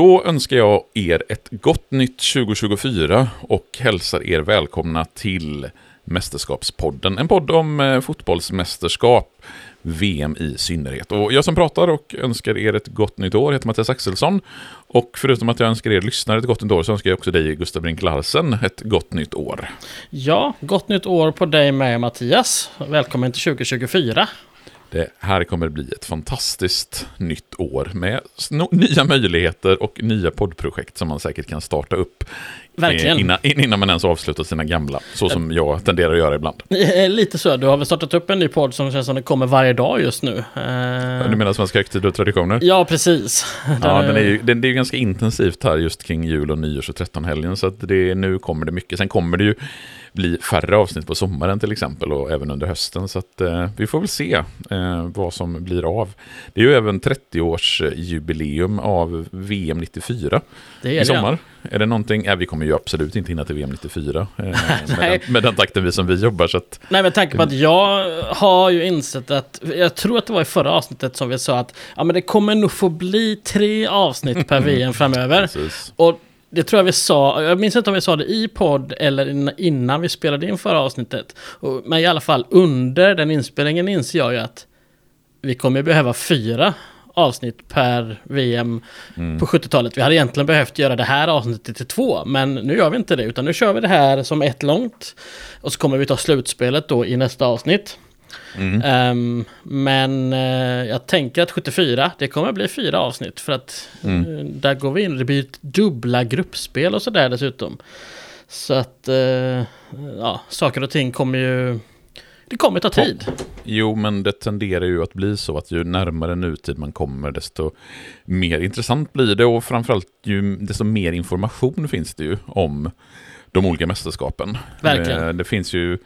Då önskar jag er ett gott nytt 2024 och hälsar er välkomna till Mästerskapspodden. En podd om eh, fotbollsmästerskap, VM i synnerhet. Och jag som pratar och önskar er ett gott nytt år heter Mattias Axelsson. Och förutom att jag önskar er lyssnare ett gott nytt år så önskar jag också dig, Gustav Brink Larsen, ett gott nytt år. Ja, gott nytt år på dig med Mattias. Välkommen till 2024. Det här kommer bli ett fantastiskt nytt år med nya möjligheter och nya poddprojekt som man säkert kan starta upp. Verkligen. Innan, innan man ens avslutar sina gamla, så som jag tenderar att göra ibland. Lite så, du har väl startat upp en ny podd som känns som den kommer varje dag just nu. Du menar Svenska högtider och traditioner? Ja, precis. Ja, den är ju, den, det är ju ganska intensivt här just kring jul och nyårs och trettonhelgen, så att det, nu kommer det mycket. Sen kommer det ju bli färre avsnitt på sommaren till exempel och även under hösten. Så att, eh, vi får väl se eh, vad som blir av. Det är ju även 30-årsjubileum av VM 94 det är i sommar. Är det någonting, ja, vi kommer ju absolut inte hinna till VM 94 eh, med, den, med den takten vi som vi jobbar. Så att, Nej, men tanke på att jag har ju insett att, jag tror att det var i förra avsnittet som vi sa att ja, men det kommer nog få bli tre avsnitt per VM framöver. Och det tror jag vi sa, jag minns inte om vi sa det i podd eller innan vi spelade in förra avsnittet. Men i alla fall under den inspelningen inser jag ju att vi kommer behöva fyra avsnitt per VM mm. på 70-talet. Vi hade egentligen behövt göra det här avsnittet till två, men nu gör vi inte det, utan nu kör vi det här som ett långt. Och så kommer vi ta slutspelet då i nästa avsnitt. Mm. Um, men uh, jag tänker att 74, det kommer bli fyra avsnitt. För att mm. uh, där går vi in, det blir dubbla gruppspel och sådär dessutom. Så att, uh, ja, saker och ting kommer ju... Det kommer ta tid. Jo, men det tenderar ju att bli så att ju närmare nutid man kommer, desto mer intressant blir det. Och framförallt, ju, desto mer information finns det ju om de olika mästerskapen. Verkligen. Det finns ju,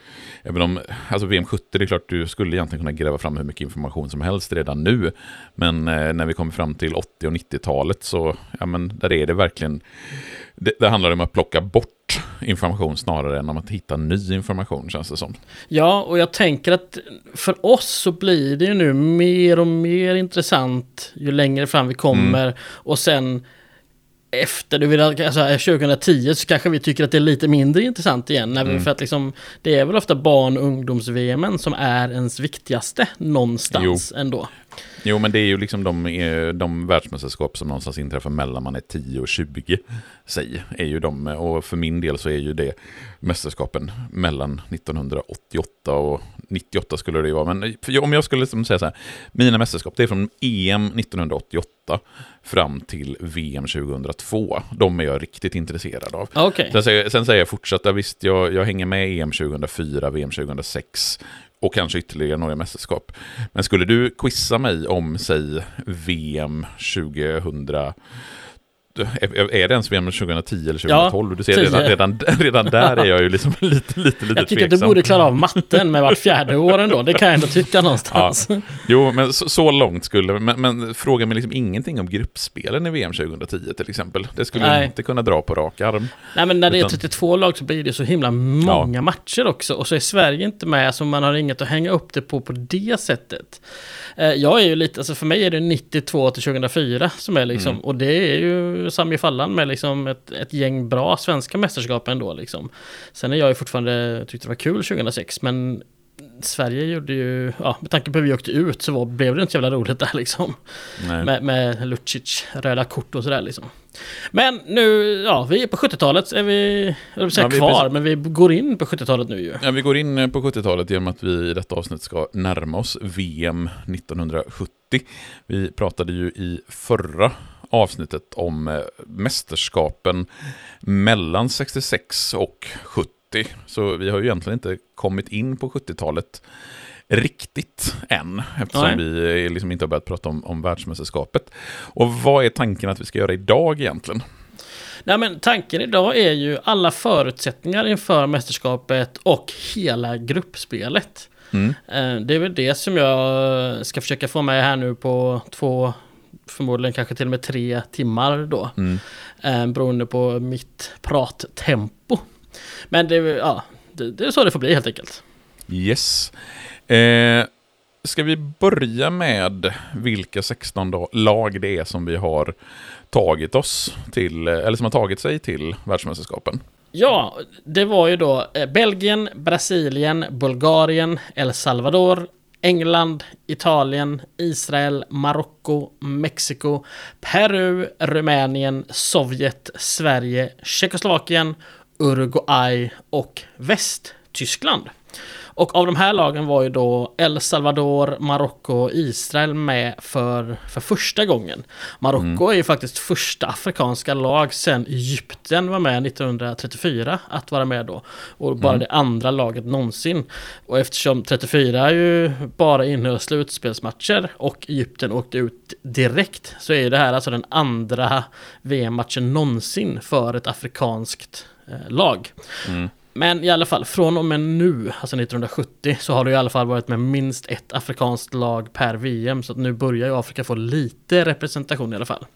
även om, alltså VM 70, det är klart du skulle egentligen kunna gräva fram hur mycket information som helst redan nu. Men eh, när vi kommer fram till 80 och 90-talet så, ja men där är det verkligen, det, det handlar om att plocka bort information snarare än om att hitta ny information känns det som. Ja, och jag tänker att för oss så blir det ju nu mer och mer intressant ju längre fram vi kommer. Mm. Och sen efter, du vill, alltså 2010 så kanske vi tycker att det är lite mindre intressant igen. När vi, mm. För att liksom, det är väl ofta barn och ungdoms-VM som är ens viktigaste någonstans jo. ändå. Jo, men det är ju liksom de, eh, de världsmästerskap som någonstans inträffar mellan man är 10 och 20, säg, är ju de, och för min del så är ju det mästerskapen mellan 1988 och 98 skulle det ju vara. Men om jag skulle liksom säga så här, mina mästerskap, det är från EM 1988 fram till VM 2002. De är jag riktigt intresserad av. Okay. Sen, säger, sen säger jag fortsatt, visst, jag, jag hänger med EM 2004, VM 2006, och kanske ytterligare några mästerskap. Men skulle du quizza mig om, säg, VM 2000 är det ens VM 2010 eller 2012? Ja, du ser redan, redan, redan där är jag ju liksom lite, lite, lite Jag tycker tveksam. att du borde klara av matten med vart fjärde år ändå. Det kan jag ändå tycka någonstans. Ja. Jo, men så, så långt skulle... Men, men fråga mig liksom ingenting om gruppspelen i VM 2010 till exempel. Det skulle Nej. jag inte kunna dra på rak arm. Nej, men när det är 32 lag så blir det så himla många ja. matcher också. Och så är Sverige inte med, så man har inget att hänga upp det på på det sättet. Eh, jag är ju lite, alltså för mig är det 92 till 2004 som är liksom, mm. och det är ju Sami Fallan med liksom ett, ett gäng bra svenska mästerskap ändå liksom. Sen är jag ju fortfarande, tyckte det var kul 2006, men Sverige gjorde ju, ja med tanke på hur vi åkte ut så var, blev det inte så jävla roligt där liksom. Med, med Lucic, röda kort och sådär liksom. Men nu, ja vi är på 70-talet, är vi, jag säga ja, kvar, men vi går in på 70-talet nu ju. Ja vi går in på 70-talet genom att vi i detta avsnitt ska närma oss VM 1970. Vi pratade ju i förra avsnittet om eh, mästerskapen mellan 66 och 70 70. Så vi har ju egentligen inte kommit in på 70-talet riktigt än, eftersom Nej. vi liksom inte har börjat prata om, om världsmästerskapet. Och vad är tanken att vi ska göra idag egentligen? Nej men tanken idag är ju alla förutsättningar inför mästerskapet och hela gruppspelet. Mm. Eh, det är väl det som jag ska försöka få med här nu på två, förmodligen kanske till och med tre timmar då. Mm. Eh, beroende på mitt prattempo. Men det, ja, det, det är så det får bli helt enkelt. Yes. Eh, ska vi börja med vilka 16 lag det är som vi har tagit oss till, eller som har tagit sig till världsmästerskapen? Ja, det var ju då eh, Belgien, Brasilien, Bulgarien, El Salvador, England, Italien, Israel, Marocko, Mexiko, Peru, Rumänien, Sovjet, Sverige, Tjeckoslovakien, Uruguay och Västtyskland. Och av de här lagen var ju då El Salvador, Marocko och Israel med för, för första gången. Marocko mm. är ju faktiskt första afrikanska lag sedan Egypten var med 1934 att vara med då. Och bara mm. det andra laget någonsin. Och eftersom 34 ju bara innehöll slutspelsmatcher och Egypten åkte ut direkt så är det här alltså den andra VM-matchen någonsin för ett afrikanskt eh, lag. Mm. Men i alla fall, från och med nu, alltså 1970, så har det i alla fall varit med minst ett afrikanskt lag per VM. Så att nu börjar ju Afrika få lite representation i alla fall.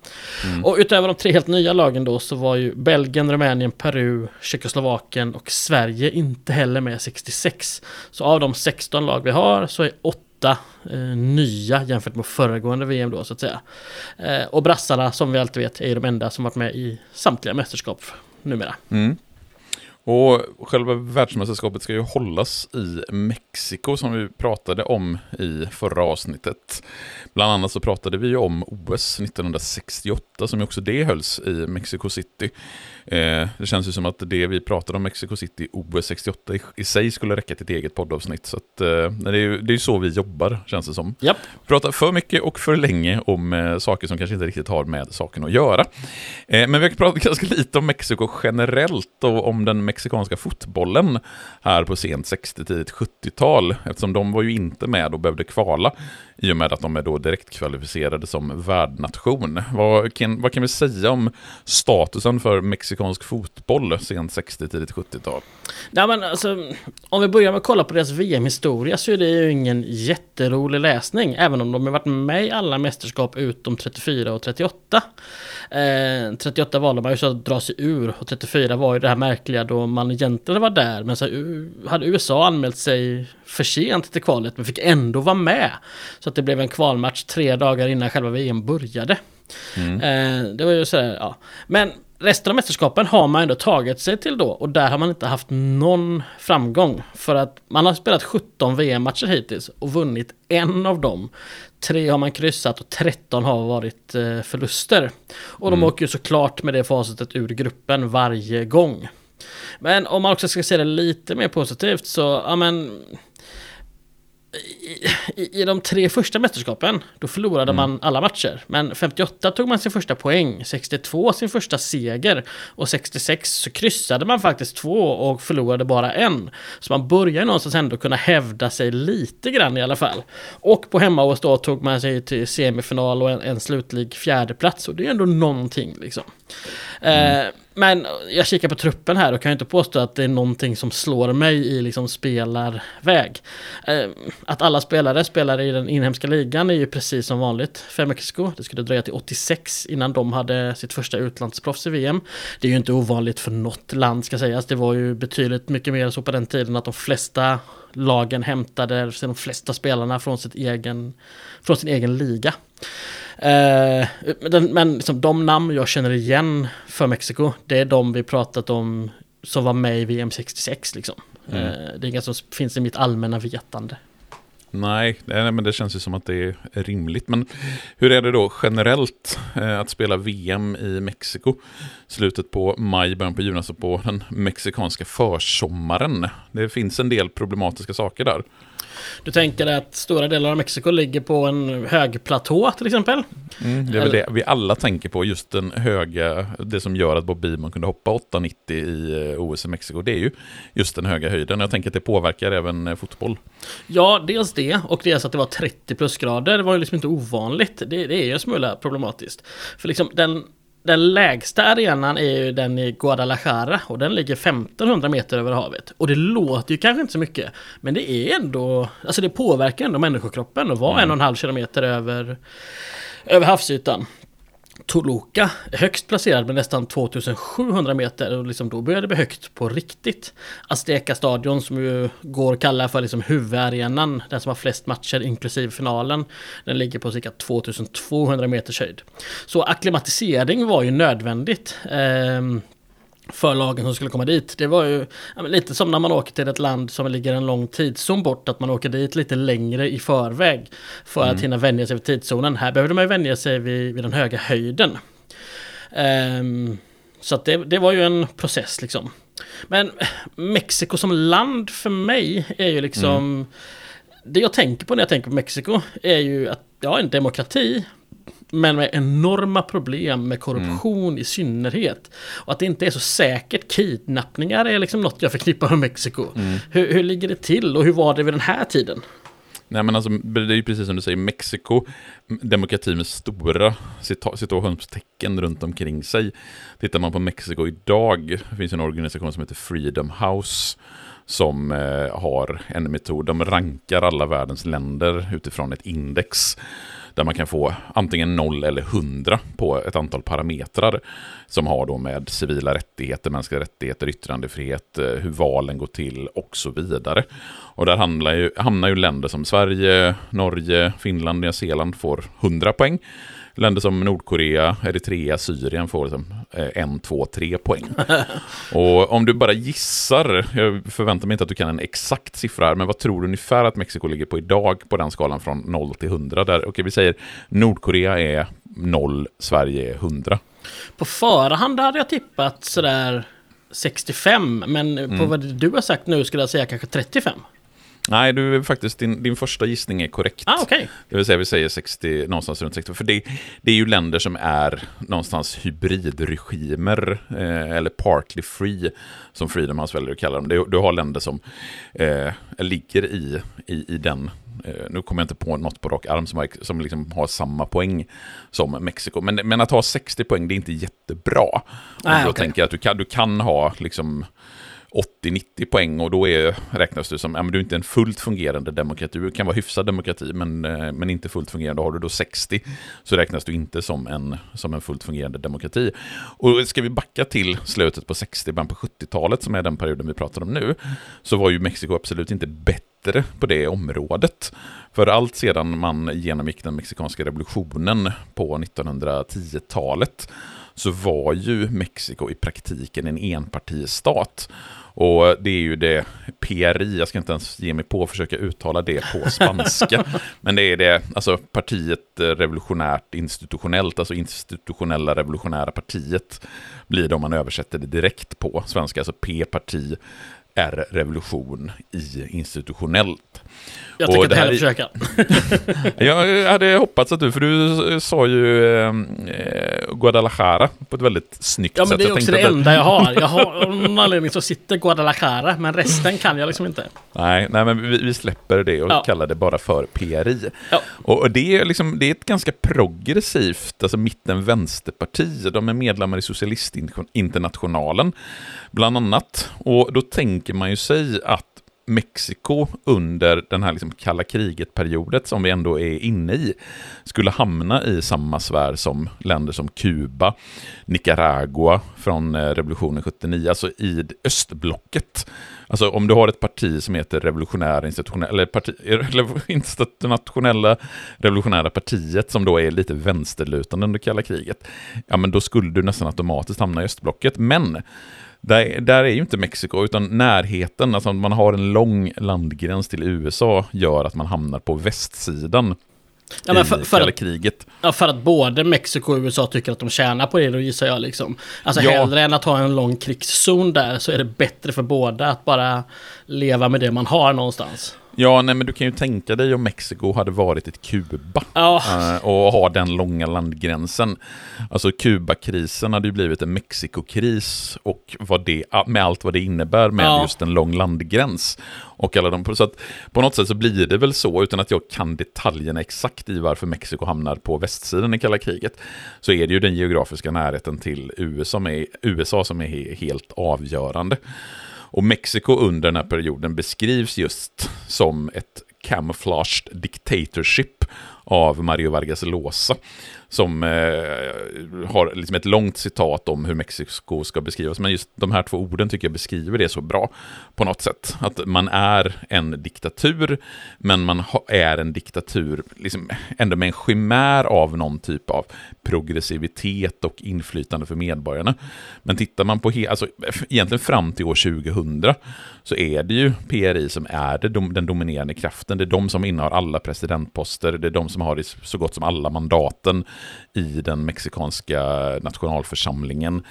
Mm. Och utöver de tre helt nya lagen då så var ju Belgien, Rumänien, Peru, Tjeckoslovakien och Sverige inte heller med 66. Så av de 16 lag vi har så är 8 eh, nya jämfört med föregående VM då så att säga. Eh, och brassarna som vi alltid vet är de enda som varit med i samtliga mästerskap numera. Mm. Och själva världsmästerskapet ska ju hållas i Mexiko som vi pratade om i förra avsnittet. Bland annat så pratade vi ju om OS 1968 som också det hölls i Mexico City. Eh, det känns ju som att det vi pratade om Mexico City OS 68 i, i sig skulle räcka till ett eget poddavsnitt. Så att, eh, det är ju det är så vi jobbar, känns det som. Yep. Pratar för mycket och för länge om eh, saker som kanske inte riktigt har med saken att göra. Eh, men vi har pratat ganska lite om Mexiko generellt och om den mexikanska fotbollen här på sent 60-tidigt 70-tal. Eftersom de var ju inte med och behövde kvala i och med att de är då direkt kvalificerade som värdnation. Vad kan, vad kan vi säga om statusen för mexikansk fotboll sent 60 tidigt 70-tal? Nej, men alltså, om vi börjar med att kolla på deras VM-historia så är det ju ingen jätterolig läsning, även om de har varit med i alla mästerskap utom 34 och 38. Eh, 38 valde man ju så att dra sig ur och 34 var ju det här märkliga då man egentligen var där men så eh, hade USA anmält sig för sent till kvalet men fick ändå vara med. Så att det blev en kvalmatch tre dagar innan själva VM började. Mm. Eh, det var ju sådär, ja. Men resten av mästerskapen har man ändå tagit sig till då och där har man inte haft någon framgång. För att man har spelat 17 VM-matcher hittills och vunnit en av dem. Tre har man kryssat och 13 har varit eh, förluster. Och de mm. åker ju såklart med det facitet ur gruppen varje gång. Men om man också ska se det lite mer positivt så, ja men i, i, de tre första mästerskapen, då förlorade mm. man alla matcher. Men 58 tog man sin första poäng, 62 sin första seger och 66 så kryssade man faktiskt två och förlorade bara en. Så man börjar någonstans ändå kunna hävda sig lite grann i alla fall. Och på hemmaås då tog man sig till semifinal och en, en slutlig fjärdeplats och det är ändå någonting liksom. Mm. Eh, men jag kikar på truppen här och kan inte påstå att det är någonting som slår mig i liksom spelarväg. Eh, att alla spelare spelar i den inhemska ligan är ju precis som vanligt för Mexiko. Det skulle dröja till 86 innan de hade sitt första utlandsproffs i VM. Det är ju inte ovanligt för något land ska sägas. Det var ju betydligt mycket mer så på den tiden att de flesta lagen hämtade de flesta spelarna från, sitt egen, från sin egen liga. Eh, men liksom, de namn jag känner igen för Mexiko, det är de vi pratat om som var med i VM 66 liksom. Mm. Eh, det är inga som finns i mitt allmänna vetande. Nej, nej, men det känns ju som att det är rimligt. Men hur är det då generellt eh, att spela VM i Mexiko? Slutet på maj, början på juni, alltså på den mexikanska försommaren. Det finns en del problematiska saker där. Du tänker att stora delar av Mexiko ligger på en hög platå till exempel? Mm, det är väl det vi alla tänker på, just den höga, det som gör att Bob Beamon kunde hoppa 8,90 i eh, OS i Mexiko, det är ju just den höga höjden. Jag tänker att det påverkar även eh, fotboll. Ja, dels det och dels att det var 30 plusgrader, det var ju liksom inte ovanligt. Det, det är ju en smula problematiskt. För liksom den den lägsta arenan är ju den i Guadalajara och den ligger 1500 meter över havet. Och det låter ju kanske inte så mycket, men det är ändå, alltså det påverkar ändå människokroppen att vara mm. en och en halv kilometer över, över havsytan. Toluca högst placerad med nästan 2700 meter och liksom då började det bli högt på riktigt. Azteca-stadion som ju går att kalla för liksom huvudarenan, den som har flest matcher inklusive finalen, den ligger på cirka 2200 meters höjd. Så akklimatisering var ju nödvändigt. Eh, för lagen som skulle komma dit. Det var ju ja, lite som när man åker till ett land som ligger en lång tidszon bort, att man åker dit lite längre i förväg för mm. att hinna vänja sig vid tidszonen. Här behövde man ju vänja sig vid, vid den höga höjden. Um, så att det, det var ju en process liksom. Men Mexiko som land för mig är ju liksom... Mm. Det jag tänker på när jag tänker på Mexiko är ju att ja, en demokrati men med enorma problem med korruption mm. i synnerhet. Och att det inte är så säkert. Kidnappningar är liksom något jag förknippar med Mexiko. Mm. Hur, hur ligger det till och hur var det vid den här tiden? Nej men alltså, det är ju precis som du säger, Mexiko, demokrati med stora situationstecken runt omkring sig. Tittar man på Mexiko idag, det finns en organisation som heter Freedom House, som eh, har en metod, de rankar alla världens länder utifrån ett index där man kan få antingen 0 eller 100 på ett antal parametrar som har då med civila rättigheter, mänskliga rättigheter, yttrandefrihet, eh, hur valen går till och så vidare. Och där hamnar ju, hamnar ju länder som Sverige, Norge, Finland, Nya Zeeland får 100 poäng. Länder som Nordkorea, Eritrea, Syrien får liksom eh, en, två, tre poäng. och om du bara gissar, jag förväntar mig inte att du kan en exakt siffra här, men vad tror du ungefär att Mexiko ligger på idag på den skalan från 0 till 100? Där, okej, vi säger Nordkorea är 0, Sverige är 100. På förhand hade jag tippat sådär 65, men mm. på vad du har sagt nu skulle jag säga kanske 35. Nej, du, faktiskt, din, din första gissning är korrekt. Ah, okay. Det vill säga vi säger 60, någonstans runt 60. För det, det är ju länder som är någonstans hybridregimer, eh, eller partly free, som Freedom House väljer att kalla dem. Du, du har länder som eh, ligger i, i, i den eh, nu kommer jag inte på något på rak arm som, har, som liksom har samma poäng som Mexiko. Men, men att ha 60 poäng, det är inte jättebra. Nej, då okay. tänker jag att du kan, du kan ha liksom 80-90 poäng och då är, räknas du som, ja men du är inte en fullt fungerande demokrati, du kan vara hyfsad demokrati men, eh, men inte fullt fungerande. Har du då 60 så räknas du inte som en, som en fullt fungerande demokrati. Och ska vi backa till slutet på 60, början på 70-talet som är den perioden vi pratar om nu, så var ju Mexiko absolut inte bättre på det området. För allt sedan man genomgick den mexikanska revolutionen på 1910-talet så var ju Mexiko i praktiken en enpartistat. Och det är ju det PRI, jag ska inte ens ge mig på att försöka uttala det på spanska. men det är det, alltså partiet revolutionärt institutionellt, alltså institutionella revolutionära partiet blir det om man översätter det direkt på svenska, alltså P-parti är revolution i institutionellt. Jag tänker inte heller försöka. jag hade hoppats att du, för du sa ju eh, Guadalajara på ett väldigt snyggt sätt. Ja, men det är också det enda jag har. Jag har av någon anledning så sitter Guadalajara, men resten kan jag liksom inte. Nej, nej men vi, vi släpper det och ja. kallar det bara för PRI. Ja. Och, och det, är liksom, det är ett ganska progressivt, alltså mitten-vänsterparti. De är medlemmar i Socialistinternationalen, bland annat. Och då tänker man ju sig att Mexiko under den här liksom kalla kriget-periodet som vi ändå är inne i skulle hamna i samma sfär som länder som Kuba, Nicaragua från eh, revolutionen 79, alltså i östblocket. Alltså om du har ett parti som heter Revolutionära institutionella, eller parti, internationella revolutionära partiet som då är lite vänsterlutande under kalla kriget, ja men då skulle du nästan automatiskt hamna i östblocket. Men där, där är ju inte Mexiko, utan närheten, alltså man har en lång landgräns till USA, gör att man hamnar på västsidan ja, men för, för att, kriget. Ja, för att både Mexiko och USA tycker att de tjänar på det, då gissar jag liksom. Alltså ja. hellre än att ha en lång krigszon där, så är det bättre för båda att bara leva med det man har någonstans. Ja, nej men du kan ju tänka dig om Mexiko hade varit ett Kuba oh. och har den långa landgränsen. Alltså Kubakrisen hade ju blivit en Mexikokris och vad det, med allt vad det innebär med oh. just en lång landgräns. Och alla de, så att på något sätt så blir det väl så, utan att jag kan detaljerna exakt i varför Mexiko hamnar på västsidan i kalla kriget, så är det ju den geografiska närheten till USA, med, USA som är helt avgörande. Och Mexiko under den här perioden beskrivs just som ett camouflaged dictatorship av Mario Vargas Llosa som eh, har liksom ett långt citat om hur Mexiko ska beskrivas. Men just de här två orden tycker jag beskriver det så bra på något sätt. Att man är en diktatur, men man är en diktatur liksom ändå med en skimär av någon typ av progressivitet och inflytande för medborgarna. Men tittar man på, alltså, egentligen fram till år 2000, så är det ju PRI som är det, den dominerande kraften. Det är de som innehar alla presidentposter, det är de som har så gott som alla mandaten i den mexikanska nationalförsamlingen.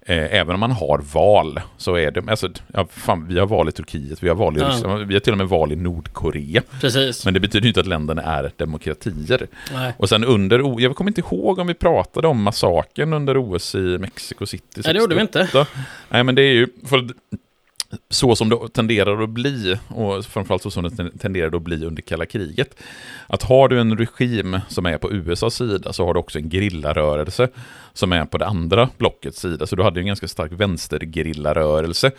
Eh, även om man har val så är det, alltså, ja, fan, vi har val i Turkiet, vi har val i ja. Ryssland, vi har till och med val i Nordkorea. Precis. Men det betyder inte att länderna är demokratier. Nej. Och sen under, jag kommer inte ihåg om vi pratade om massakern under OS i Mexico City. 68. Nej, det gjorde vi inte. Nej, men det är ju, för så som det tenderar att bli, och framförallt så som det tenderar att bli under kalla kriget. Att har du en regim som är på USAs sida så har du också en grillarörelse som är på det andra blockets sida. Så du hade en ganska stark vänstergrillarörelse.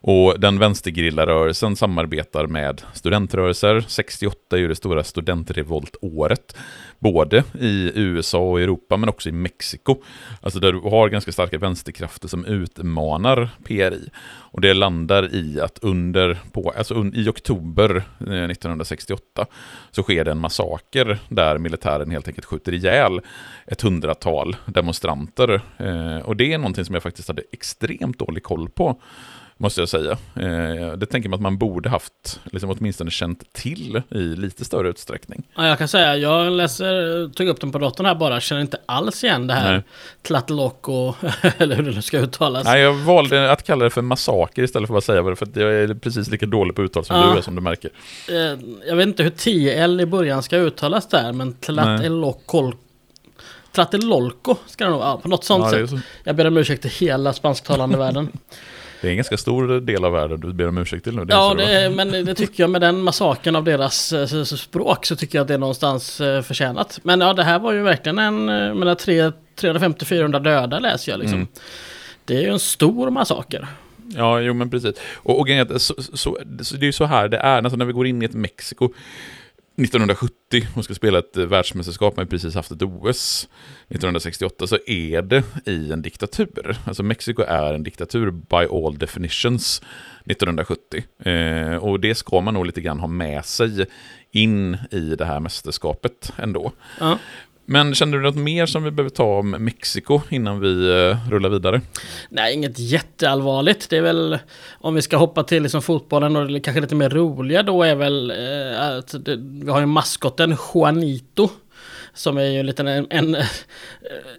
Och den vänstergrillarörelsen samarbetar med studentrörelser. 68 är ju det stora studentrevoltåret. Både i USA och Europa men också i Mexiko. Alltså där du har ganska starka vänsterkrafter som utmanar PRI. Och det landar i att under, på, alltså i oktober eh, 1968 så sker det en massaker där militären helt enkelt skjuter ihjäl ett hundratal demonstranter. Eh, och det är någonting som jag faktiskt hade extremt dålig koll på måste jag säga. Eh, det tänker man att man borde haft, liksom åtminstone känt till i lite större utsträckning. Ja, jag kan säga, jag läser, tog upp den på datorn här bara, känner inte alls igen det här Tlatelolco, eller hur det nu ska uttalas. Nej, jag valde att kalla det för massaker istället för att säga det, för jag är precis lika dålig på uttal som ja. du är, som du märker. Eh, jag vet inte hur TL i början ska uttalas där, men Tlatelolco Tlatelolco ska det nog vara, på något sånt ja, sätt. Jag ber om ursäkt till hela spansktalande världen. Det är en ganska stor del av världen du ber om ursäkt till nu. Det ja, det, men det tycker jag med den massaken av deras eh, språk så tycker jag att det är någonstans eh, förtjänat. Men ja, det här var ju verkligen en, eh, mellan 350-400 döda läser jag liksom. Mm. Det är ju en stor massaker. Ja, jo men precis. Och, och så, så, så, det är ju så här det är, alltså när vi går in i ett Mexiko 1970 och ska spela ett eh, världsmästerskap, man precis haft ett OS 1968, så är det i en diktatur. Alltså Mexiko är en diktatur by all definitions 1970. Eh, och det ska man nog lite grann ha med sig in i det här mästerskapet ändå. Ja. Men känner du något mer som vi behöver ta om Mexiko innan vi eh, rullar vidare? Nej, inget jätteallvarligt. Det är väl om vi ska hoppa till liksom fotbollen och kanske lite mer roliga då är väl eh, att det, vi har ju maskotten Juanito. Som är ju en liten en, en eh,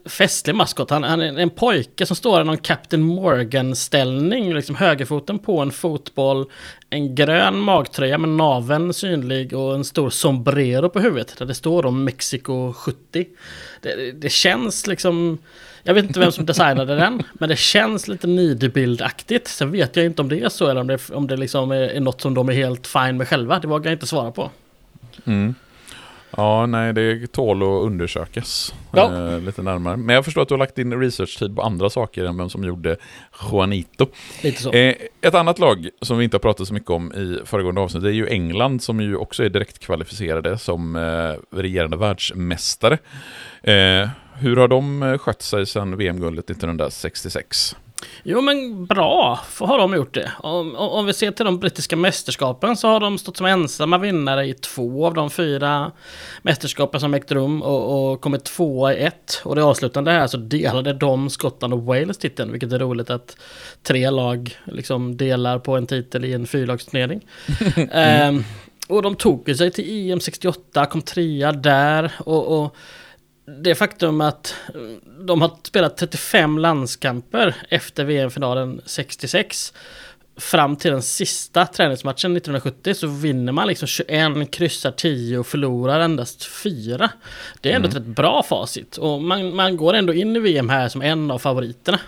festlig maskot. Han, han, är en pojke som står i någon Captain Morgan-ställning. Liksom högerfoten på en fotboll. En grön magtröja med naven synlig och en stor sombrero på huvudet. Där det står om Mexiko 70. Det, det känns liksom... Jag vet inte vem som designade den, men det känns lite nidbildaktigt. Sen vet jag inte om det är så eller om det, om det liksom är, är något som de är helt fine med själva. Det vågar jag inte svara på. Mm. Ja, nej, det tål att undersökas ja. eh, lite närmare. Men jag förstår att du har lagt in research-tid på andra saker än vem som gjorde Juanito. Lite så. Eh, ett annat lag som vi inte har pratat så mycket om i föregående avsnitt det är ju England som ju också är direkt kvalificerade som eh, regerande världsmästare. Eh, hur har de eh, skött sig sedan VM-guldet 1966? Jo men bra, har de gjort det. Om, om, vi ser till de brittiska mästerskapen så har de stått som ensamma vinnare i två av de fyra mästerskapen som ägt rum och, och kommit tvåa i ett. Och det avslutande här så delade de Skottland och Wales titeln, vilket är roligt att tre lag liksom delar på en titel i en fyrlagsturnering. mm. ehm, och de tog sig till EM 68, kom trea där och, och det faktum att de har spelat 35 landskamper efter VM-finalen 66 fram till den sista träningsmatchen 1970 så vinner man liksom 21, kryssar 10 och förlorar endast 4. Det är ändå mm. ett rätt bra facit och man, man går ändå in i VM här som en av favoriterna.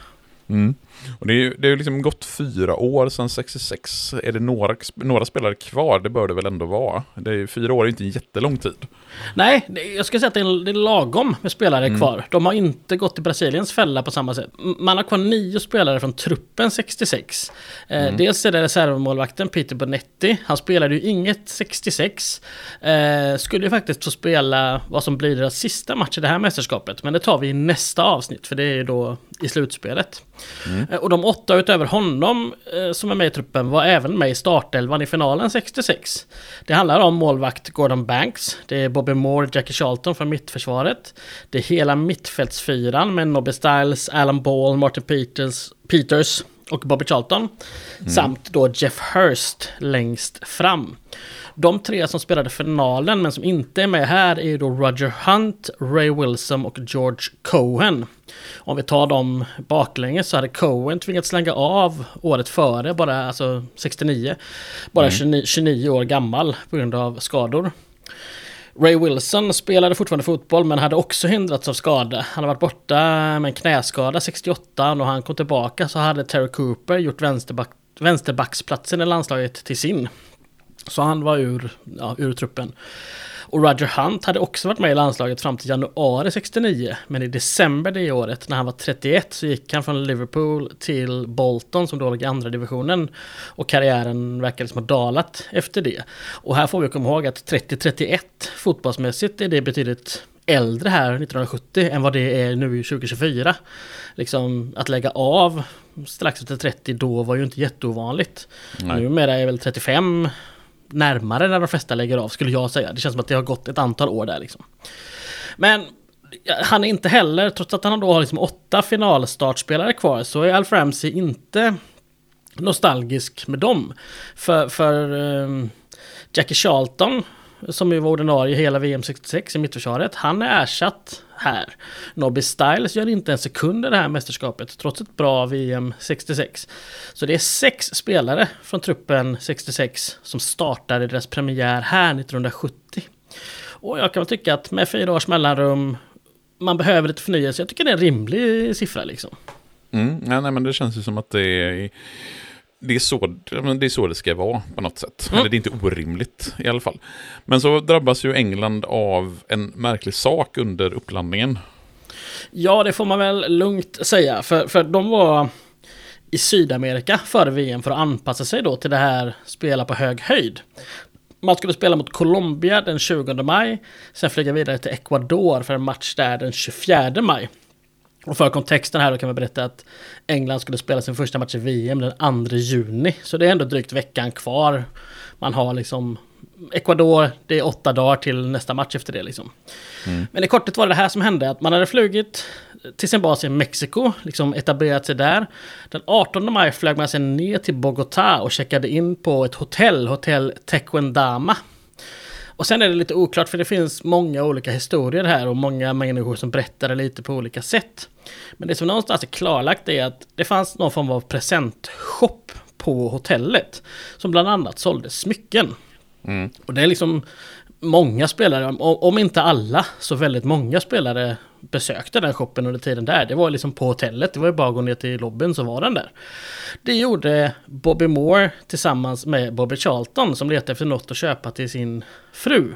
Mm. Och det, är, det har liksom gått fyra år sedan 66. Är det några, några spelare kvar? Det bör det väl ändå vara. Det är, fyra år är inte en jättelång tid. Nej, jag skulle säga att det är, det är lagom med spelare mm. kvar. De har inte gått i Brasiliens fälla på samma sätt. Man har kvar nio spelare från truppen 66. Eh, mm. dels är det reservmålvakten Peter Bonetti. Han spelade ju inget 66. Eh, skulle ju faktiskt få spela vad som blir deras sista match i det här mästerskapet. Men det tar vi i nästa avsnitt, för det är ju då i slutspelet. Mm. Eh, och de åtta utöver honom eh, som är med i truppen var även med i startelvan i finalen 66. Det handlar om målvakt Gordon Banks, det är Bobby Moore, Jackie Charlton från mittförsvaret. Det är hela mittfältsfyran med Nobby Styles, Alan Ball, Martin Peters, Peters och Bobby Charlton. Mm. Samt då Jeff Hurst längst fram. De tre som spelade finalen men som inte är med här är då Roger Hunt, Ray Wilson och George Cohen. Om vi tar dem baklänges så hade Cohen tvingats slänga av året före, bara alltså 69. Bara mm. 29, 29 år gammal på grund av skador. Ray Wilson spelade fortfarande fotboll men hade också hindrats av skada. Han har varit borta med en knäskada 68 och när han kom tillbaka så hade Terry Cooper gjort vänsterback, vänsterbacksplatsen i landslaget till sin. Så han var ur, ja, ur truppen. Och Roger Hunt hade också varit med i landslaget fram till januari 69. Men i december det året, när han var 31, så gick han från Liverpool till Bolton som då låg i andra divisionen. Och karriären verkade som ha dalat efter det. Och här får vi komma ihåg att 30-31 fotbollsmässigt är det betydligt äldre här 1970 än vad det är nu 2024. Liksom att lägga av strax efter 30 då var ju inte jätteovanligt. Nej. Numera är väl 35 närmare när de flesta lägger av, skulle jag säga. Det känns som att det har gått ett antal år där liksom. Men han är inte heller, trots att han då har liksom åtta finalstartspelare kvar, så är Alf Ramsey inte nostalgisk med dem. För, för um, Jackie Charlton som ju var ordinarie hela VM 66 i mittförsvaret, han är ersatt här. Nobby Styles gör inte en sekund i det här mästerskapet, trots ett bra VM 66. Så det är sex spelare från truppen 66 som startar i deras premiär här 1970. Och jag kan väl tycka att med fyra års mellanrum, man behöver lite förnyelse. Jag tycker det är en rimlig siffra liksom. Mm, ja, nej, men det känns ju som att det är det är, så, det är så det ska vara på något sätt. Mm. Eller det är inte orimligt i alla fall. Men så drabbas ju England av en märklig sak under upplandningen. Ja, det får man väl lugnt säga. För, för de var i Sydamerika före VM för att anpassa sig då till det här spela på hög höjd. Man skulle spela mot Colombia den 20 maj, sen flyga vidare till Ecuador för en match där den 24 maj. Och för kontexten här då kan man berätta att England skulle spela sin första match i VM den 2 juni. Så det är ändå drygt veckan kvar. Man har liksom Ecuador, det är åtta dagar till nästa match efter det liksom. Mm. Men i korthet var det det här som hände, att man hade flugit till sin bas i Mexiko, liksom etablerat sig där. Den 18 maj flög man sen ner till Bogotá och checkade in på ett hotell, hotell Tequendama. Och sen är det lite oklart för det finns många olika historier här och många människor som berättar det lite på olika sätt. Men det som någonstans är klarlagt är att det fanns någon form av presentshop på hotellet. Som bland annat sålde smycken. Mm. Och det är liksom många spelare, om inte alla, så väldigt många spelare besökte den shoppen under tiden där. Det var liksom på hotellet, det var ju bara att gå ner till lobbyn så var den där. Det gjorde Bobby Moore tillsammans med Bobby Charlton som letade efter något att köpa till sin fru.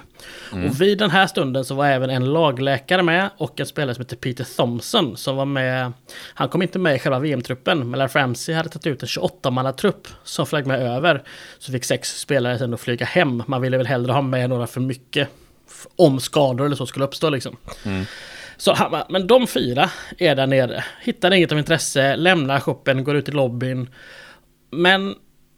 Mm. Och vid den här stunden så var även en lagläkare med och en spelare som heter Peter Thompson som var med. Han kom inte med i själva VM-truppen men Larry Ramsey hade tagit ut en 28-mannatrupp som flög med över. Så fick sex spelare sen att flyga hem. Man ville väl hellre ha med några för mycket om skador eller så skulle uppstå liksom. Mm. Så men de fyra är där nere, hittar inget av intresse, lämnar shoppen, går ut i lobbyn. Men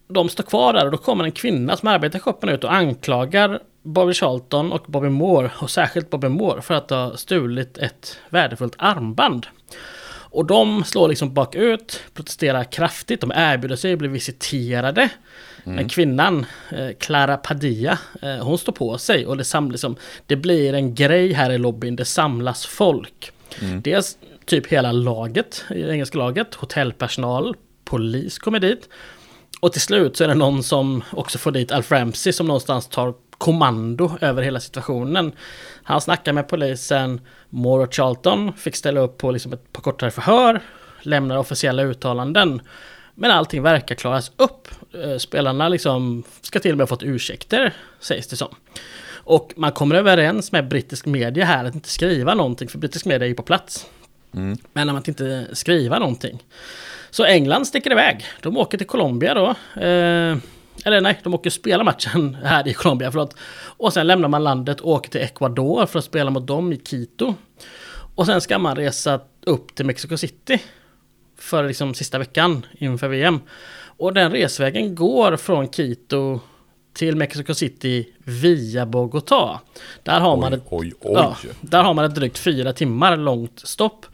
de står kvar där och då kommer en kvinna som arbetar i shoppen ut och anklagar Bobby Charlton och Bobby Moore, och särskilt Bobby Moore, för att ha stulit ett värdefullt armband. Och de slår liksom bakut, protesterar kraftigt, de erbjuder sig att bli visiterade. Mm. Men kvinnan, eh, Clara Padilla, eh, hon står på sig och det, samlas, liksom, det blir en grej här i lobbyn, det samlas folk. Mm. Dels typ hela laget, engelska laget, hotellpersonal, polis kommer dit. Och till slut så är det någon som också får dit Alf Ramsey som någonstans tar kommando över hela situationen. Han snackar med polisen, Moore och Charlton fick ställa upp på liksom ett par kortare förhör, lämnar officiella uttalanden. Men allting verkar klaras upp. Eh, spelarna liksom ska till och med ha fått ursäkter, sägs det som. Och man kommer överens med brittisk media här att inte skriva någonting, för brittisk media är ju på plats. Mm. Men att inte skriva någonting. Så England sticker iväg. De åker till Colombia då. Eh, eller nej, de åker och spelar matchen här i Colombia, förlåt. Och sen lämnar man landet och åker till Ecuador för att spela mot dem i Quito. Och sen ska man resa upp till Mexico City för liksom sista veckan inför VM. Och den resvägen går från Quito till Mexico City via Bogotá. Där har, oj, man ett, oj, oj. Ja, där har man ett drygt fyra timmar långt stopp.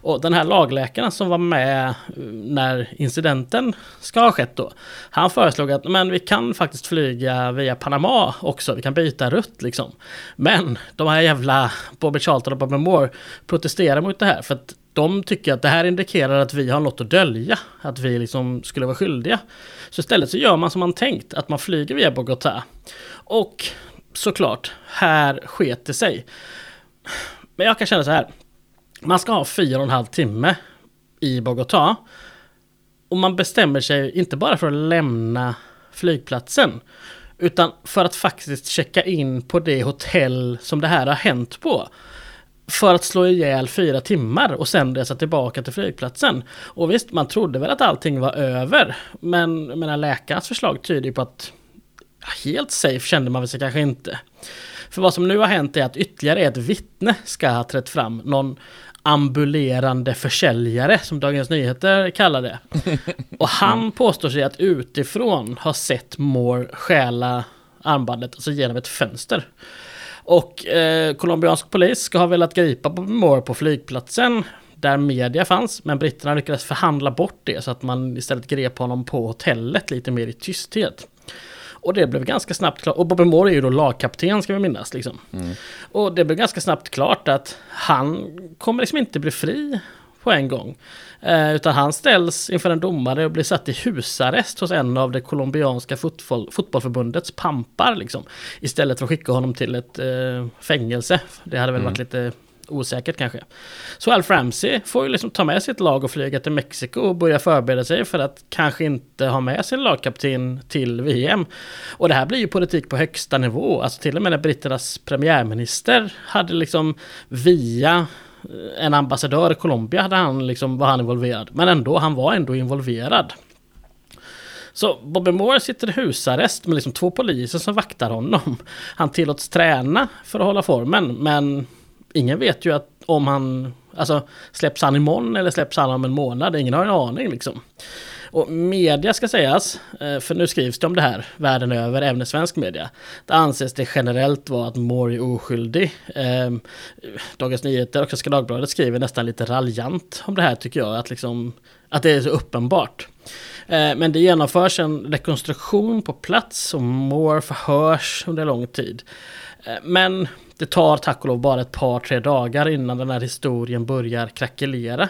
Och den här lagläkaren som var med eh, när incidenten ska ha skett då. Han föreslog att men vi kan faktiskt flyga via Panama också. Vi kan byta rutt liksom. Men de här jävla Bobby Charlton och Bobby Moore protesterar mot det här. För att de tycker att det här indikerar att vi har något att dölja. Att vi liksom skulle vara skyldiga. Så istället så gör man som man tänkt. Att man flyger via Bogotá. Och såklart, här sket det sig. Men jag kan känna så här. Man ska ha fyra och en halv timme i Bogotá. Och man bestämmer sig inte bara för att lämna flygplatsen. Utan för att faktiskt checka in på det hotell som det här har hänt på för att slå ihjäl fyra timmar och sen resa tillbaka till flygplatsen. Och visst, man trodde väl att allting var över. Men menar, läkarens förslag tyder ju på att helt safe kände man väl sig kanske inte. För vad som nu har hänt är att ytterligare ett vittne ska ha trätt fram. Någon ambulerande försäljare som Dagens Nyheter kallar det. Och han påstår sig att utifrån ha sett Moore stjäla armbandet, alltså genom ett fönster. Och eh, colombiansk polis ska ha velat gripa Moore på flygplatsen där media fanns. Men britterna lyckades förhandla bort det så att man istället grep honom på hotellet lite mer i tysthet. Och det blev ganska snabbt klart. Och Bobby Moore är ju då lagkapten ska vi minnas. Liksom. Mm. Och det blev ganska snabbt klart att han kommer liksom inte bli fri på en gång. Eh, utan han ställs inför en domare och blir satt i husarrest hos en av det colombianska fotboll, fotbollförbundets pampar. Liksom, istället för att skicka honom till ett eh, fängelse. Det hade väl mm. varit lite osäkert kanske. Så Alf Ramsey får ju liksom ta med sitt lag och flyga till Mexiko och börja förbereda sig för att kanske inte ha med sin lagkapten till VM. Och det här blir ju politik på högsta nivå. Alltså till och med när britternas premiärminister hade liksom via en ambassadör i Colombia hade han liksom, var han involverad. Men ändå, han var ändå involverad. Så Bobby Moore sitter i husarrest med liksom två poliser som vaktar honom. Han tillåts träna för att hålla formen, men ingen vet ju att om han... Alltså, släpps han imorgon eller släpps han om en månad? Ingen har en aning liksom. Och media ska sägas, eh, för nu skrivs det om det här världen över, även i svensk media. Det anses det generellt vara att Moore är oskyldig. Ehm, Dagens Nyheter och Svenska Dagbladet skriver nästan lite raljant om det här tycker jag, att, liksom, att det är så uppenbart. Eh, men det genomförs en rekonstruktion på plats och Moore förhörs under lång tid. Eh, men det tar tack och lov bara ett par, tre dagar innan den här historien börjar krackelera.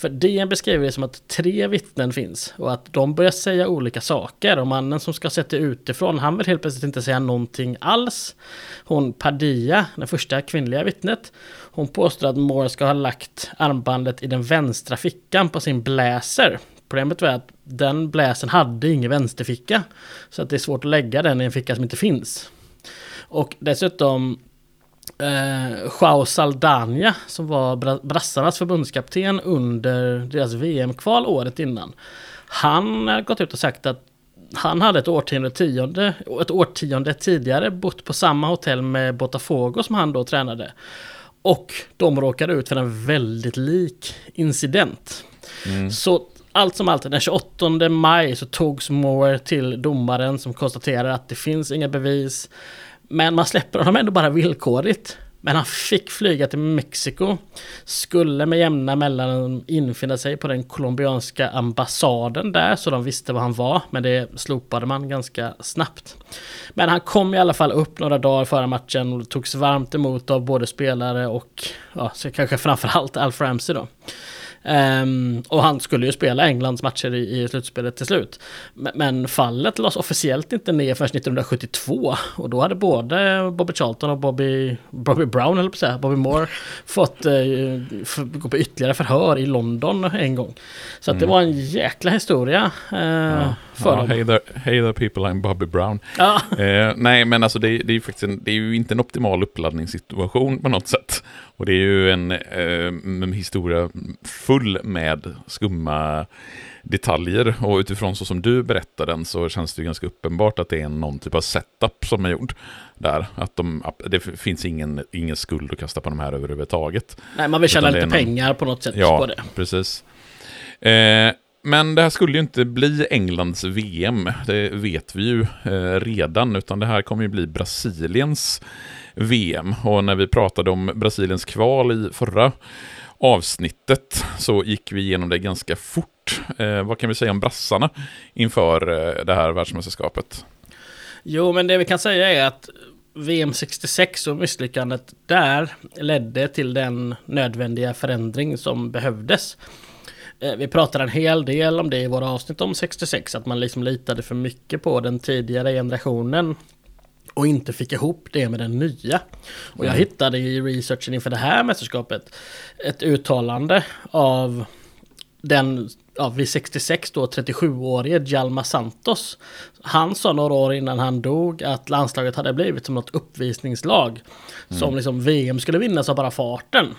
För DN beskriver det som att tre vittnen finns och att de börjar säga olika saker. Och mannen som ska ha sett det utifrån, han vill helt plötsligt inte säga någonting alls. Hon Padilla, den första kvinnliga vittnet, hon påstår att Moore ska ha lagt armbandet i den vänstra fickan på sin bläser. Problemet var att den bläsen hade ingen vänsterficka. Så att det är svårt att lägga den i en ficka som inte finns. Och dessutom eh, Joao Saldania som var brassarnas förbundskapten under deras VM-kval året innan. Han har gått ut och sagt att han hade ett årtionde, tionde, ett årtionde tidigare bott på samma hotell med Botafogo som han då tränade. Och de råkade ut för en väldigt lik incident. Mm. Så allt som allt, den 28 maj så togs Moore till domaren som konstaterar att det finns inga bevis. Men man släpper honom ändå bara villkorligt. Men han fick flyga till Mexiko. Skulle med jämna mellanrum infinna sig på den colombianska ambassaden där så de visste var han var. Men det slopade man ganska snabbt. Men han kom i alla fall upp några dagar före matchen och togs varmt emot av både spelare och ja, så kanske framförallt Alf Ramsey då. Um, och han skulle ju spela Englands matcher i, i slutspelet till slut. Men, men fallet lades officiellt inte ner förrän 1972. Och då hade både Bobby Charlton och Bobby, Bobby Brown, eller på säga, Bobby Moore, fått uh, för, gå på ytterligare förhör i London en gång. Så att mm. det var en jäkla historia. Uh, ja. för ja, hey, there, hey there people, I'm Bobby Brown. Ja. Uh, nej, men alltså det, det är en, det är ju inte en optimal uppladdningssituation på något sätt. Och det är ju en, en historia full med skumma detaljer. Och utifrån så som du berättar den så känns det ju ganska uppenbart att det är någon typ av setup som är gjord där. Att de, det finns ingen, ingen skuld att kasta på de här överhuvudtaget. Nej, man vill tjäna lite någon... pengar på något sätt ja, på det. precis. Eh, men det här skulle ju inte bli Englands VM, det vet vi ju eh, redan, utan det här kommer ju bli Brasiliens VM. Och när vi pratade om Brasiliens kval i förra avsnittet så gick vi igenom det ganska fort. Eh, vad kan vi säga om brassarna inför eh, det här världsmästerskapet? Jo, men det vi kan säga är att VM 66 och misslyckandet där ledde till den nödvändiga förändring som behövdes. Eh, vi pratade en hel del om det i våra avsnitt om 66, att man liksom litade för mycket på den tidigare generationen och inte fick ihop det med den nya. Och jag mm. hittade i researchen inför det här mästerskapet ett uttalande av den ja, vid 66 då 37-årige Jalma Santos. Han sa några år innan han dog att landslaget hade blivit som något uppvisningslag. Mm. Som liksom VM skulle vinnas av bara farten.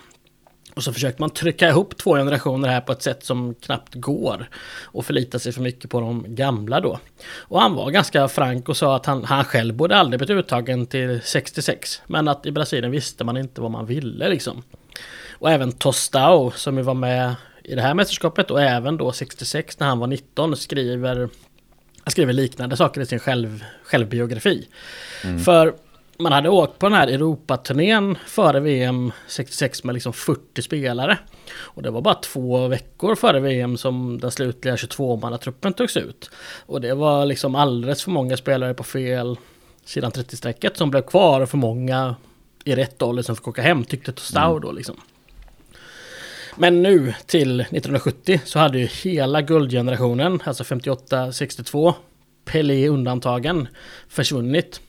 Och så försökte man trycka ihop två generationer här på ett sätt som knappt går. Och förlita sig för mycket på de gamla då. Och han var ganska frank och sa att han, han själv borde aldrig blivit uttagen till 66. Men att i Brasilien visste man inte vad man ville liksom. Och även Tostao som ju var med i det här mästerskapet och även då 66 när han var 19 skriver han skriver liknande saker i sin själv, självbiografi. Mm. För man hade åkt på den här Europaturnén före VM 66 med liksom 40 spelare. Och det var bara två veckor före VM som den slutliga 22-mannatruppen togs ut. Och det var liksom alldeles för många spelare på fel sidan 30-strecket som blev kvar och för många i rätt ålder som fick åka hem tyckte Tostau mm. då liksom. Men nu till 1970 så hade ju hela guldgenerationen, alltså 58-62, Pelé undantagen, försvunnit.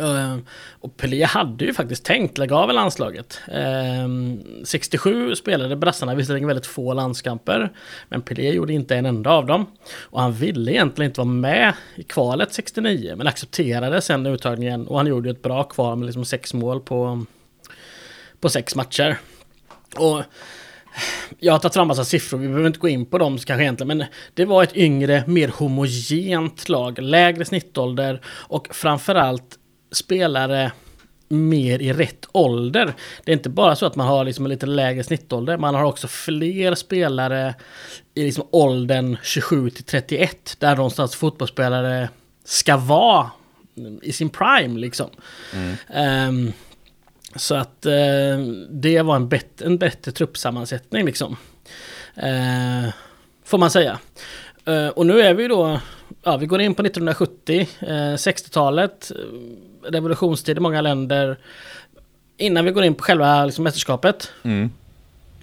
Uh, och Pelé hade ju faktiskt tänkt lägga av i landslaget. Ehm, uh, 67 spelade brassarna visserligen väldigt få landskamper. Men Pelé gjorde inte en enda av dem. Och han ville egentligen inte vara med i kvalet 69. Men accepterade sen uttagningen. Och han gjorde ett bra kval med liksom sex mål på, på sex matcher. Och jag har tagit fram massa siffror, vi behöver inte gå in på dem kanske egentligen, men det var ett yngre, mer homogent lag, lägre snittålder och framförallt spelare mer i rätt ålder. Det är inte bara så att man har liksom en lite lägre snittålder, man har också fler spelare i liksom åldern 27 till 31, där någonstans fotbollsspelare ska vara i sin prime liksom. Mm. Um, så att uh, det var en, bet en bättre truppsammansättning liksom. Uh, får man säga. Uh, och nu är vi då, ja vi går in på 1970, 60-talet revolutionstid i många länder. Innan vi går in på själva liksom, mästerskapet. Mm.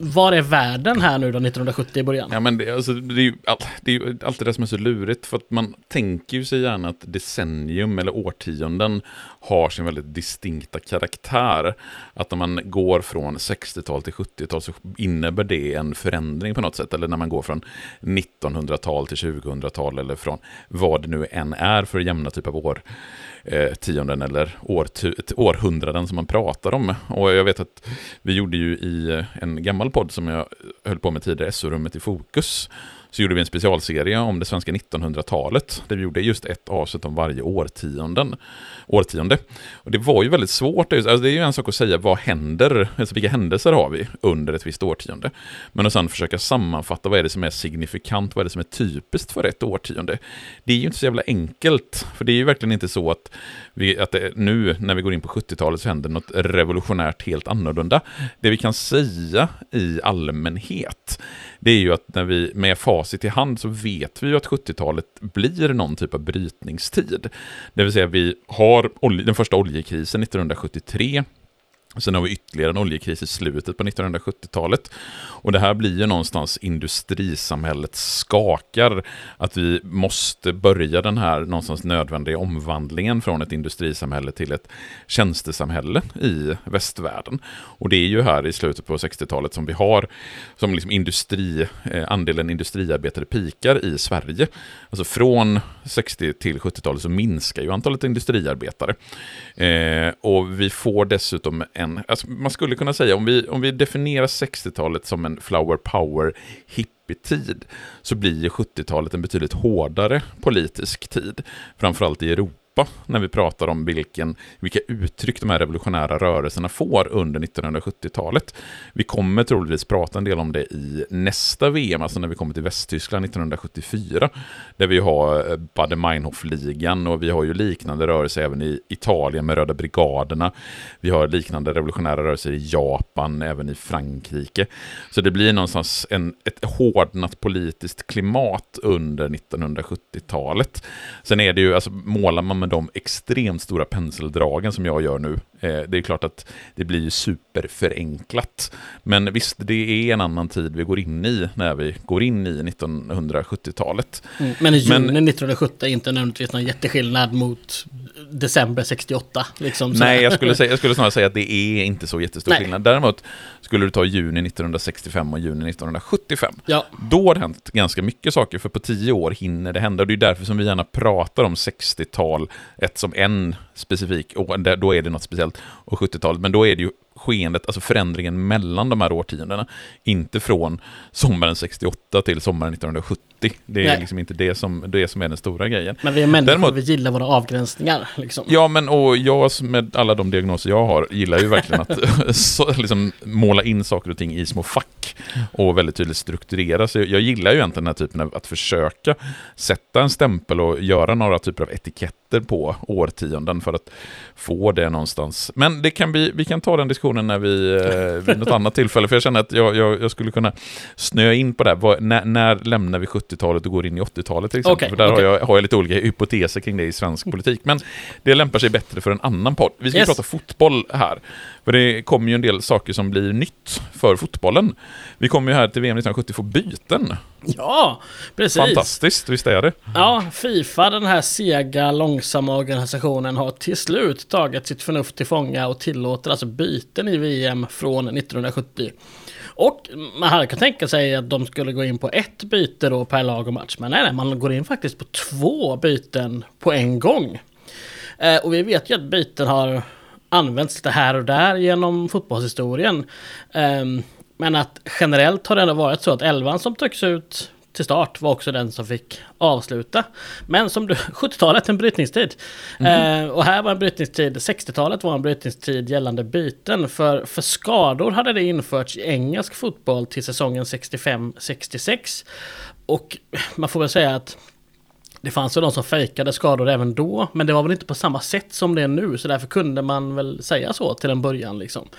Var är världen här nu då 1970 i början? Ja men det, alltså, det, är ju all, det är alltid det som är så lurigt. För att man tänker ju sig gärna att decennium eller årtionden har sin väldigt distinkta karaktär. Att när man går från 60-tal till 70-tal så innebär det en förändring på något sätt. Eller när man går från 1900-tal till 2000-tal eller från vad det nu än är för jämna typ av år eh, tionden eller århundraden som man pratar om. Och jag vet att vi gjorde ju i en gammal podd som jag höll på med tidigare, SO-rummet i fokus, så gjorde vi en specialserie om det svenska 1900-talet, där vi gjorde just ett avsnitt om varje årtionden, årtionde. Och det var ju väldigt svårt, alltså det är ju en sak att säga vad händer, alltså vilka händelser har vi under ett visst årtionde. Men att sedan försöka sammanfatta vad är det som är signifikant, vad är det som är typiskt för ett årtionde. Det är ju inte så jävla enkelt, för det är ju verkligen inte så att, vi, att det, nu när vi går in på 70-talet så händer något revolutionärt helt annorlunda. Det vi kan säga i allmänhet, det är ju att när vi med facit i hand så vet vi ju att 70-talet blir någon typ av brytningstid. Det vill säga vi har den första oljekrisen 1973 Sen har vi ytterligare en oljekris i slutet på 1970-talet. Och det här blir ju någonstans industrisamhället skakar. Att vi måste börja den här någonstans nödvändiga omvandlingen från ett industrisamhälle till ett tjänstesamhälle i västvärlden. Och det är ju här i slutet på 60-talet som vi har som liksom industri, eh, andelen industriarbetare pikar i Sverige. Alltså från 60 till 70-talet så minskar ju antalet industriarbetare. Eh, och vi får dessutom en, alltså man skulle kunna säga om vi, om vi definierar 60-talet som en flower power hippietid så blir 70-talet en betydligt hårdare politisk tid, framförallt i Europa. Europa när vi pratar om vilken, vilka uttryck de här revolutionära rörelserna får under 1970-talet. Vi kommer troligtvis prata en del om det i nästa VM, alltså när vi kommer till Västtyskland 1974, där vi har eh, Baader-Meinhof-ligan och vi har ju liknande rörelser även i Italien med Röda brigaderna. Vi har liknande revolutionära rörelser i Japan, även i Frankrike. Så det blir någonstans en, ett hårdnat politiskt klimat under 1970-talet. Sen är det ju, alltså målar man med de extremt stora penseldragen som jag gör nu. Eh, det är klart att det blir superförenklat. Men visst, det är en annan tid vi går in i när vi går in i 1970-talet. Mm, men i juni men, 1970 är inte nödvändigtvis någon jätteskillnad mot december 68. Liksom, nej, jag skulle, säga, jag skulle snarare säga att det är inte så jättestor nej. skillnad. Däremot skulle du ta juni 1965 och juni 1975. Ja. Då har det hänt ganska mycket saker, för på tio år hinner det hända. Och det är därför som vi gärna pratar om 60-tal, ett som en specifik, och då är det något speciellt, och 70-talet, men då är det ju skeendet, alltså förändringen mellan de här årtiondena. Inte från sommaren 68 till sommaren 1970. Det är Nej. liksom inte det som, det som är den stora grejen. Men vi är människor, Däremot, vi gillar våra avgränsningar. Liksom. Ja, men och jag med alla de diagnoser jag har gillar ju verkligen att så, liksom, måla in saker och ting i små fack och väldigt tydligt strukturera. Så jag, jag gillar ju egentligen den här typen av att försöka sätta en stämpel och göra några typer av etiketter på årtionden för att få det någonstans. Men det kan bli, vi kan ta den diskussionen när vi, eh, vid något annat tillfälle, för jag känner att jag, jag, jag skulle kunna snöa in på det. Här. När, när lämnar vi 70-talet och går in i 80-talet till exempel? Okay, för där okay. har, jag, har jag lite olika hypoteser kring det i svensk politik. Men det lämpar sig bättre för en annan podd. Vi ska yes. prata fotboll här. För det kommer ju en del saker som blir nytt för fotbollen. Vi kommer ju här till VM 1970 få byten. Ja, precis. Fantastiskt, visst är det? Ja, Fifa, den här sega, långsamma organisationen, har till slut tagit sitt förnuft till fånga och tillåter alltså byten i VM från 1970. Och man hade kunnat tänka sig att de skulle gå in på ett byte då per lag och match. Men nej, nej, man går in faktiskt på två byten på en gång. Eh, och vi vet ju att byten har använts lite här och där genom fotbollshistorien. Eh, men att generellt har det ändå varit så att elvan som trycks ut till start var också den som fick avsluta. Men som du, 70-talet en brytningstid. Mm. Eh, och här var en brytningstid, 60-talet var en brytningstid gällande byten. För, för skador hade det införts i engelsk fotboll till säsongen 65-66. Och man får väl säga att det fanns ju de som fejkade skador även då, men det var väl inte på samma sätt som det är nu, så därför kunde man väl säga så till en början liksom.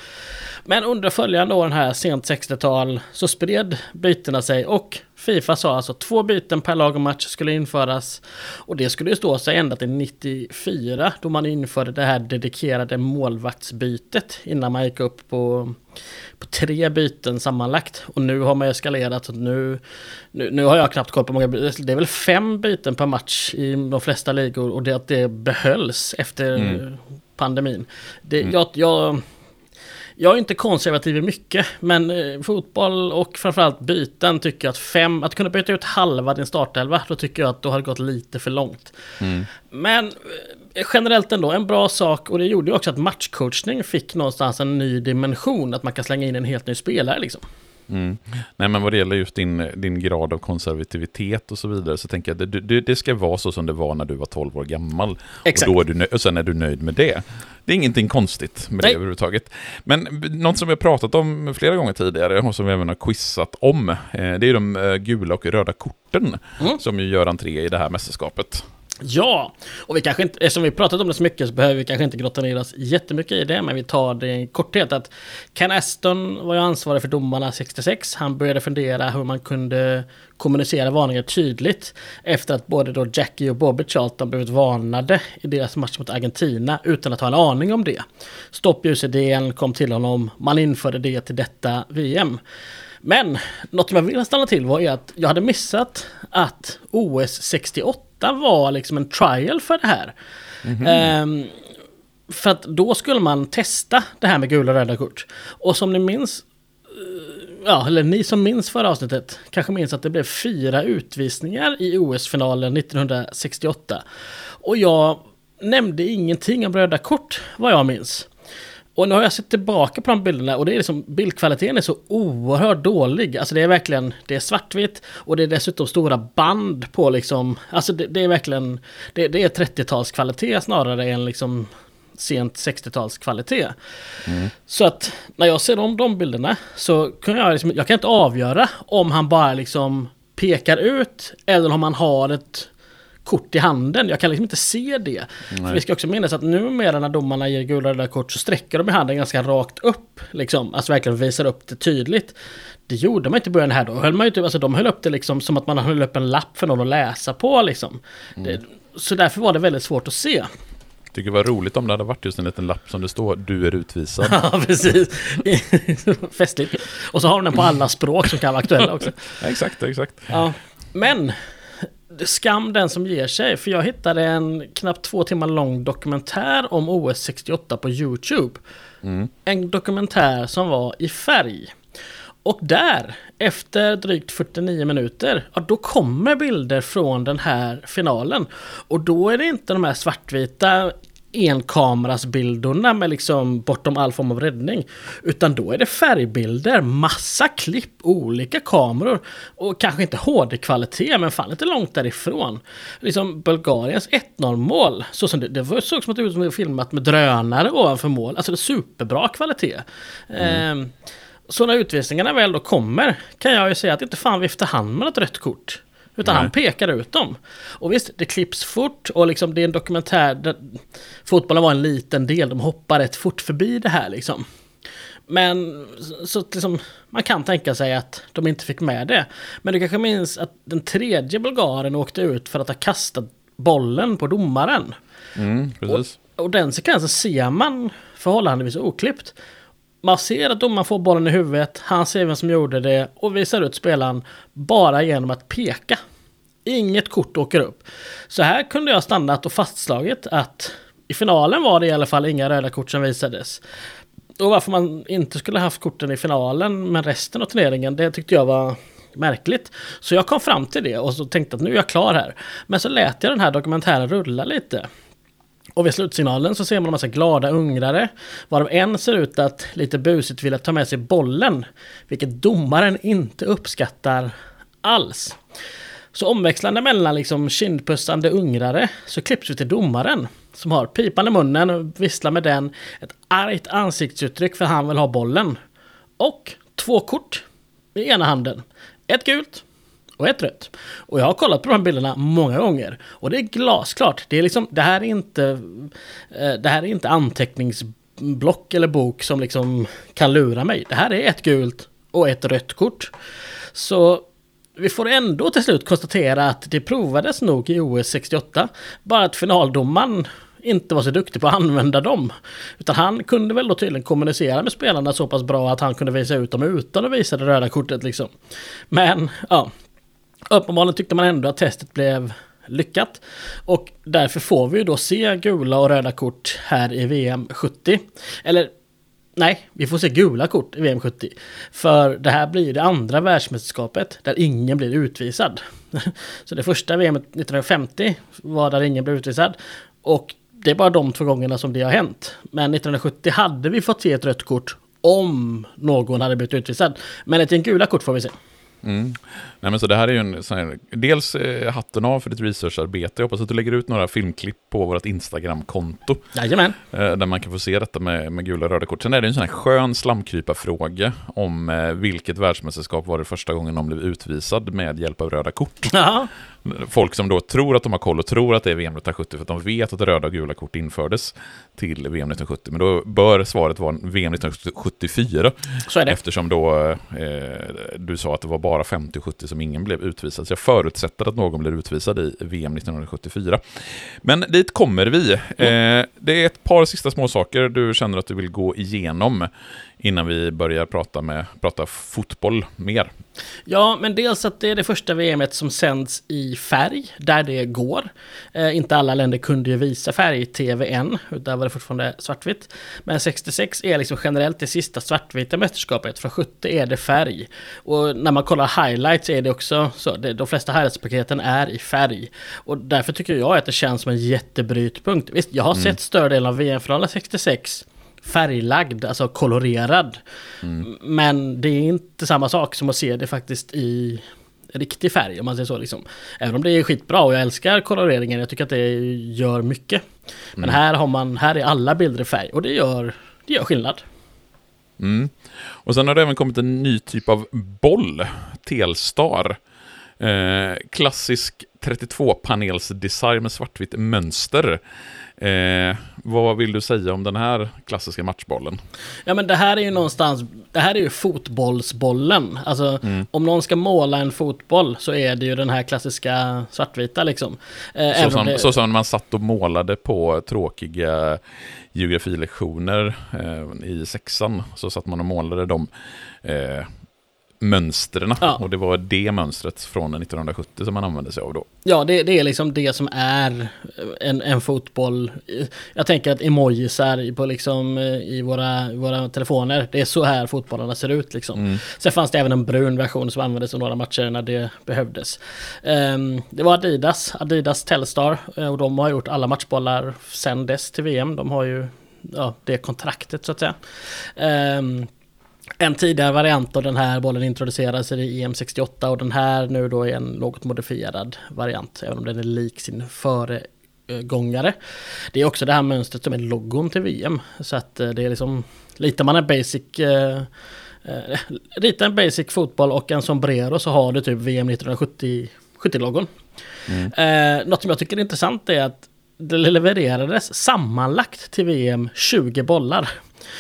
Men under följande åren här, sent 60-tal, så spred bytena sig och Fifa sa alltså två byten per lag och match skulle införas. Och det skulle ju stå sig ända till 94 då man införde det här dedikerade målvaktsbytet innan man gick upp på, på tre byten sammanlagt. Och nu har man eskalerat. Så nu, nu, nu har jag knappt koll på många byten. Det är väl fem byten per match i de flesta ligor och det att det behölls efter mm. pandemin. Det, mm. jag, jag jag är inte konservativ i mycket, men eh, fotboll och framförallt byten tycker jag att fem, att kunna byta ut halva din startelva, då tycker jag att då har gått lite för långt. Mm. Men eh, generellt ändå en bra sak och det gjorde ju också att matchcoachning fick någonstans en ny dimension, att man kan slänga in en helt ny spelare liksom. Mm. Nej, men vad det gäller just din, din grad av konservativitet och så vidare, så tänker jag att det, det, det ska vara så som det var när du var 12 år gammal. Exakt. Och, då är du och sen är du nöjd med det. Det är ingenting konstigt med Nej. det överhuvudtaget. Men något som vi har pratat om flera gånger tidigare och som vi även har quizat om, eh, det är de eh, gula och röda korten mm. som ju gör entré i det här mästerskapet. Ja, och vi kanske inte, eftersom vi pratat om det så mycket så behöver vi kanske inte grotta ner oss jättemycket i det, men vi tar det i korthet att Ken Aston var ju ansvarig för domarna 66. Han började fundera hur man kunde kommunicera varningar tydligt efter att både då Jackie och Bobby Charlton blivit varnade i deras match mot Argentina utan att ha en aning om det. Stoppljusidén kom till honom, man införde det till detta VM. Men något som jag vill stanna till var att jag hade missat att OS 68 var liksom en trial för det här. Mm -hmm. um, för att då skulle man testa det här med gula och röda kort. Och som ni minns, eh, ja, eller ni som minns förra avsnittet kanske minns att det blev fyra utvisningar i OS-finalen 1968. Och jag nämnde ingenting om röda kort, vad jag minns. Och nu har jag sett tillbaka på de bilderna och det är liksom, bildkvaliteten är så oerhört dålig. Alltså det är verkligen, det är svartvitt och det är dessutom stora band på liksom, alltså det, det är verkligen, det, det är 30-talskvalitet snarare än liksom sent 60-talskvalitet. Mm. Så att när jag ser om de bilderna så kan jag liksom, jag kan inte avgöra om han bara liksom pekar ut eller om han har ett kort i handen. Jag kan liksom inte se det. För vi ska också minnas att numera när domarna ger gula och röda kort så sträcker de i handen ganska rakt upp. Liksom. Alltså verkligen visar upp det tydligt. Det gjorde man inte i början här då. Höll man ju typ, alltså, de höll upp det liksom som att man höll upp en lapp för någon att läsa på. Liksom. Mm. Det, så därför var det väldigt svårt att se. Tycker det var roligt om det hade varit just en liten lapp som det står du är utvisad. ja, precis. Festligt. Och så har de den på alla språk som kan vara aktuella också. exakt, exakt. Ja. Men skam den som ger sig. För jag hittade en knappt två timmar lång dokumentär om OS 68 på YouTube. Mm. En dokumentär som var i färg. Och där, efter drygt 49 minuter, ja, då kommer bilder från den här finalen. Och då är det inte de här svartvita enkamerasbilderna med liksom bortom all form av räddning. Utan då är det färgbilder, massa klipp, olika kameror och kanske inte HD-kvalitet men fan inte långt därifrån. Liksom Bulgariens 1-0 mål, så som det, det såg som att det var filmat med drönare ovanför mål. Alltså det är superbra kvalitet. Mm. Eh, så när utvisningarna väl då kommer kan jag ju säga att inte fan viftar han med ett rött kort. Utan Nej. han pekar ut dem. Och visst, det klipps fort och liksom det är en dokumentär där fotbollen var en liten del. De hoppar rätt fort förbi det här liksom. Men så liksom, man kan tänka sig att de inte fick med det. Men du kanske minns att den tredje bulgaren åkte ut för att ha kastat bollen på domaren. Mm, precis. Och, och den sekvensen ser man förhållandevis oklippt. Man ser att domaren får bollen i huvudet, han ser vem som gjorde det och visar ut spelaren bara genom att peka. Inget kort åker upp. Så här kunde jag stannat och fastslagit att i finalen var det i alla fall inga röda kort som visades. Och varför man inte skulle haft korten i finalen men resten av turneringen, det tyckte jag var märkligt. Så jag kom fram till det och så tänkte att nu är jag klar här. Men så lät jag den här dokumentären rulla lite. Och vid slutsignalen så ser man en massa glada ungrare, varav en ser ut att lite busigt vilja ta med sig bollen, vilket domaren inte uppskattar alls. Så omväxlande mellan liksom kindpussande ungrare så klipps vi till domaren som har pipan i munnen och visslar med den, ett argt ansiktsuttryck för han vill ha bollen. Och två kort i ena handen. Ett gult och ett rött. Och jag har kollat på de här bilderna många gånger. Och det är glasklart. Det, är liksom, det, här, är inte, eh, det här är inte anteckningsblock eller bok som liksom kan lura mig. Det här är ett gult och ett rött kort. Så vi får ändå till slut konstatera att det provades nog i OS 68. Bara att finaldomaren inte var så duktig på att använda dem. Utan han kunde väl då tydligen kommunicera med spelarna så pass bra att han kunde visa ut dem utan att visa det röda kortet liksom. Men ja, uppenbarligen tyckte man ändå att testet blev lyckat. Och därför får vi ju då se gula och röda kort här i VM 70. Eller nej, vi får se gula kort i VM 70. För det här blir det andra världsmästerskapet där ingen blir utvisad. Så det första VM 1950 var där ingen blev utvisad. Och det är bara de två gångerna som det har hänt. Men 1970 hade vi fått se ett rött kort om någon hade blivit utvisad. Men ett gula kort får vi se. Mm. Nej, men så det här är ju en sån här, dels eh, hatten av för ditt researcharbete. Jag hoppas att du lägger ut några filmklipp på vårt Instagram-konto. Jajamän. Eh, där man kan få se detta med, med gula och röda kort. Sen är det en sån här skön slamkryparfråga om eh, vilket världsmästerskap var det första gången någon blev utvisad med hjälp av röda kort. Ja. Folk som då tror att de har koll och tror att det är VM 1970 för att de vet att röda och gula kort infördes till VM 1970. Men då bör svaret vara VM 1974. Så är det. Eftersom då eh, du sa att det var bara 50 och 70 som ingen blev utvisad. Så jag förutsätter att någon blir utvisad i VM 1974. Men dit kommer vi. Mm. Eh, det är ett par sista små saker du känner att du vill gå igenom innan vi börjar prata, med, prata fotboll mer. Ja, men dels att det är det första VMet som sänds i färg, där det går. Eh, inte alla länder kunde ju visa färg-tv än, där var det fortfarande svartvitt. Men 66 är liksom generellt det sista svartvita mästerskapet, från 70 är det färg. Och när man kollar highlights är det också så, det, de flesta highlights-paketen är i färg. Och därför tycker jag att det känns som en jättebrytpunkt. Visst, jag har mm. sett större delen av VM-finalen 66, färglagd, alltså kolorerad. Mm. Men det är inte samma sak som att se det faktiskt i riktig färg om man säger så liksom. Även om det är skitbra och jag älskar koloreringen, jag tycker att det gör mycket. Men mm. här har man, här är alla bilder i färg och det gör, det gör skillnad. Mm. Och sen har det även kommit en ny typ av boll, Telstar. Eh, klassisk 32-panelsdesign med svartvitt mönster. Eh, vad vill du säga om den här klassiska matchbollen? Ja men det här är ju någonstans, det här är ju fotbollsbollen. Alltså mm. om någon ska måla en fotboll så är det ju den här klassiska svartvita liksom. Eh, så, som, det... så som man satt och målade på tråkiga geografilektioner eh, i sexan. Så satt man och målade dem eh, mönstren. Ja. Och det var det mönstret från 1970 som man använde sig av då. Ja, det, det är liksom det som är en, en fotboll. Jag tänker att emojisar på liksom, eh, i våra, våra telefoner, det är så här fotbollarna ser ut. Liksom. Mm. Sen fanns det även en brun version som användes i några matcher när det behövdes. Um, det var Adidas, Adidas Telstar, eh, och de har gjort alla matchbollar sen dess till VM. De har ju ja, det kontraktet så att säga. Um, en tidigare variant av den här bollen introducerades i EM68 och den här nu då är en något modifierad variant, även om den är lik sin föregångare. Det är också det här mönstret som är logon till VM, så att eh, det är liksom, litar man en basic eh, eh, Rita en basic fotboll och en sombrero så har du typ VM 1970-loggon. Mm. Eh, något som jag tycker är intressant är att det levererades sammanlagt till VM 20 bollar.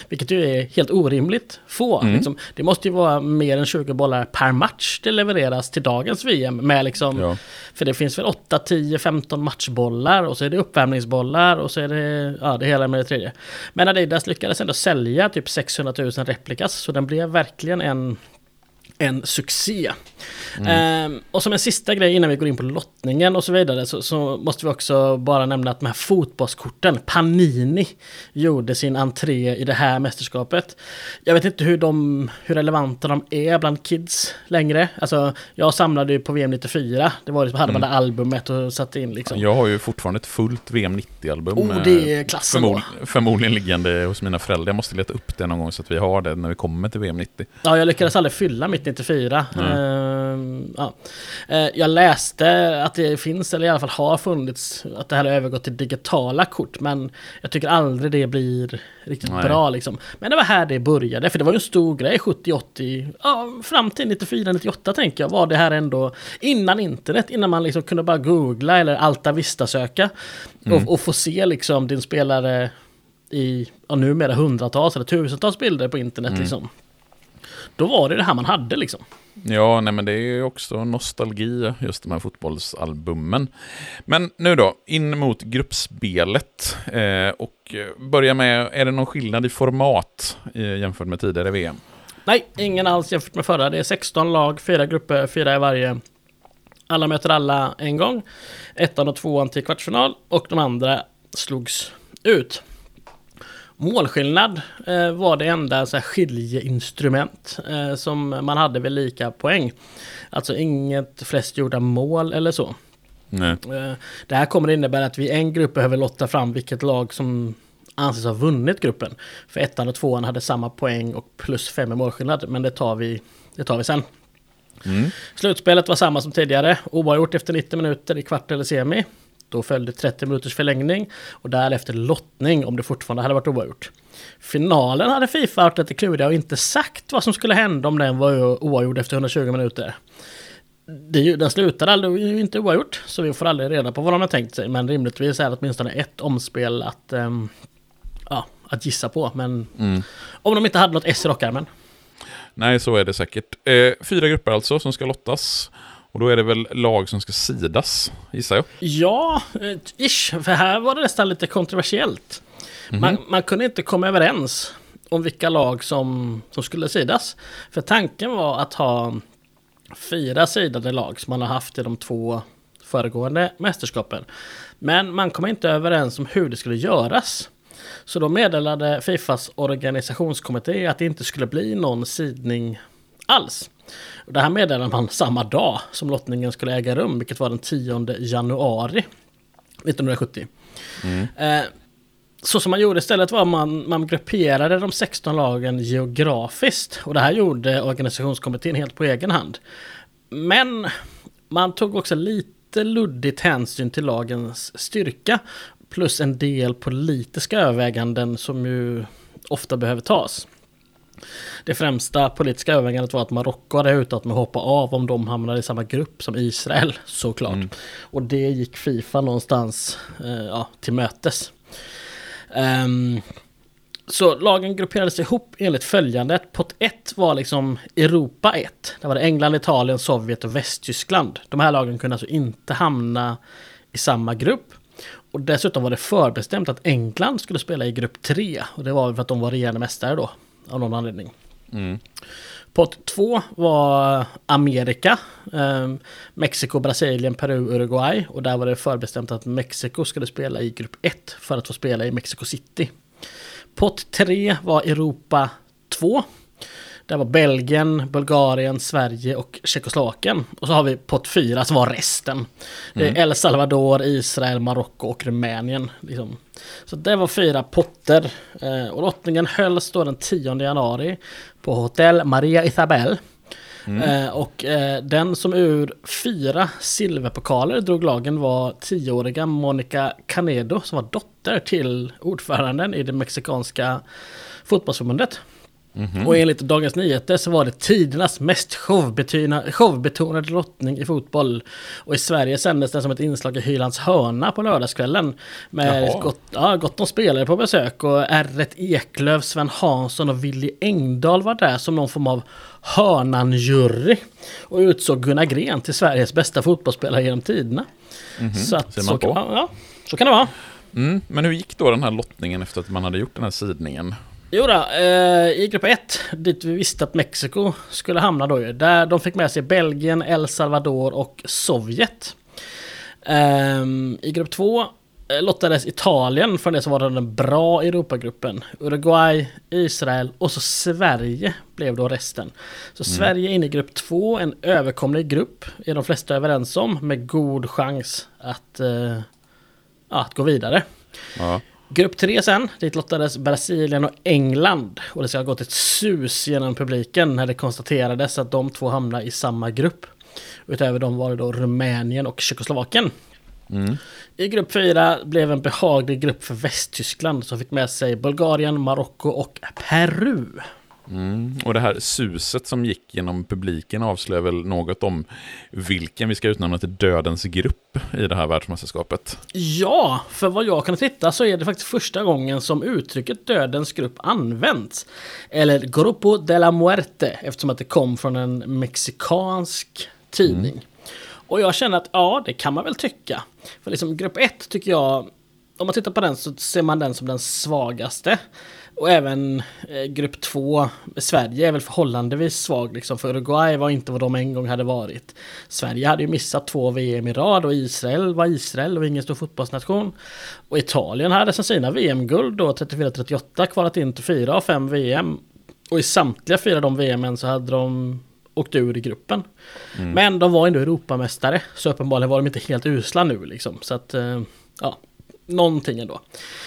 Vilket ju är helt orimligt få. Mm. Liksom, det måste ju vara mer än 20 bollar per match det levereras till dagens VM. Med liksom, ja. För det finns väl 8, 10, 15 matchbollar och så är det uppvärmningsbollar och så är det ja, det hela med det tredje. Men Adidas lyckades ändå sälja typ 600 000 replikas så den blev verkligen en en succé. Mm. Ehm, och som en sista grej innan vi går in på lottningen och så vidare så, så, måste vi också bara nämna att de här fotbollskorten, Panini, gjorde sin entré i det här mästerskapet. Jag vet inte hur, de, hur relevanta de är bland kids längre. Alltså, jag samlade ju på VM 94. Det var liksom, hade man mm. det albumet och satte in liksom. Jag har ju fortfarande ett fullt VM 90-album. Oh, det är klassen förmod, Förmodligen liggande hos mina föräldrar. Jag måste leta upp det någon gång så att vi har det när vi kommer till VM 90. Ja, jag lyckades aldrig fylla mitt 94. Mm. Ja. uh, jag läste att det finns, eller i alla fall har funnits, att det här har övergått till digitala kort. Men jag tycker aldrig det blir riktigt Nej. bra liksom. Men det var här det började, för det var ju en stor grej 70-80, ja, fram till 94-98 tänker jag, var det här ändå innan internet, innan man liksom kunde bara googla eller Alta Vista-söka mm. och, och få se liksom din spelare i, ja, numera hundratals eller tusentals bilder på internet mm. liksom. Då var det det här man hade liksom. Ja, nej men det är ju också nostalgi, just de här fotbollsalbumen. Men nu då, in mot gruppspelet. Eh, och börja med, är det någon skillnad i format eh, jämfört med tidigare VM? Nej, ingen alls jämfört med förra. Det är 16 lag, fyra grupper, fyra i varje. Alla möter alla en gång. Ettan och tvåan till kvartsfinal och de andra slogs ut. Målskillnad eh, var det enda så här, skiljeinstrument eh, som man hade vid lika poäng. Alltså inget flest gjorda mål eller så. Nej. Eh, det här kommer innebära att vi i en grupp behöver lotta fram vilket lag som anses ha vunnit gruppen. För ettan och tvåan hade samma poäng och plus fem i målskillnad. Men det tar vi, det tar vi sen. Mm. Slutspelet var samma som tidigare. Oavgjort efter 90 minuter i kvart eller semi. Då följde 30 minuters förlängning och därefter lottning om det fortfarande hade varit oavgjort. Finalen hade Fifa varit lite kluriga och inte sagt vad som skulle hända om den var oavgjord efter 120 minuter. det, den slutade aldrig inte oavgjort, så vi får aldrig reda på vad de har tänkt sig. Men rimligtvis är det åtminstone ett omspel att, um, ja, att gissa på. Men mm. om de inte hade något S i rockarmen. Nej, så är det säkert. Eh, fyra grupper alltså som ska lottas. Och då är det väl lag som ska sidas, gissar jag? Ja, eh, ish. För här var det nästan lite kontroversiellt. Mm man, man, kunde inte komma överens om vilka lag som, som skulle sidas. För tanken var att ha fyra sidade lag som man har haft i de två föregående mästerskapen. Men man kom inte överens om hur det skulle göras. Så då meddelade Fifas organisationskommitté att det inte skulle bli någon sidning alls. Det här meddelade man samma dag som lottningen skulle äga rum, vilket var den 10 januari 1970. Mm. Eh, så som man gjorde istället var man, man grupperade de 16 lagen geografiskt. Och det här gjorde organisationskommittén helt på egen hand. Men man tog också lite luddigt hänsyn till lagens styrka. Plus en del politiska överväganden som ju ofta behöver tas. Det främsta politiska övervägandet var att Marocko hade hotat med att hoppa av om de hamnade i samma grupp som Israel, såklart. Mm. Och det gick Fifa någonstans eh, ja, till mötes. Um, så lagen grupperades ihop enligt följande. Pott 1 var liksom Europa 1. Där var det England, Italien, Sovjet och Västtyskland. De här lagen kunde alltså inte hamna i samma grupp. Och dessutom var det förbestämt att England skulle spela i grupp 3. Och det var för att de var regerande mästare då. Av någon anledning. Mm. Pott 2 var Amerika. Eh, Mexiko, Brasilien, Peru, Uruguay. Och där var det förbestämt att Mexiko skulle spela i grupp 1 för att få spela i Mexico City. Pott 3 var Europa 2. Det var Belgien, Bulgarien, Sverige och Tjeckoslovakien. Och så har vi pott 4 som var resten. Det är mm. El Salvador, Israel, Marocko och Rumänien. Liksom. Så det var fyra potter. Eh, och lottningen hölls då den 10 januari på Hotel Maria Isabel. Mm. Eh, och eh, den som ur fyra silverpokaler drog lagen var tioåriga Monica Canedo som var dotter till ordföranden i det mexikanska fotbollsförbundet. Mm -hmm. Och enligt Dagens Nyheter så var det tidernas mest showbetonade, showbetonade lottning i fotboll. Och i Sverige sändes den som ett inslag i Hylands hörna på lördagskvällen. Med gott, ja, gott om spelare på besök och R1 Eklöf, Sven Hansson och Willy Engdahl var där som någon form av Hörnan-jury. Och utsåg Gunnar Gren till Sveriges bästa fotbollsspelare genom tiderna. Mm -hmm. Så, att, så, kan, ja, så kan det vara. Mm, men hur gick då den här lottningen efter att man hade gjort den här sidningen? Jo då, eh, i grupp 1, dit vi visste att Mexiko skulle hamna då ju. Där de fick med sig Belgien, El Salvador och Sovjet. Eh, I grupp 2 eh, lottades Italien för det som var den bra Europagruppen. Uruguay, Israel och så Sverige blev då resten. Så mm. Sverige in i grupp 2, en överkomlig grupp, är de flesta överens om, med god chans att, eh, att gå vidare. Ja. Grupp 3 sen, dit lottades Brasilien och England. Och det ska ha gått ett sus genom publiken när det konstaterades att de två hamnade i samma grupp. Utöver dem var det då Rumänien och Tjeckoslovakien. Mm. I grupp 4 blev en behaglig grupp för Västtyskland som fick med sig Bulgarien, Marocko och Peru. Mm. Och det här suset som gick genom publiken avslöjar väl något om vilken vi ska utnämna till dödens grupp i det här världsmästerskapet? Ja, för vad jag kan titta så är det faktiskt första gången som uttrycket dödens grupp används. Eller Grupo de la Muerte, eftersom att det kom från en mexikansk tidning. Mm. Och jag känner att ja, det kan man väl tycka. För liksom grupp 1 tycker jag, om man tittar på den så ser man den som den svagaste. Och även eh, grupp 2, Sverige är väl förhållandevis svag liksom, för Uruguay var inte vad de en gång hade varit. Sverige hade ju missat två VM i rad och Israel var Israel och ingen stor fotbollsnation. Och Italien hade sen sina VM-guld då 34-38 kvalat in till fyra av fem VM. Och i samtliga fyra de VMen så hade de åkt ur i gruppen. Mm. Men de var ändå Europamästare, så uppenbarligen var de inte helt usla nu liksom. Så att, eh, ja, någonting ändå.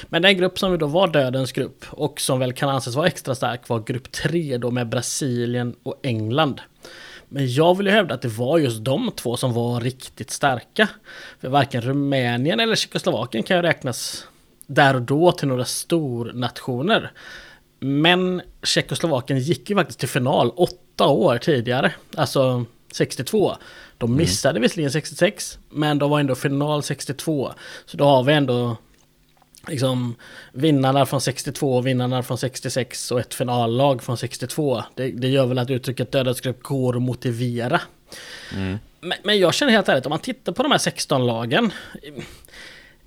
Men den grupp som då var dödens grupp och som väl kan anses vara extra stark var grupp 3 då med Brasilien och England. Men jag vill ju hävda att det var just de två som var riktigt starka. För varken Rumänien eller Tjeckoslovakien kan ju räknas där och då till några stornationer. Men Tjeckoslovakien gick ju faktiskt till final åtta år tidigare. Alltså 62. De mm. missade mm. visserligen 66, men de var ändå final 62. Så då har vi ändå liksom vinnarna från 62 och vinnarna från 66 och ett finallag från 62. Det, det gör väl att uttrycket dödens går att motivera. Mm. Men, men, jag känner helt ärligt, om man tittar på de här 16 lagen.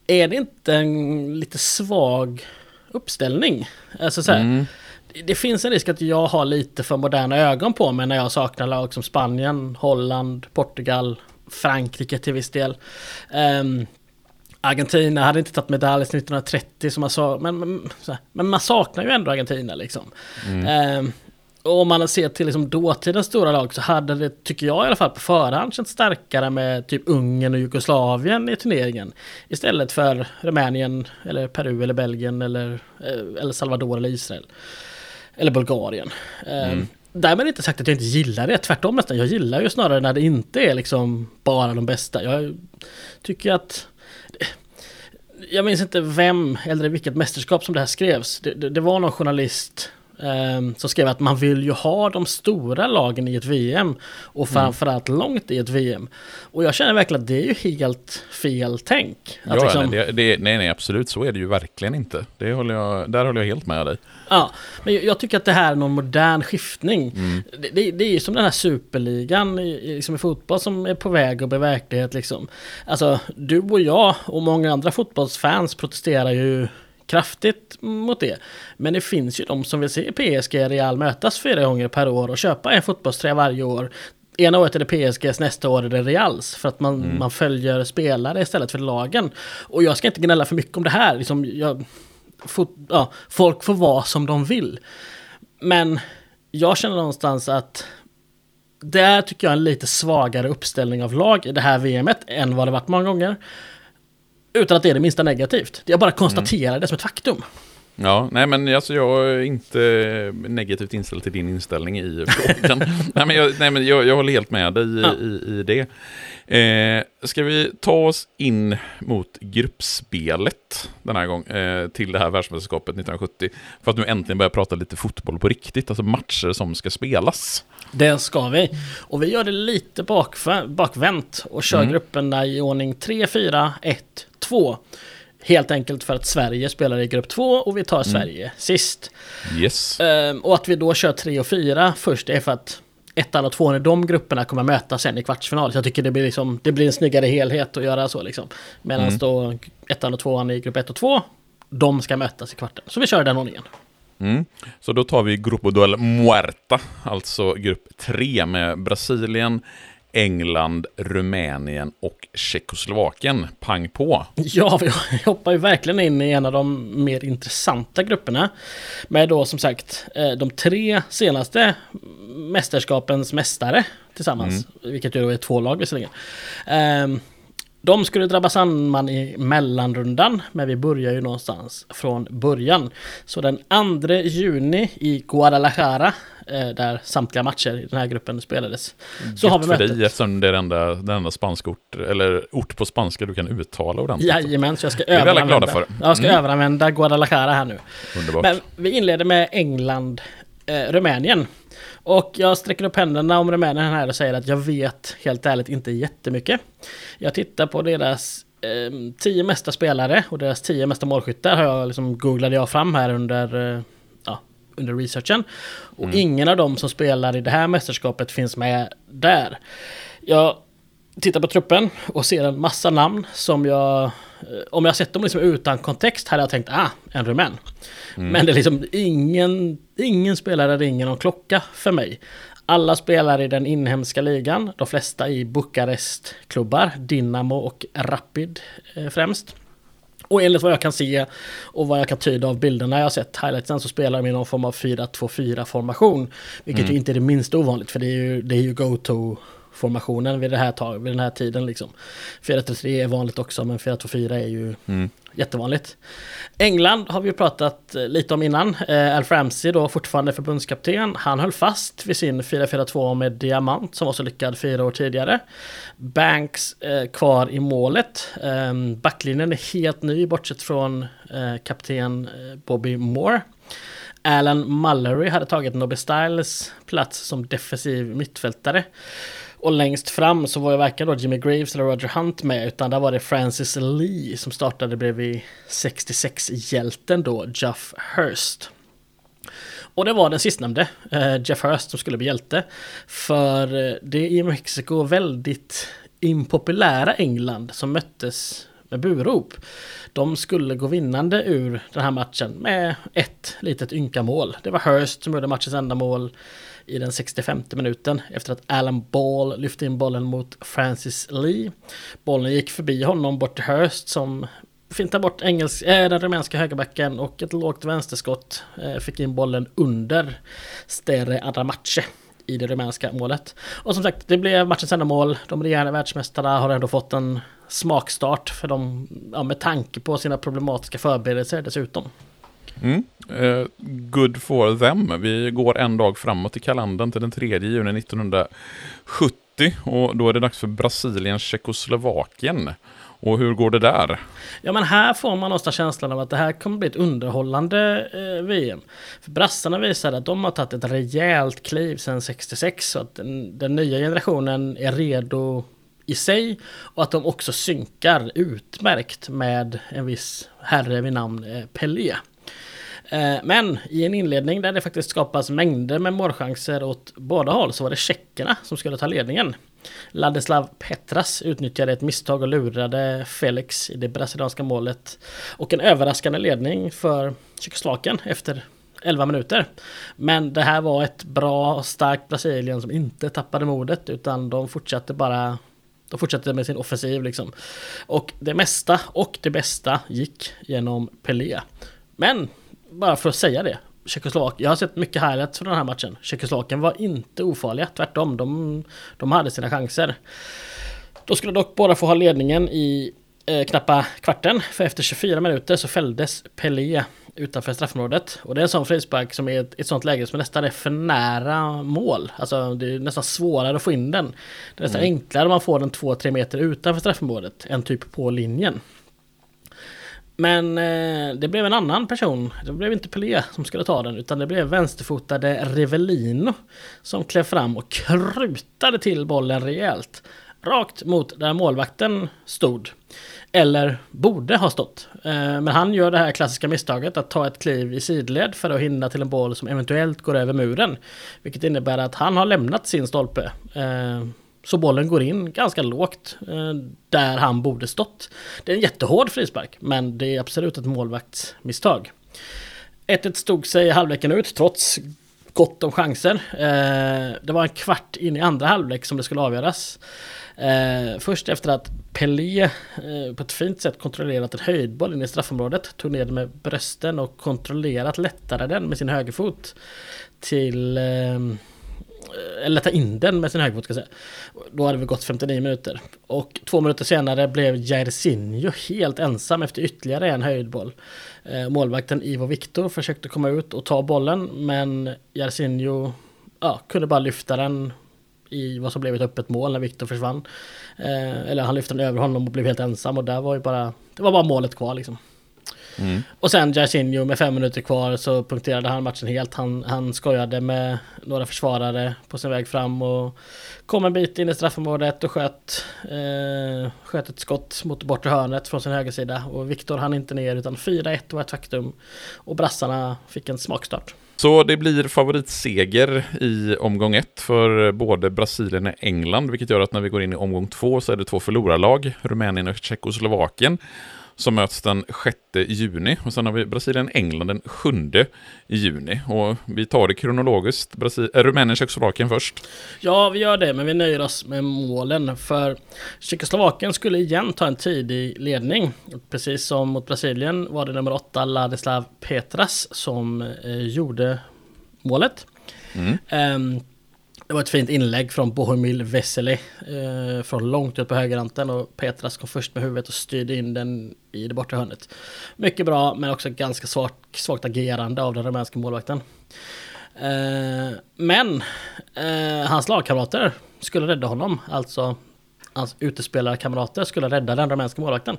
Är det inte en lite svag uppställning? Alltså så här, mm. Det finns en risk att jag har lite för moderna ögon på mig när jag saknar lag som Spanien, Holland, Portugal, Frankrike till viss del. Um, Argentina hade inte tagit medalj 1930 som man sa, men, men, men, man saknar ju ändå Argentina liksom. Mm. Um, och om man ser till liksom dåtidens stora lag så hade det, tycker jag i alla fall på förhand, känts starkare med typ Ungern och Jugoslavien i turneringen. Istället för Rumänien, eller Peru, eller Belgien, eller eh, El Salvador eller Israel. Eller Bulgarien. Ehm, mm. Därmed inte sagt att jag inte gillar det, tvärtom nästan. Jag gillar ju snarare när det inte är liksom bara de bästa. Jag tycker att jag minns inte vem eller vilket mästerskap som det här skrevs. Det, det, det var någon journalist som skrev att man vill ju ha de stora lagen i ett VM och mm. framförallt mm. långt i ett VM. Och jag känner verkligen att det är ju helt fel tänk. ja, liksom... det, det, nej, nej, absolut så är det ju verkligen inte. Det håller jag, där håller jag helt med dig. Ja, men jag tycker att det här är någon modern skiftning. Mm. Det, det, det, är ju som den här superligan i, liksom i fotboll som är på väg att bli verklighet. Liksom. Alltså, du och jag och många andra fotbollsfans protesterar ju kraftigt mot det. Men det finns ju de som vill se PSG Real mötas fyra gånger per år och köpa en fotbollströja varje år. Ena året är det PSGs, nästa år är det Reals. För att man, mm. man följer spelare istället för lagen. Och jag ska inte gnälla för mycket om det här. Liksom, jag, fot, ja, folk får vara som de vill. Men jag känner någonstans att det är, tycker jag, en lite svagare uppställning av lag i det här VMet än vad det varit många gånger. Utan att det är det minsta negativt. Jag bara konstaterar mm. det som ett faktum. Ja, nej men alltså jag är inte negativt inställd till din inställning i frågan. nej men, jag, nej, men jag, jag håller helt med dig i, ja. i, i det. Eh, ska vi ta oss in mot gruppspelet den här gången, eh, till det här världsmästerskapet 1970, för att nu äntligen börja prata lite fotboll på riktigt, alltså matcher som ska spelas. Det ska vi. Och vi gör det lite bakvänt och kör mm. grupperna i ordning 3, 4, 1, 2. Helt enkelt för att Sverige spelar i grupp 2 och vi tar mm. Sverige sist. Yes. Um, och att vi då kör 3 och 4 först är för att ettan och tvåan i de grupperna kommer mötas sen i kvartsfinal. Så jag tycker det blir, liksom, det blir en snyggare helhet att göra så liksom. Medan mm. då ettan och tvåan i grupp 1 och 2, de ska mötas i kvarten. Så vi kör den ordningen. Mm. Så då tar vi Grupo Duel Muerta, alltså grupp 3 med Brasilien, England, Rumänien och Tjeckoslovakien. Pang på! Ja, vi hoppar ju verkligen in i en av de mer intressanta grupperna. Med då som sagt eh, de tre senaste mästerskapens mästare tillsammans. Mm. Vilket ju är två lag visserligen. Um, de skulle drabba samman i mellanrundan, men vi börjar ju någonstans från början. Så den 2 juni i Guadalajara, eh, där samtliga matcher i den här gruppen spelades. Så Gött har vi mötet. för dig eftersom det är den enda, den enda spanska ort, eller ort på spanska du kan uttala ordentligt. Jajamän, så jag ska överanvända. för. Jag ska mm. överanvända Guadalajara här nu. Underbart. Men vi inleder med England, eh, Rumänien. Och jag sträcker upp händerna om Rumänien här och säger att jag vet helt ärligt inte jättemycket. Jag tittar på deras eh, tio mesta spelare och deras tio mesta målskyttar har jag liksom googlade jag fram här under, eh, ja, under researchen. Och mm. ingen av dem som spelar i det här mästerskapet finns med där. Jag tittar på truppen och ser en massa namn som jag... Om jag sett dem liksom utan kontext hade jag tänkt, ah, en rumän. Mm. Men det är liksom ingen, ingen spelare ringer någon klocka för mig. Alla spelar i den inhemska ligan, de flesta i Bukarestklubbar, Dinamo och Rapid eh, främst. Och enligt vad jag kan se och vad jag kan tyda av bilderna jag har sett highlightsen så spelar de i någon form av 4-2-4 formation. Vilket mm. ju inte är det minsta ovanligt för det är ju, det är ju go-to formationen vid, det här tag, vid den här tiden. Liksom. 4-3 är vanligt också men 4-2-4 är ju mm. jättevanligt. England har vi pratat eh, lite om innan. Eh, Alf Ramsey då fortfarande förbundskapten. Han höll fast vid sin 4-4-2 med diamant som var så lyckad fyra år tidigare. Banks eh, kvar i målet. Eh, backlinjen är helt ny bortsett från eh, kapten eh, Bobby Moore. Alan Mullery hade tagit Nobby Styles plats som defensiv mittfältare. Och längst fram så var ju varken då Jimmy Graves eller Roger Hunt med utan där var det Francis Lee som startade bredvid 66-hjälten då, Jeff Hurst. Och det var den sistnämnde, eh, Jeff Hurst, som skulle bli hjälte. För eh, det är i Mexiko väldigt impopulära England som möttes med burop. De skulle gå vinnande ur den här matchen med ett litet ynka mål. Det var Hurst som gjorde matchens enda mål i den 65 minuten efter att Alan Ball lyfte in bollen mot Francis Lee. Bollen gick förbi honom bort till Hurst som fintade bort engelsk, äh, den rumänska högerbacken och ett lågt vänsterskott äh, fick in bollen under Stere Adamace i det rumänska målet. Och som sagt, det blev matchens enda mål. De regerande världsmästarna har ändå fått en smakstart för dem, ja, med tanke på sina problematiska förberedelser dessutom. Mm. Uh, good for them. Vi går en dag framåt i kalendern till den 3 juni 1970 och då är det dags för Brasilien-Tjeckoslovakien. Och hur går det där? Ja men här får man någonstans känslan av att det här kommer bli ett underhållande eh, VM. För brassarna visar att de har tagit ett rejält kliv sedan 66. Så att den, den nya generationen är redo i sig och att de också synkar utmärkt med en viss herre vid namn eh, Pelé. Eh, men i en inledning där det faktiskt skapas mängder med målchanser åt båda håll så var det tjeckerna som skulle ta ledningen. Ladislav Petras utnyttjade ett misstag och lurade Felix i det brasilianska målet. Och en överraskande ledning för Tjeckoslovakien efter 11 minuter. Men det här var ett bra och starkt Brasilien som inte tappade modet utan de fortsatte bara de fortsatte med sin offensiv liksom. Och det mesta och det bästa gick genom Pelé. Men, bara för att säga det. Tjeckoslovakien, jag har sett mycket highlights från den här matchen. Tjeckoslovakien var inte ofarliga, tvärtom. De, de hade sina chanser. Då skulle dock båda få ha ledningen i eh, knappa kvarten. För efter 24 minuter så fälldes Pelé utanför straffområdet. Och det är en sån frispark som är ett, ett sånt läge som nästan är för nära mål. Alltså det är nästan svårare att få in den. Det är nästan mm. enklare om man får den 2-3 meter utanför straffområdet än typ på linjen. Men eh, det blev en annan person. Det blev inte Pelé som skulle ta den utan det blev vänsterfotade Revellino som klev fram och krutade till bollen rejält. Rakt mot där målvakten stod. Eller borde ha stått. Eh, men han gör det här klassiska misstaget att ta ett kliv i sidled för att hinna till en boll som eventuellt går över muren. Vilket innebär att han har lämnat sin stolpe. Eh, så bollen går in ganska lågt eh, där han borde stått. Det är en jättehård frispark, men det är absolut ett målvaktsmisstag. 1-1 stod sig halvleken ut trots gott om chanser. Eh, det var en kvart in i andra halvlek som det skulle avgöras. Eh, först efter att Pelé på ett fint sätt kontrollerat en höjdboll in i straffområdet, tog ner den med brösten och kontrollerat lättare den med sin högerfot till Eh, eller ta in den med sin högerfot ska jag säga. Då hade vi gått 59 minuter. Och två minuter senare blev Jairzinho helt ensam efter ytterligare en höjdboll. Eh, målvakten Ivo Victor försökte komma ut och ta bollen men Jairzinho ja, kunde bara lyfta den i vad som blev ett öppet mål när Victor försvann. Eh, eller han lyfte den över honom och blev helt ensam och där var ju bara, det var bara målet kvar liksom. Mm. Och sen Jairzinho med fem minuter kvar så punkterade han matchen helt. Han, han skojade med några försvarare på sin väg fram och kom en bit in i straffområdet och sköt, eh, sköt ett skott mot bortre hörnet från sin högersida. Och Viktor hann inte ner utan 4-1 var ett faktum. Och brassarna fick en smakstart. Så det blir favoritseger i omgång ett för både Brasilien och England, vilket gör att när vi går in i omgång två så är det två förlorarlag, Rumänien och Tjeckoslovakien som möts den 6 juni. Och sen har vi Brasilien-England den 7 juni. Och vi tar det kronologiskt. Brasil äh, Rumänien, Tjeckoslovakien först. Ja, vi gör det, men vi nöjer oss med målen. För Tjeckoslovakien skulle igen ta en tidig ledning. Precis som mot Brasilien var det nummer 8, Ladislav Petras, som eh, gjorde målet. Mm. Um, det var ett fint inlägg från Bohemil Vesely eh, från långt ut på högerkanten och Petras kom först med huvudet och styrde in den i det bortre hörnet. Mycket bra men också ganska svagt, svagt agerande av den rumänska målvakten. Eh, men eh, hans lagkamrater skulle rädda honom, alltså hans utespelarkamrater skulle rädda den rumänska målvakten.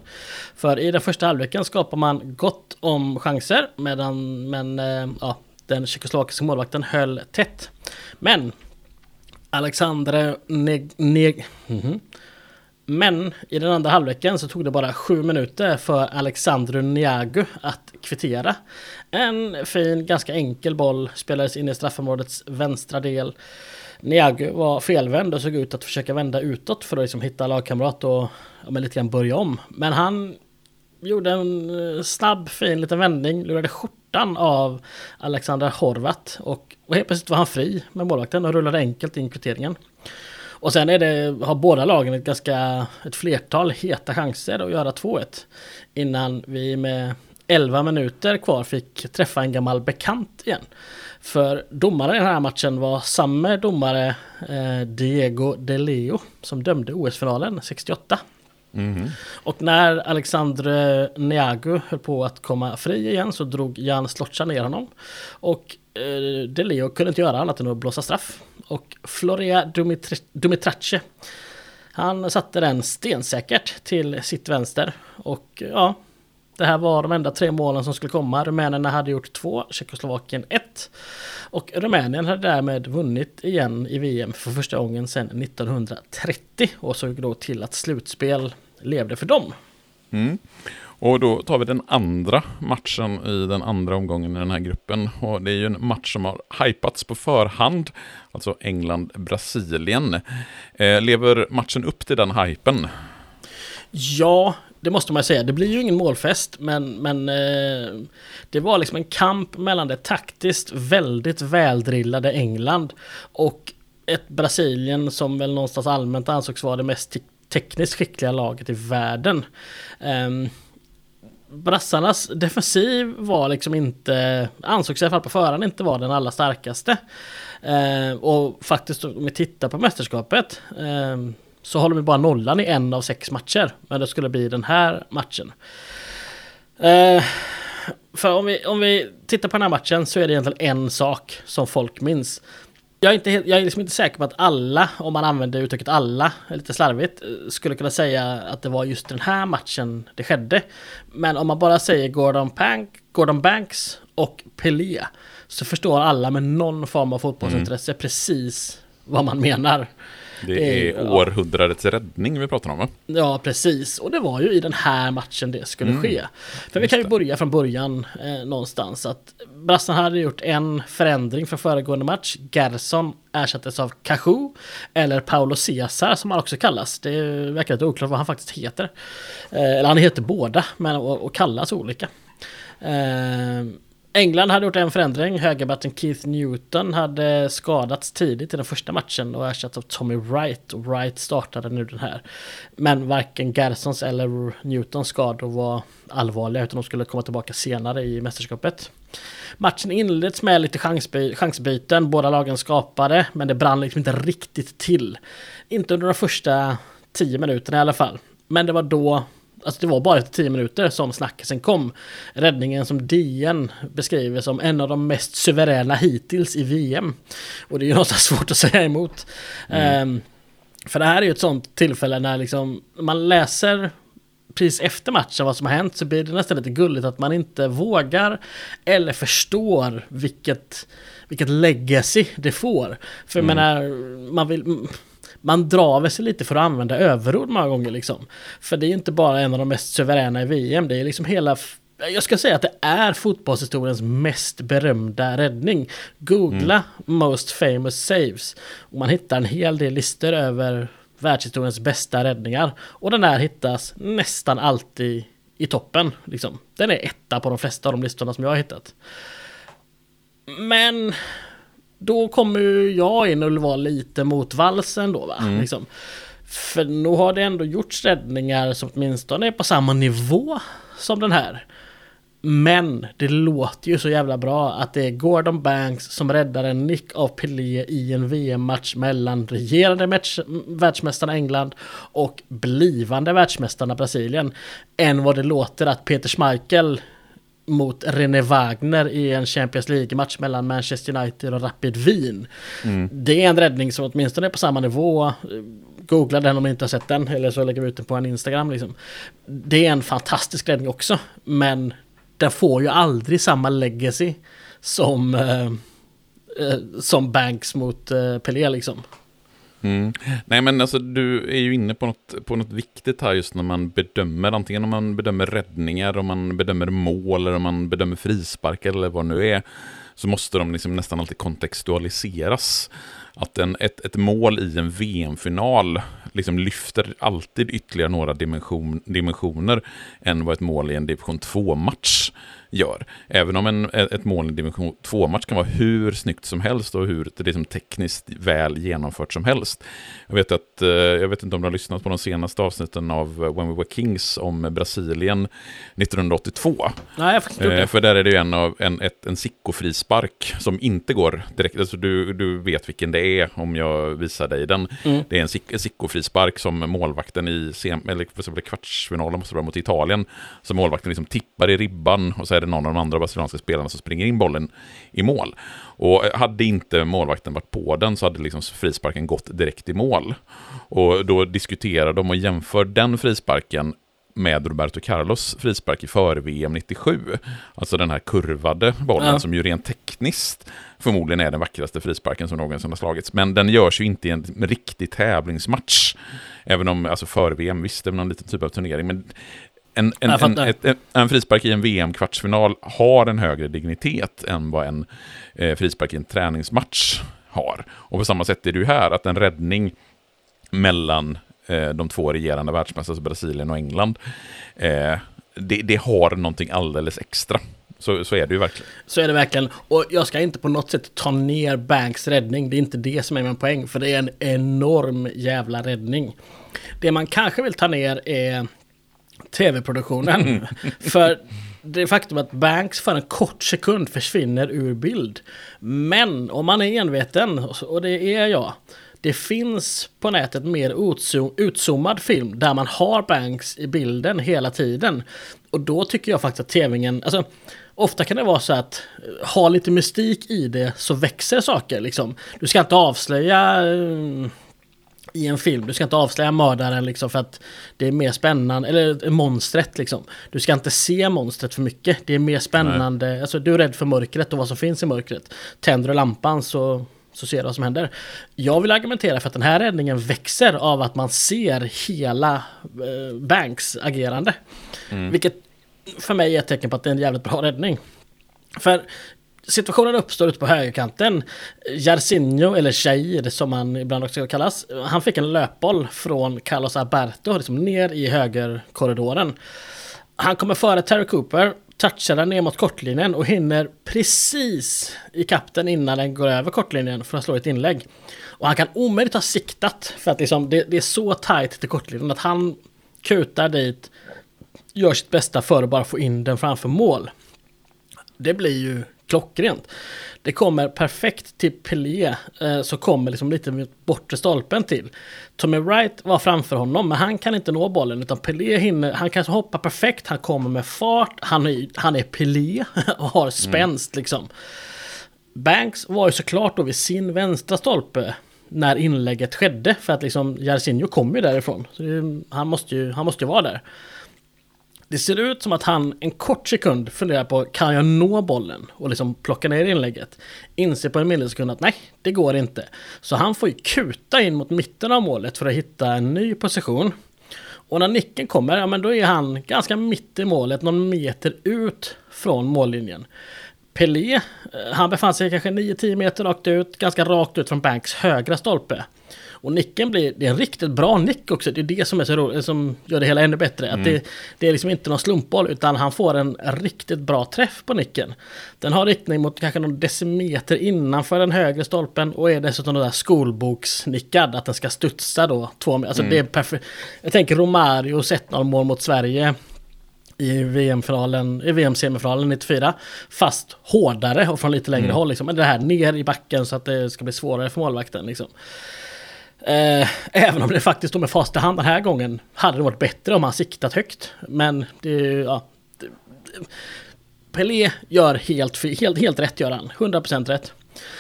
För i den första halvleken skapar man gott om chanser medan men, eh, ja, den tjeckoslovakiska målvakten höll tätt. Men Alexandre Neg... Neg mm -hmm. Men i den andra halvleken så tog det bara sju minuter för Alexandru Niagu att kvittera. En fin, ganska enkel boll spelades in i straffområdets vänstra del. Niagu var felvänd och såg ut att försöka vända utåt för att liksom hitta lagkamrat och ja, lite grann börja om. Men han gjorde en eh, snabb fin liten vändning, lurade skjortan av Alexander Horvat och, och helt plötsligt var han fri med målvakten och rullade enkelt in kvitteringen. Och sen är det, har båda lagen ett ganska ett flertal heta chanser att göra 2-1 innan vi med 11 minuter kvar fick träffa en gammal bekant igen. För domaren i den här matchen var samma domare eh, Diego De Leo som dömde OS-finalen 68. Mm. Och när Alexandre Niagu höll på att komma fri igen så drog Jan Slotcha ner honom. Och eh, De Leo kunde inte göra annat än att blåsa straff. Och Floria Dumitrace han satte den stensäkert till sitt vänster. Och ja, det här var de enda tre målen som skulle komma. Rumänerna hade gjort två, Tjeckoslovakien ett. Och Rumänien hade därmed vunnit igen i VM för första gången sedan 1930 och såg då till att slutspel levde för dem. Mm. Och då tar vi den andra matchen i den andra omgången i den här gruppen. Och det är ju en match som har hypats på förhand, alltså England-Brasilien. Eh, lever matchen upp till den hypen? Ja, det måste man säga. Det blir ju ingen målfest, men, men eh, det var liksom en kamp mellan det taktiskt väldigt väldrillade England och ett Brasilien som väl någonstans allmänt ansågs vara det mest tekniskt skickliga laget i världen. Um, brassarnas defensiv var liksom inte, ansågs i alla fall på förhand inte vara den allra starkaste. Uh, och faktiskt om vi tittar på mästerskapet uh, så håller vi bara nollan i en av sex matcher. Men det skulle bli den här matchen. Uh, för om vi, om vi tittar på den här matchen så är det egentligen en sak som folk minns. Jag är, inte, jag är liksom inte säker på att alla, om man använder uttrycket alla, lite slarvigt, eh, skulle kunna säga att det var just den här matchen det skedde. Men om man bara säger Gordon, Pank, Gordon Banks och Pelé så förstår alla med någon form av fotbollsintresse mm. precis vad man menar. Det är århundradets ja. räddning vi pratar om va? Ja, precis. Och det var ju i den här matchen det skulle mm. ske. För vi kan ju börja från början eh, någonstans. Att Brassan hade gjort en förändring för föregående match. Gerson ersattes av Cahu, eller Paolo Cesar som han också kallas. Det verkar lite oklart vad han faktiskt heter. Eh, eller han heter båda, men och, och kallas olika. Eh, England hade gjort en förändring. Högerbacken Keith Newton hade skadats tidigt i den första matchen och ersatts av Tommy Wright. Och Wright startade nu den här. Men varken Gersons eller Newtons skador var allvarliga utan de skulle komma tillbaka senare i mästerskapet. Matchen inleds med lite chansby chansbyten. Båda lagen skapade men det brann liksom inte riktigt till. Inte under de första tio minuterna i alla fall. Men det var då Alltså det var bara efter 10 minuter som snackisen kom. Räddningen som DN beskriver som en av de mest suveräna hittills i VM. Och det är ju något svårt att säga emot. Mm. Um, för det här är ju ett sånt tillfälle när liksom man läser precis efter matchen vad som har hänt så blir det nästan lite gulligt att man inte vågar eller förstår vilket, vilket legacy det får. För mm. jag menar, man vill man drar sig lite för att använda överord många gånger liksom. För det är ju inte bara en av de mest suveräna i VM, det är liksom hela jag ska säga att det är fotbollshistoriens mest berömda räddning. Googla mm. most famous saves. Och man hittar en hel del listor över världshistoriens bästa räddningar. Och den här hittas nästan alltid i toppen. Liksom. Den är etta på de flesta av de listorna som jag har hittat. Men då kommer ju jag in och vara lite mot valsen då va. Mm. Liksom. För nu har det ändå gjorts räddningar som åtminstone är på samma nivå som den här. Men det låter ju så jävla bra att det är Gordon Banks som räddar en nick av Pelé i en VM-match mellan regerande match, världsmästarna England och blivande världsmästarna Brasilien. Än vad det låter att Peter Schmeichel mot René Wagner i en Champions League-match mellan Manchester United och Rapid Wien. Mm. Det är en räddning som åtminstone är på samma nivå. Googla den om ni inte har sett den, eller så lägger vi ut den på en Instagram. Liksom. Det är en fantastisk räddning också, men den får ju aldrig samma legacy som, eh, eh, som Banks mot eh, Pelé liksom. Mm. Nej men alltså du är ju inne på något, på något viktigt här just när man bedömer, antingen om man bedömer räddningar, om man bedömer mål, eller om man bedömer frisparkar eller vad det nu är, så måste de liksom nästan alltid kontextualiseras. Att en, ett, ett mål i en VM-final liksom lyfter alltid ytterligare några dimension, dimensioner än vad ett mål i en division 2-match gör. Även om en, ett mål i en division 2-match kan vara hur snyggt som helst och hur liksom tekniskt väl genomfört som helst. Jag vet, att, eh, jag vet inte om du har lyssnat på de senaste avsnitten av When We Were Kings om Brasilien 1982. Nej, jag faktiskt eh, För där är det ju en, av, en, ett, en Sicko-frispark som inte går direkt, alltså du, du vet vilken det är om jag visar dig den. Mm. Det är en Sicko-frispark som målvakten i sem, eller kvartsfinalen måste vara mot Italien, som målvakten liksom tippar i ribban och så är det någon av de andra brasilianska spelarna som springer in bollen i mål. Och hade inte målvakten varit på den så hade liksom frisparken gått direkt i mål. Och då diskuterar de och jämför den frisparken med Roberto Carlos frispark i för-VM 97. Alltså den här kurvade bollen ja. som ju rent tekniskt förmodligen är den vackraste frisparken som någonsin har slagits. Men den görs ju inte i en riktig tävlingsmatch. Även om, alltså för-VM, visst det är någon liten typ av turnering, men en, en, en, ett, en, frispark i en VM-kvartsfinal har en högre dignitet än vad en eh, frispark i en träningsmatch har. Och på samma sätt är det ju här, att en räddning mellan eh, de två regerande världsmästarna, alltså Brasilien och England, eh, det, det, har någonting alldeles extra. Så, så är det ju verkligen. Så är det verkligen. Och jag ska inte på något sätt ta ner Banks räddning. Det är inte det som är min poäng. För det är en enorm jävla räddning. Det man kanske vill ta ner är tv-produktionen. för det faktum att Banks för en kort sekund försvinner ur bild. Men om man är enveten, och det är jag, det finns på nätet mer utzoomad film där man har Banks i bilden hela tiden. Och då tycker jag faktiskt att tvn, alltså ofta kan det vara så att eh, ha lite mystik i det så växer saker liksom. Du ska inte avslöja eh, i en film. Du ska inte avslöja mördaren liksom för att det är mer spännande, eller monstret liksom. Du ska inte se monstret för mycket. Det är mer spännande, Nej. alltså du är rädd för mörkret och vad som finns i mörkret. Tänder du lampan så, så ser du vad som händer. Jag vill argumentera för att den här räddningen växer av att man ser hela eh, Banks agerande. Mm. Vilket för mig är ett tecken på att det är en jävligt bra räddning. För situationen uppstår ute på högerkanten. Jarsinho, eller Shair som han ibland också kallas, han fick en löpboll från Carlos Alberto liksom ner i högerkorridoren. Han kommer före Terry Cooper, touchar den ner mot kortlinjen och hinner precis i kapten innan den går över kortlinjen för att slå ett inlägg. Och han kan omöjligt ha siktat för att liksom, det, det är så tajt till kortlinjen att han kutar dit, gör sitt bästa för att bara få in den framför mål. Det blir ju klockrent. Det kommer perfekt till Pelé, eh, så kommer liksom lite bortre stolpen till. Tommy Wright var framför honom, men han kan inte nå bollen, utan Pelé hinner, han kan hoppa perfekt, han kommer med fart, han är, han är Pelé och har spänst mm. liksom. Banks var ju såklart då vid sin vänstra stolpe när inlägget skedde, för att liksom Jarcinho kom ju därifrån. Så det, han, måste ju, han måste ju vara där. Det ser ut som att han en kort sekund funderar på kan jag nå bollen och liksom plocka ner inlägget. Inser på en millisekund att nej, det går inte. Så han får ju kuta in mot mitten av målet för att hitta en ny position. Och när nicken kommer, ja men då är han ganska mitt i målet, någon meter ut från mållinjen. Pelé, eh, han befann sig kanske 9-10 meter rakt ut, ganska rakt ut från Banks högra stolpe. Och nicken blir, det är en riktigt bra nick också. Det är det som är så roligt, som gör det hela ännu bättre. Mm. Att det, det är liksom inte någon slumpboll, utan han får en riktigt bra träff på nicken. Den har riktning mot kanske någon decimeter innanför den högre stolpen och är dessutom då där skolboksnickad, att den ska studsa då två. Alltså mm. det är perfekt. Jag tänker Romario 1-0 mål mot Sverige i VM-finalen, i VM-semifinalen 94. Fast hårdare och från lite längre mm. håll. Liksom. Men det här ner i backen så att det ska bli svårare för målvakten. Liksom. Eh, även om det faktiskt står med fasta hand den här gången hade det varit bättre om han siktat högt. Men det, ja, det, Pelé gör helt, helt, helt rätt, gör han. 100% rätt.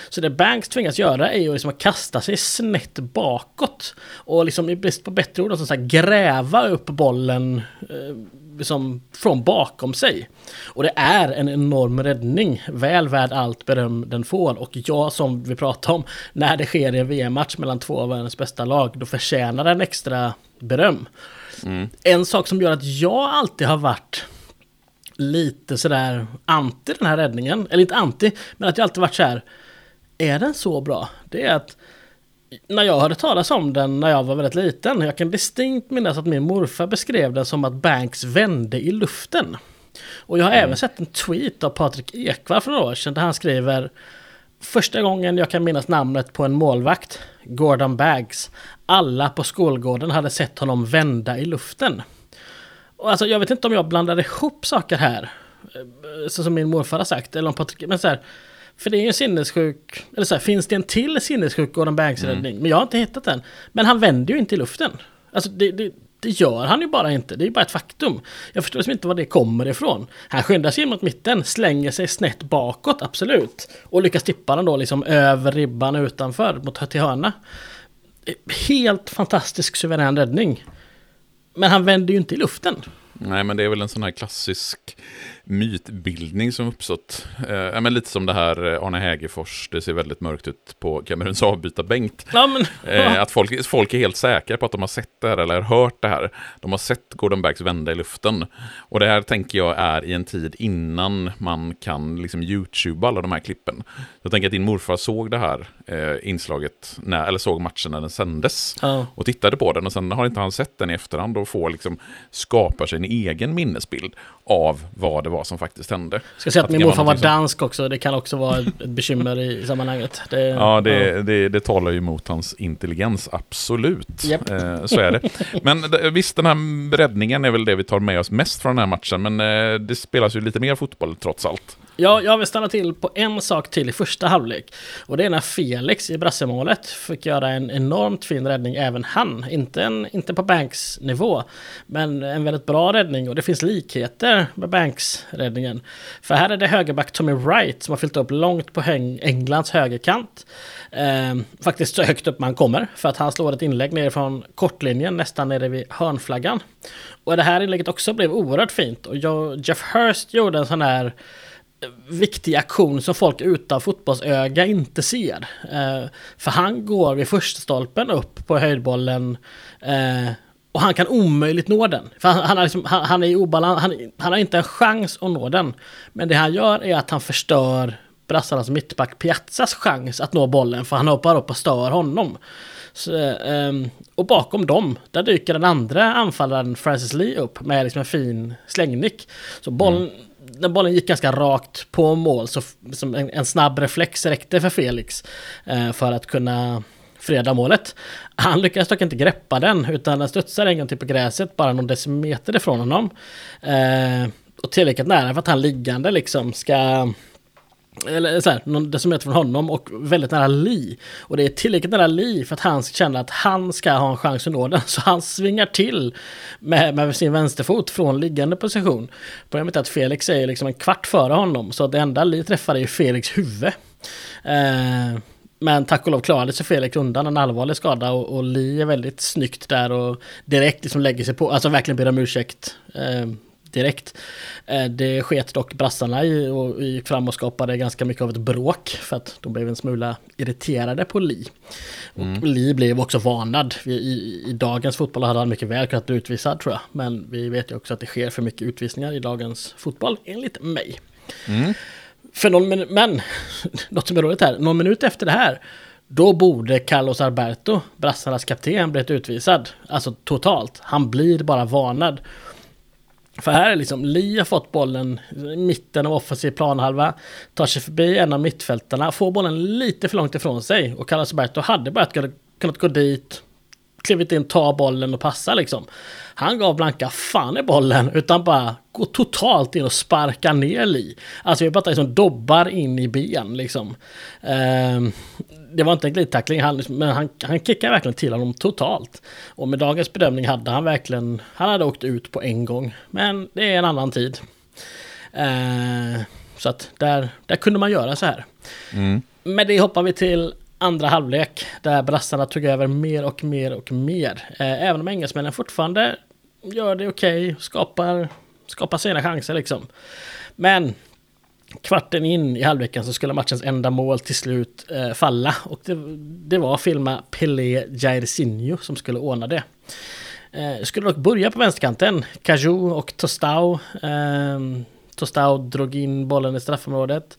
Så det Banks tvingas göra är ju liksom att kasta sig snett bakåt. Och liksom i brist på bättre ord, alltså så gräva upp bollen eh, liksom från bakom sig. Och det är en enorm räddning, väl värd allt beröm den får. Och jag som vi pratade om, när det sker i en VM-match mellan två av världens bästa lag, då förtjänar den extra beröm. Mm. En sak som gör att jag alltid har varit lite sådär anti den här räddningen, eller inte anti, men att jag alltid varit så här, är den så bra? Det är att när jag hörde talas om den när jag var väldigt liten, jag kan distinkt minnas att min morfar beskrev den som att Banks vände i luften. Och jag har mm. även sett en tweet av Patrik Ekwall för några år sedan där han skriver Första gången jag kan minnas namnet på en målvakt, Gordon Baggs. Alla på skolgården hade sett honom vända i luften. Och alltså, jag vet inte om jag blandade ihop saker här, eh, så som min morfar har sagt, eller om Patrik, men så här, för det är ju en sinnessjuk, eller så här, finns det en till sinnessjuk Gordon Banks-räddning? Mm. Men jag har inte hittat den. Men han vänder ju inte i luften. Alltså det, det, det, gör han ju bara inte, det är ju bara ett faktum. Jag förstår liksom inte var det kommer ifrån. Han skyndar sig in mot mitten, slänger sig snett bakåt, absolut. Och lyckas tippa den då liksom över ribban utanför mot till hörna. Helt fantastisk suverän räddning. Men han vänder ju inte i luften. Nej, men det är väl en sån här klassisk mytbildning som uppstått. Eh, men lite som det här eh, Arne Hägerfors, det ser väldigt mörkt ut på Kameruns avbytarbänk. Ja, men, eh, att folk, folk är helt säkra på att de har sett det här eller hört det här. De har sett Gordon Baggs vända i luften. Och det här tänker jag är i en tid innan man kan liksom YouTube alla de här klippen. Jag tänker att din morfar såg det här eh, inslaget, när, eller såg matchen när den sändes. Ja. Och tittade på den och sen har inte han sett den i efterhand och får liksom skapa sig en egen minnesbild av vad det var som faktiskt hände. Ska säga att, att min morfar var dansk också, det kan också vara ett bekymmer i sammanhanget. Det, ja, det, ja. Det, det talar ju emot hans intelligens, absolut. Yep. Eh, så är det. Men visst, den här räddningen är väl det vi tar med oss mest från den här matchen, men eh, det spelas ju lite mer fotboll trots allt. Ja, jag vill stanna till på en sak till i första halvlek. Och det är när Felix i brassemålet fick göra en enormt fin räddning, även han. Inte, en, inte på Banks nivå, men en väldigt bra räddning. Och det finns likheter med Banks-räddningen. För här är det högerback Tommy Wright som har fyllt upp långt på Englands högerkant. Ehm, faktiskt så högt upp man kommer, för att han slår ett inlägg ner från kortlinjen, nästan nere vid hörnflaggan. Och det här inlägget också blev oerhört fint. Och jag, Jeff Hurst gjorde en sån här viktig aktion som folk utan fotbollsöga inte ser. Eh, för han går vid första stolpen upp på höjdbollen eh, och han kan omöjligt nå den. För han, han, är, liksom, han, han är i obalans, han, han, har inte en chans att nå den. Men det han gör är att han förstör brassarnas mittback Piazzas chans att nå bollen för han hoppar upp och stör honom. Så, eh, och bakom dem, där dyker den andra anfallaren Francis Lee upp med liksom en fin slängnick. Så bollen, mm när bollen gick ganska rakt på mål så som en, en snabb reflex räckte för Felix eh, för att kunna freda målet. Han lyckades dock inte greppa den utan den studsar en gång till på gräset bara någon decimeter ifrån honom. Eh, och tillräckligt nära för att han liggande liksom ska eller så här, någon decimeter från honom och väldigt nära Lee. Och det är tillräckligt nära Lee för att han ska känna att han ska ha en chans att nå den. Så han svingar till med, med sin vänsterfot från liggande position. Problemet är att Felix är liksom en kvart före honom. Så det enda Lee träffar är ju Felix huvud. Eh, men tack och lov klarade sig Felix undan en allvarlig skada och, och Lee är väldigt snyggt där och direkt liksom lägger sig på, alltså verkligen ber om ursäkt. Eh, direkt. Eh, det sket dock brassarna i och gick fram och skapade ganska mycket av ett bråk för att de blev en smula irriterade på Li. Mm. Och Li blev också varnad. I, i, I, dagens fotboll hade han mycket väl kunnat bli utvisad tror jag. Men vi vet ju också att det sker för mycket utvisningar i dagens fotboll enligt mig. Mm. För någon men något som är roligt här, någon minut efter det här då borde Carlos Alberto, brassarnas kapten, blivit utvisad. Alltså totalt. Han blir bara varnad. För här är liksom Li har fått bollen i mitten av offensiv planhalva, tar sig förbi en av mittfältarna, får bollen lite för långt ifrån sig och Carlos Alberto hade bara kunnat gå dit, klivit in, ta bollen och passa liksom. Han gav blanka fan i bollen utan bara gå totalt in och sparka ner Li. Alltså vi pratar liksom dobbar in i ben liksom. Uh, det var inte en glidtackling, han, men han, han kickade verkligen till honom totalt. Och med dagens bedömning hade han verkligen, han hade åkt ut på en gång. Men det är en annan tid. Uh, så att där, där kunde man göra så här. Mm. med det hoppar vi till andra halvlek där brassarna tog över mer och mer och mer. Eh, även om engelsmännen fortfarande gör det okej, okay, skapar, skapar sina chanser liksom. Men kvarten in i halvleken så skulle matchens enda mål till slut eh, falla. Och det, det var filma Pelé Jairzinho som skulle ordna det. Eh, skulle dock börja på vänsterkanten. Cajou och Tostau. Eh, Tostau drog in bollen i straffområdet.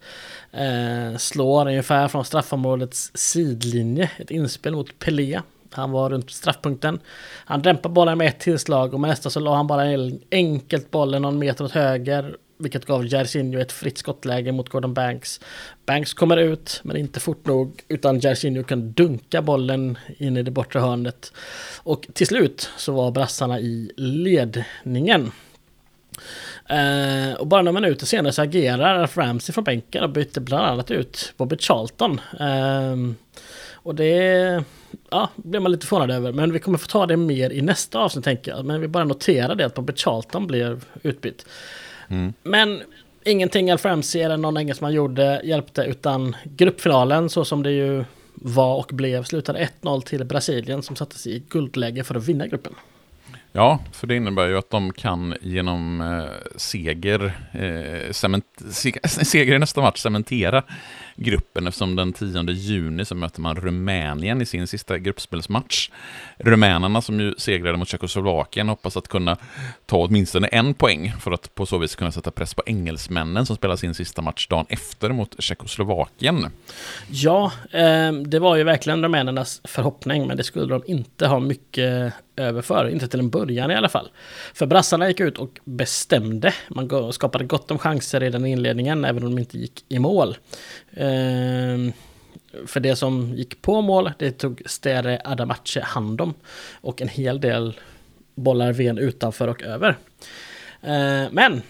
Eh, slår ungefär från straffområdets sidlinje. Ett inspel mot Pelé. Han var runt straffpunkten. Han dämpade bollen med ett tillslag och med nästa så la han bara enkelt bollen någon meter åt höger vilket gav Jairzinho ett fritt skottläge mot Gordon Banks. Banks kommer ut, men inte fort nog, utan Jairzinho kan dunka bollen in i det bortre hörnet. Och till slut så var brassarna i ledningen. Uh, och bara några minuter senare så agerar Ramsey från bänken och byter bland annat ut Bobby Charlton. Uh, och det ja, blir man lite förvånad över. Men vi kommer få ta det mer i nästa avsnitt tänker jag. Men vi bara noterar det att Bobby Charlton blev utbytt. Mm. Men ingenting Alf Ramsey eller någon engelsman gjorde hjälpte utan gruppfinalen så som det ju var och blev slutade 1-0 till Brasilien som sattes i guldläge för att vinna gruppen. Ja, för det innebär ju att de kan genom eh, seger, eh, cement, seger i nästa match cementera gruppen eftersom den 10 juni så möter man Rumänien i sin sista gruppspelsmatch. Rumänerna som ju segrade mot Tjeckoslovakien hoppas att kunna ta åtminstone en poäng för att på så vis kunna sätta press på engelsmännen som spelar sin sista match dagen efter mot Tjeckoslovakien. Ja, ehm, det var ju verkligen rumänernas förhoppning men det skulle de inte ha mycket överför, inte till en början i alla fall. För brassarna gick ut och bestämde. Man skapade gott om chanser redan i inledningen, även om de inte gick i mål. Ehm, för det som gick på mål, det tog Stere Adamache hand om. Och en hel del bollar ven utanför och över. Ehm, men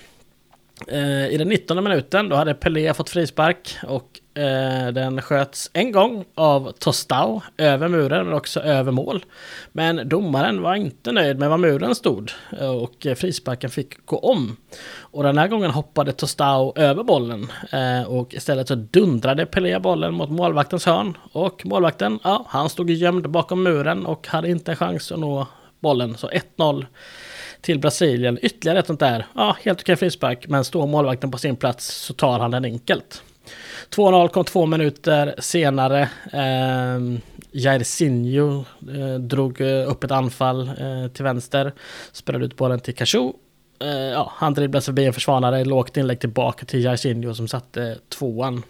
eh, i den 19 minuten, då hade Pelé fått frispark och Eh, den sköts en gång av Tostau över muren men också över mål. Men domaren var inte nöjd med var muren stod eh, och frisparken fick gå om. Och den här gången hoppade Tostau över bollen eh, och istället så dundrade Pelé bollen mot målvaktens hörn. Och målvakten, ja, han stod gömd bakom muren och hade inte en chans att nå bollen. Så 1-0 till Brasilien. Ytterligare ett sånt där, ja, helt okej frispark. Men står målvakten på sin plats så tar han den enkelt. 2-0 kom två minuter senare. Eh, Jairzinho eh, drog eh, upp ett anfall eh, till vänster. Spelade ut bollen till Cachou. Eh, ja, han dribblade förbi en försvarare, lågt inlägg tillbaka till Jairzinho som satte tvåan.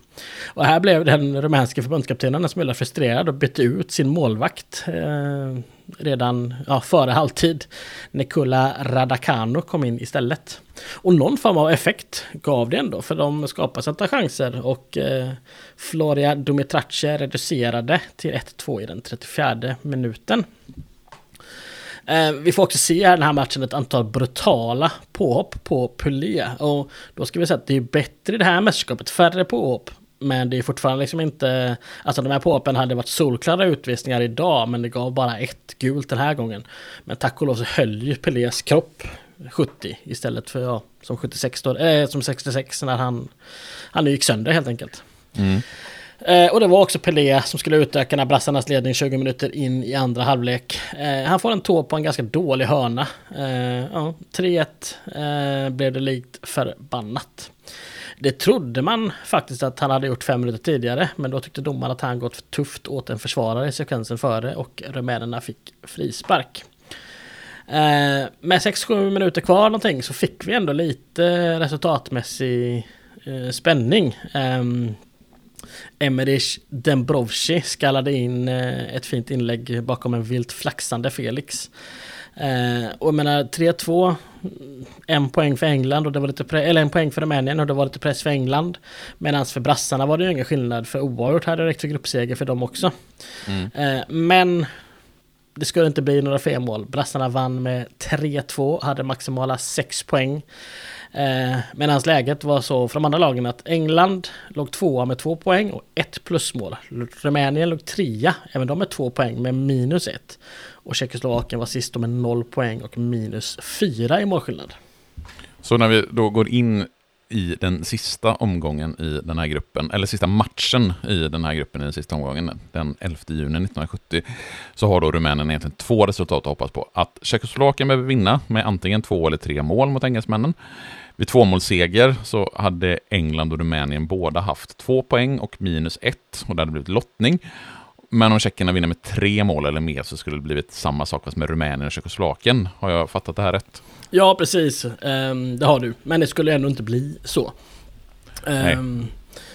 Och här blev den rumänske förbundskaptenen en smula frustrerad och bytte ut sin målvakt eh, redan ja, före halvtid. Nikola Radakano kom in istället. Och någon form av effekt gav det ändå, för de skapade sätta chanser och eh, Floria Dumitrace reducerade till 1-2 i den 34 minuten. Eh, vi får också se i den här matchen ett antal brutala påhopp på Pelé. Och då ska vi säga att det är bättre i det här mästerskapet, färre påhopp. Men det är fortfarande liksom inte... Alltså de här påhoppen hade varit solklara utvisningar idag, men det gav bara ett gult den här gången. Men tack och lov så höll ju Pelés kropp 70 istället för ja, som 76 då, äh, som 66 när han, han gick sönder helt enkelt. Mm. Eh, och det var också Pelé som skulle utöka när brassarnas ledning 20 minuter in i andra halvlek. Eh, han får en tå på en ganska dålig hörna. Eh, ja, 3-1 eh, blev det likt förbannat. Det trodde man faktiskt att han hade gjort fem minuter tidigare, men då tyckte domaren att han gått för tufft åt en försvarare i sekvensen före och rumänerna fick frispark. Eh, med 6-7 minuter kvar någonting så fick vi ändå lite resultatmässig eh, spänning. Eh, Emmerich Dembrovci skallade in eh, ett fint inlägg bakom en vilt flaxande Felix. Eh, och jag menar 3-2, en poäng för England och det var lite eller en poäng för Rumänien och det var lite press för England. Medan för brassarna var det ju ingen skillnad för oavgjort hade räckt för gruppseger för dem också. Mm. Eh, men det skulle inte bli några fler mål. Brassarna vann med 3-2, hade maximala 6 poäng. Eh, Medan läget var så för de andra lagen att England låg tvåa med två poäng och ett plusmål. Rumänien låg trea, även de med två poäng med minus ett. Och Tjeckoslovakien var sist med noll poäng och minus fyra i målskillnad. Så när vi då går in i den sista omgången i den här gruppen, eller sista matchen i den här gruppen i den sista omgången, den 11 juni 1970, så har då Rumänien egentligen två resultat att hoppas på. Att Tjeckoslovakien behöver vinna med antingen två eller tre mål mot engelsmännen. Vid tvåmålsseger så hade England och Rumänien båda haft två poäng och minus ett, och det hade blivit lottning. Men om tjeckerna vinner med tre mål eller mer så skulle det blivit samma sak fast med Rumänien och Tjeckoslovakien. Har jag fattat det här rätt? Ja, precis. Um, det har du. Men det skulle ändå inte bli så. Um,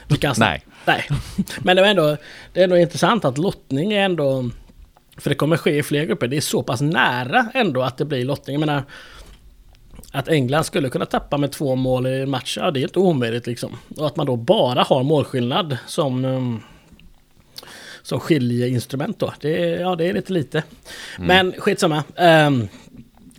nej. nej. nej. Men det är, ändå, det är ändå intressant att lottning är ändå... För det kommer ske i fler grupper. Det är så pass nära ändå att det blir lottning. Jag menar, att England skulle kunna tappa med två mål i en match, ja det är inte omöjligt liksom. Och att man då bara har målskillnad som... Um, som skiljeinstrument då. Det ja, det är lite lite. Mm. Men skitsamma. Um,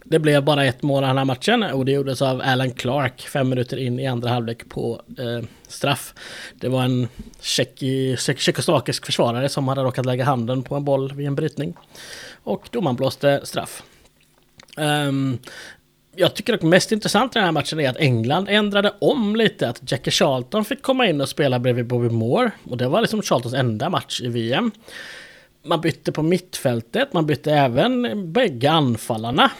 det blev bara ett mål den här matchen och det gjordes av Alan Clark fem minuter in i andra halvlek på eh, straff. Det var en tjeckoslovakisk försvarare som hade råkat lägga handen på en boll vid en brytning. Och domaren blåste straff. Um, jag tycker dock mest intressant i den här matchen är att England ändrade om lite. Att Jackie Charlton fick komma in och spela bredvid Bobby Moore. Och det var liksom Charltons enda match i VM. Man bytte på mittfältet, man bytte även bägge anfallarna.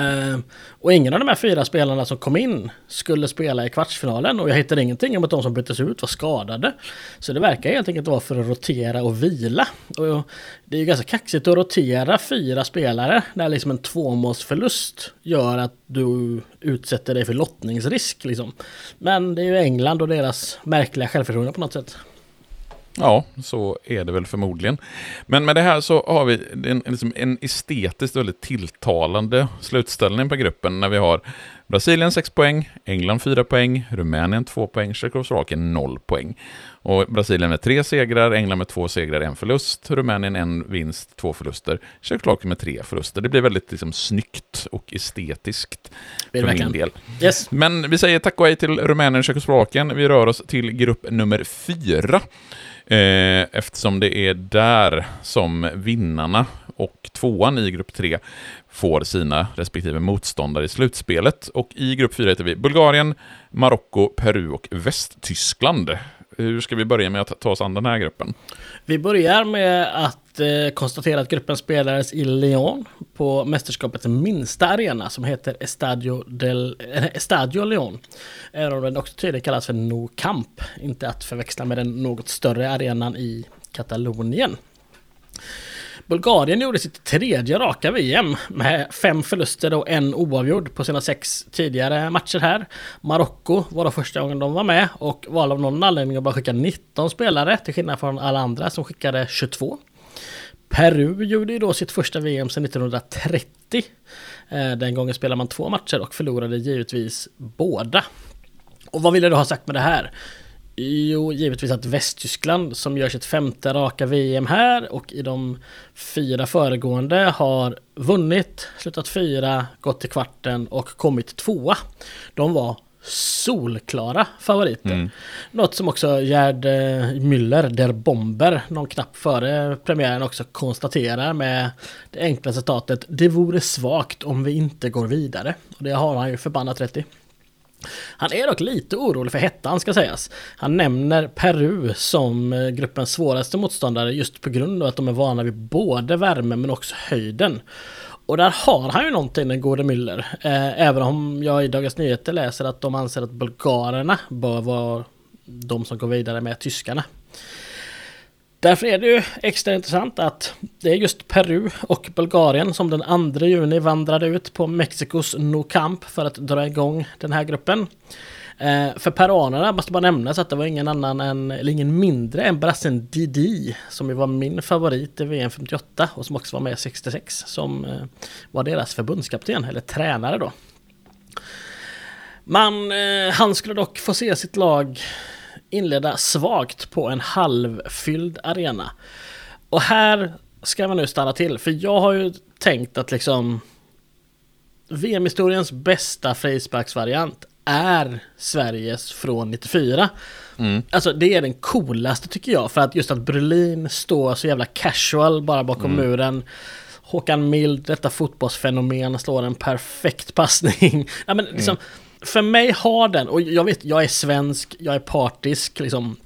Uh, och ingen av de här fyra spelarna som kom in skulle spela i kvartsfinalen och jag hittade ingenting om att de som byttes ut var skadade. Så det verkar helt enkelt vara för att rotera och vila. Och det är ju ganska kaxigt att rotera fyra spelare när liksom en tvåmålsförlust gör att du utsätter dig för lottningsrisk. Liksom. Men det är ju England och deras märkliga självförtroende på något sätt. Ja, så är det väl förmodligen. Men med det här så har vi en, liksom en estetiskt väldigt tilltalande slutställning på gruppen när vi har Brasilien 6 poäng, England 4 poäng, Rumänien 2 poäng, Tjeckoslovakien 0 poäng. Och Brasilien med tre segrar, England med två segrar, en förlust, Rumänien en vinst, två förluster, Tjeckoslovakien med tre förluster. Det blir väldigt liksom, snyggt och estetiskt för min del. Yes. Men vi säger tack och hej till Rumänien och Tjeckoslovakien. Vi rör oss till grupp nummer fyra. Eh, eftersom det är där som vinnarna och tvåan i grupp tre får sina respektive motståndare i slutspelet. Och i grupp fyra heter vi Bulgarien, Marocko, Peru och Västtyskland. Hur ska vi börja med att ta oss an den här gruppen? Vi börjar med att eh, konstatera att gruppen spelades i Lyon på mästerskapets minsta arena som heter Estadio, del, eh, Estadio Lyon. Även om den också tydligt kallas för No Camp, inte att förväxla med den något större arenan i Katalonien. Bulgarien gjorde sitt tredje raka VM med fem förluster och en oavgjord på sina sex tidigare matcher här. Marocko var då första gången de var med och valde av någon anledning att bara skicka 19 spelare till skillnad från alla andra som skickade 22. Peru gjorde ju då sitt första VM sedan 1930. Eh, den gången spelade man två matcher och förlorade givetvis båda. Och vad vill jag då ha sagt med det här? Jo, givetvis att Västtyskland som gör sitt femte raka VM här och i de fyra föregående har vunnit, slutat fyra, gått till kvarten och kommit tvåa. De var solklara favoriter. Mm. Något som också Gerd eh, Müller, der Bomber, någon knapp före premiären också konstaterar med det enkla citatet Det vore svagt om vi inte går vidare. Och det har han ju förbannat rätt i. Han är dock lite orolig för hettan ska sägas. Han nämner Peru som eh, gruppens svåraste motståndare just på grund av att de är vana vid både värme men också höjden. Och där har han ju någonting den gode Müller. Eh, även om jag i Dagens Nyheter läser att de anser att bulgarerna bör vara de som går vidare med tyskarna. Därför är det ju extra intressant att det är just Peru och Bulgarien som den 2 juni vandrade ut på Mexikos No Camp för att dra igång den här gruppen. Eh, för peruanerna måste bara nämnas att det var ingen annan än, eller ingen mindre än brassen Didi som ju var min favorit i VM 58 och som också var med 66 som eh, var deras förbundskapten eller tränare då. Man, eh, han skulle dock få se sitt lag inleda svagt på en halvfylld arena. Och här ska man nu stanna till, för jag har ju tänkt att liksom VM-historiens bästa frisparksvariant är Sveriges från 94. Mm. Alltså det är den coolaste tycker jag, för att just att Brolin står så jävla casual bara bakom mm. muren. Håkan Mild, detta fotbollsfenomen, slår en perfekt passning. ja, men liksom, mm för mig har den, och jag vet, jag är svensk, jag är partisk liksom.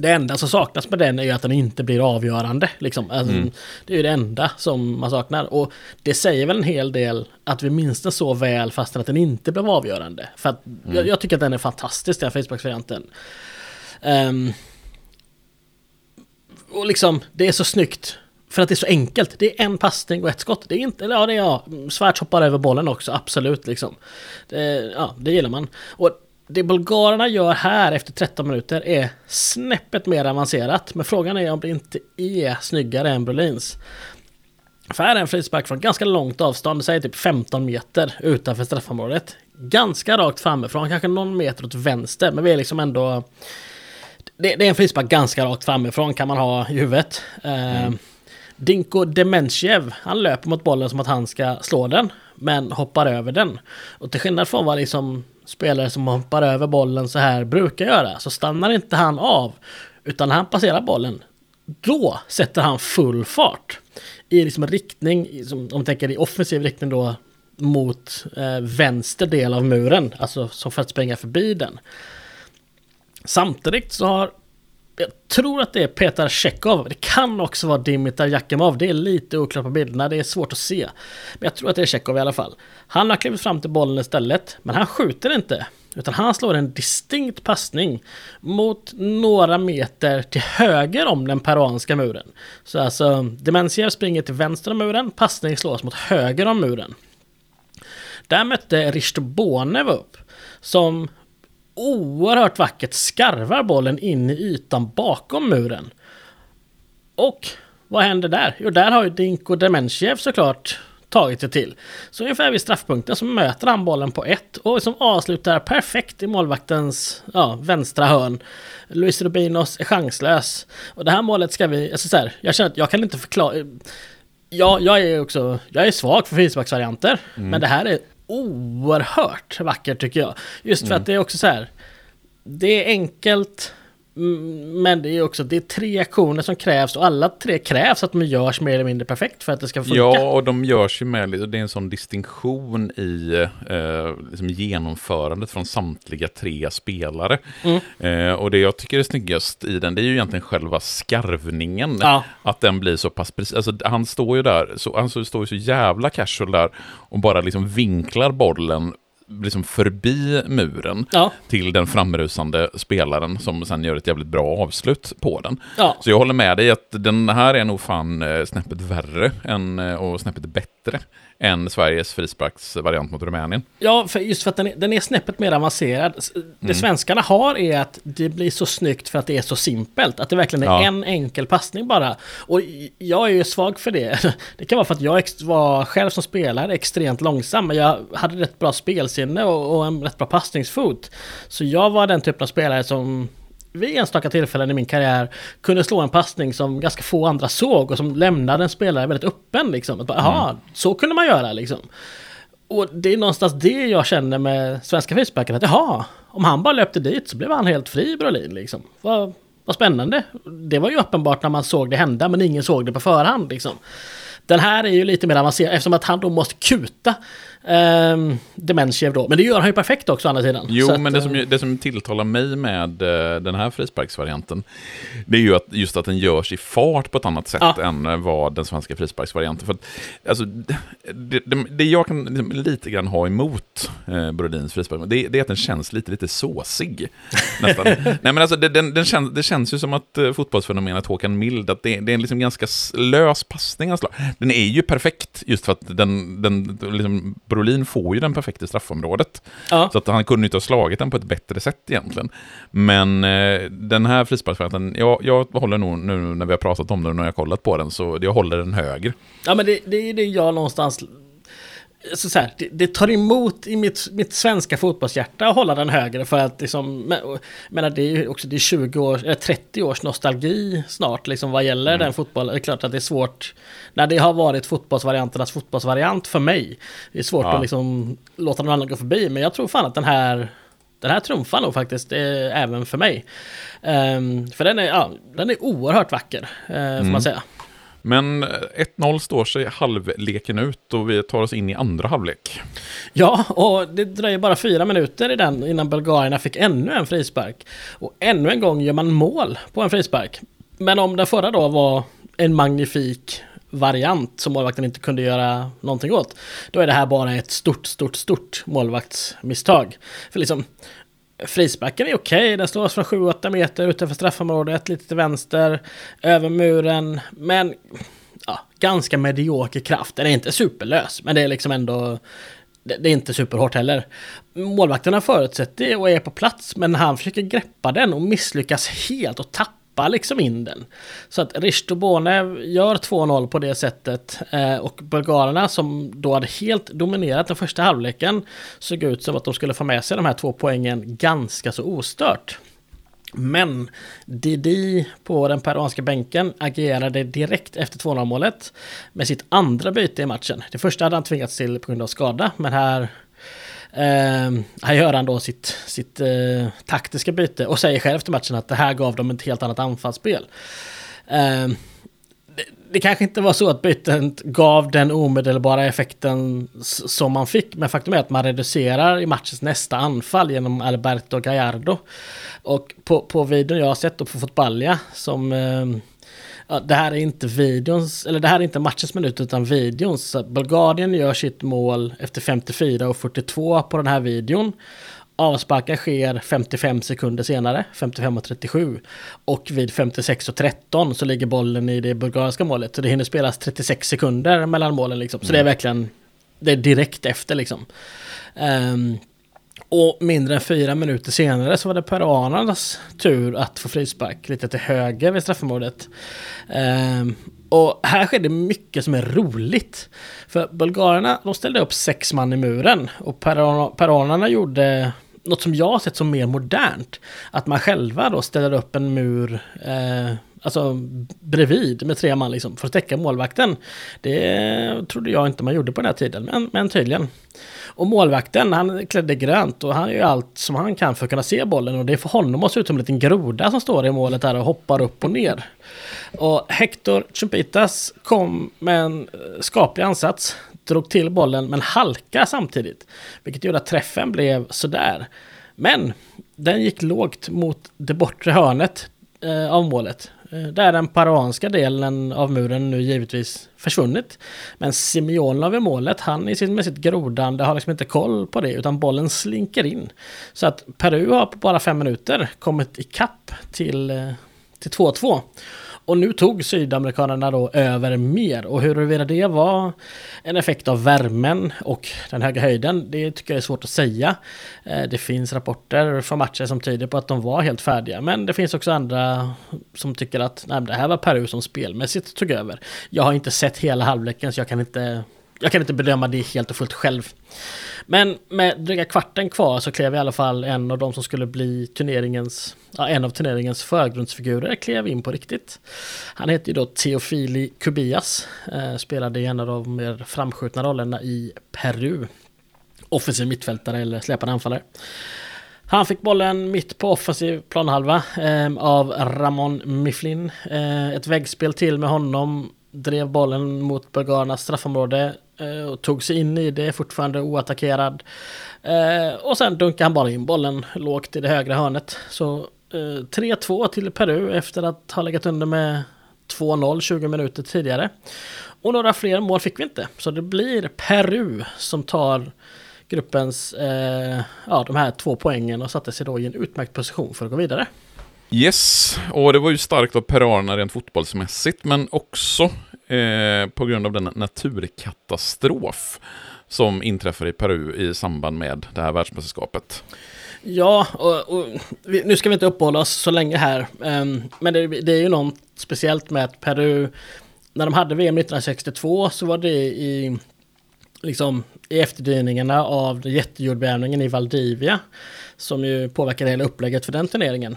Det enda som saknas med den är ju att den inte blir avgörande. Liksom. Alltså, mm. Det är ju det enda som man saknar. Och det säger väl en hel del att vi minns den så väl fastän att den inte blev avgörande. För att mm. jag, jag, tycker att den är fantastisk, den Facebook-varianten. Um, och liksom, det är så snyggt. För att det är så enkelt. Det är en passning och ett skott. Det är inte, Eller ja det är ja, Svärts hoppar över bollen också, absolut liksom. Det, ja, det gillar man. Och det bulgarerna gör här efter 13 minuter är snäppet mer avancerat. Men frågan är om det inte är snyggare än Brolins. För här är en frispark från ganska långt avstånd, säg typ 15 meter utanför straffområdet. Ganska rakt framifrån, kanske någon meter åt vänster, men vi är liksom ändå... Det, det är en frispark ganska rakt framifrån kan man ha i huvudet. Ehm, mm. Dinko Dementjev, han löper mot bollen som att han ska slå den, men hoppar över den. Och till skillnad från vad liksom spelare som hoppar över bollen så här brukar göra, så stannar inte han av. Utan när han passerar bollen, då sätter han full fart. I liksom riktning, som, om man tänker i offensiv riktning då, mot eh, vänster del av muren, alltså som för att springa förbi den. Samtidigt så har jag tror att det är Petar Tjechov. Det kan också vara Dimitar Jakimov. Det är lite oklart på bilderna. Det är svårt att se. Men jag tror att det är Tjechov i alla fall. Han har klivit fram till bollen istället. Men han skjuter inte. Utan han slår en distinkt passning mot några meter till höger om den peruanska muren. Så alltså, Demensiev springer till vänster om muren. Passning slås mot höger om muren. Där mötte Risto Bonev upp. Som oerhört vackert skarvar bollen in i ytan bakom muren. Och vad händer där? Jo, där har ju Dinko Dementjev såklart tagit det till. Så ungefär vid straffpunkten så möter han bollen på ett och som avslutar perfekt i målvaktens ja, vänstra hörn. Luis Rubinos är chanslös. Och det här målet ska vi, alltså så här, jag känner att jag kan inte förklara. Ja, jag är också, jag är svag för frisparksvarianter. Mm. Men det här är oerhört vackert tycker jag. Just för mm. att det är också så här. Det är enkelt. Men det är också det är tre aktioner som krävs och alla tre krävs att de görs mer eller mindre perfekt för att det ska funka. Ja, och de görs ju med, det är en sån distinktion i eh, liksom genomförandet från samtliga tre spelare. Mm. Eh, och det jag tycker är snyggast i den, det är ju egentligen själva skarvningen. Ja. Att den blir så pass precis, alltså han står ju där, så, han står ju så jävla casual där och bara liksom vinklar bollen liksom förbi muren ja. till den framrusande spelaren som sen gör ett jävligt bra avslut på den. Ja. Så jag håller med dig att den här är nog fan eh, snäppet värre än, eh, och snäppet bättre än Sveriges frisparksvariant mot Rumänien. Ja, för just för att den är, den är snäppet mer avancerad. Det mm. svenskarna har är att det blir så snyggt för att det är så simpelt. Att det verkligen är ja. en enkel passning bara. Och jag är ju svag för det. Det kan vara för att jag var själv som spelare extremt långsam. Men jag hade rätt bra spelsinne och, och en rätt bra passningsfot. Så jag var den typen av spelare som vid enstaka tillfällen i min karriär kunde slå en passning som ganska få andra såg och som lämnade en spelare väldigt öppen liksom. Jaha, mm. så kunde man göra liksom. Och det är någonstans det jag känner med svenska frisparken, att jaha, om han bara löpte dit så blev han helt fri Brolin liksom. Vad, vad spännande. Det var ju uppenbart när man såg det hända, men ingen såg det på förhand liksom. Den här är ju lite mer avancerad eftersom att han då måste kuta eh, Dementjev då. Men det gör han ju perfekt också å andra sidan. Jo, att, men det som, eh, det som tilltalar mig med uh, den här frisparksvarianten, det är ju att, just att den görs i fart på ett annat sätt ja. än uh, vad den svenska frisparksvarianten. För att, alltså, det, det, det jag kan lite grann ha emot uh, Brodins frispark, det, det, är att den känns lite, lite såsig. Nästan. Nej, men alltså, det, den, den känns, det känns ju som att uh, fotbollsfenomenet Håkan Mild, att det, är en liksom ganska lös passning. Alltså. Den är ju perfekt, just för att den, den liksom, Brolin får ju den perfekta straffområdet. Ja. Så att han kunde inte ha slagit den på ett bättre sätt egentligen. Men eh, den här frisparksvarianten, jag, jag håller nog nu när vi har pratat om den och jag har kollat på den, så jag håller den högre. Ja men det, det är det jag någonstans så, så här, det, det, tar emot i mitt, mitt svenska fotbollshjärta att hålla den högre för att liksom, men, menar det är ju också det är 20 år, eller 30 års nostalgi snart liksom vad gäller mm. den fotbollen. Det är klart att det är svårt när det har varit fotbollsvarianternas fotbollsvariant för mig. Det är svårt ja. att liksom låta någon annan gå förbi, men jag tror fan att den här den här trumfar nog faktiskt eh, även för mig. Um, för den är, ja, den är oerhört vacker, eh, får mm. man säga. Men 1-0 står sig halvleken ut och vi tar oss in i andra halvlek. Ja, och det dröjer bara fyra minuter i den innan bulgarierna fick ännu en frispark. Och ännu en gång gör man mål på en frispark. Men om den förra då var en magnifik variant som målvakten inte kunde göra någonting åt. Då är det här bara ett stort, stort, stort målvaktsmisstag. För liksom, frisparken är okej, okay. den slås från 7-8 meter utanför straffområdet, lite till vänster, över muren, men ja, ganska medioker kraft. Den är inte superlös, men det är liksom ändå det är inte superhårt heller. Målvakterna förutsätter och är på plats, men han försöker greppa den och misslyckas helt och tappar släppa liksom in den. Så att Ristobone gör 2-0 på det sättet. Eh, och bulgarerna som då hade helt dominerat den första halvleken såg ut som att de skulle få med sig de här två poängen ganska så ostört. Men Didi på den peruanska bänken agerade direkt efter 2-0 målet med sitt andra byte i matchen. Det första hade han tvingats till på grund av skada, men här Eh, här gör han då sitt, sitt eh, taktiska byte och säger själv efter matchen att det här gav dem ett helt annat anfallsspel. Eh, det, det, kanske inte var så att bytet gav den omedelbara effekten som man fick, men faktum är att man reducerar i matchens nästa anfall genom Alberto Gallardo. Och på, på videon jag har sett och på Fotbalja som ehm, ja, det här är inte videons, eller det här är inte matchens minut utan videons. Bulgarien gör sitt mål efter 54 och 42 på den här videon. Avsparken sker 55 sekunder senare, 55 och 37. Och vid 56 och 13 så ligger bollen i det bulgariska målet. Så det hinner spelas 36 sekunder mellan målen liksom. Så det är mm. verkligen, det är direkt efter liksom. Um, och mindre än fyra minuter senare så var det peruanernas tur att få frispark lite till höger vid straffområdet. Ehm, och här sker det mycket som är roligt. För bulgarerna, de ställde upp sex man i muren. Och peruanerna gjorde något som jag har sett som mer modernt. Att man själva då ställer upp en mur eh, alltså bredvid med tre man liksom för att täcka målvakten. Det trodde jag inte man gjorde på den här tiden, men, men tydligen. Och målvakten, han klädde grönt och han gör allt som han kan för att kunna se bollen och det för honom att se ut som en liten groda som står i målet där och hoppar upp och ner. Och Hector Chumpitas kom med en eh, skaplig ansats, drog till bollen men halka samtidigt. Vilket gjorde att träffen blev sådär. Men den gick lågt mot det bortre hörnet eh, av målet. Eh, där den peruanska delen av muren nu givetvis försvunnit. Men Simeonov i målet, han med sitt grodande har liksom inte koll på det utan bollen slinker in. Så att Peru har på bara fem minuter kommit ikapp till, eh, till 2-2. Och nu tog sydamerikanerna då över mer och huruvida det var en effekt av värmen och den höga höjden, det tycker jag är svårt att säga. Eh, det finns rapporter från matcher som tyder på att de var helt färdiga, men det finns också andra som tycker att nej, det här var Peru som spelmässigt tog över. Jag har inte sett hela halvleken så jag kan inte jag kan inte bedöma det helt och fullt själv. Men med dryga kvarten kvar så klev i alla fall en av de som skulle bli turneringens, ja, en av turneringens förgrundsfigurer klev in på riktigt. Han heter ju då Teofili Kubias, eh, spelade i en av de mer framskjutna rollerna i Peru. Offensiv mittfältare eller släpande anfallare. Han fick bollen mitt på offensiv planhalva eh, av Ramon Mifflin. Eh, ett väggspel till med honom drev bollen mot bulgarernas straffområde eh, och tog sig in i det, fortfarande oattackerad. Eh, och sen dunkade han bara in bollen lågt i det högra hörnet. Så eh, 3-2 till Peru efter att ha legat under med 2-0 20 minuter tidigare. Och några fler mål fick vi inte. Så det blir Peru som tar gruppens, eh, ja de här två poängen och satte sig då i en utmärkt position för att gå vidare. Yes, och det var ju starkt av peruanerna rent fotbollsmässigt, men också eh, på grund av den naturkatastrof som inträffar i Peru i samband med det här världsmästerskapet. Ja, och, och nu ska vi inte uppehålla oss så länge här, um, men det, det, är ju något speciellt med att Peru, när de hade VM 1962 så var det i, liksom, i efterdyningarna av jättejordbävningen i Valdivia, som ju påverkade hela upplägget för den turneringen.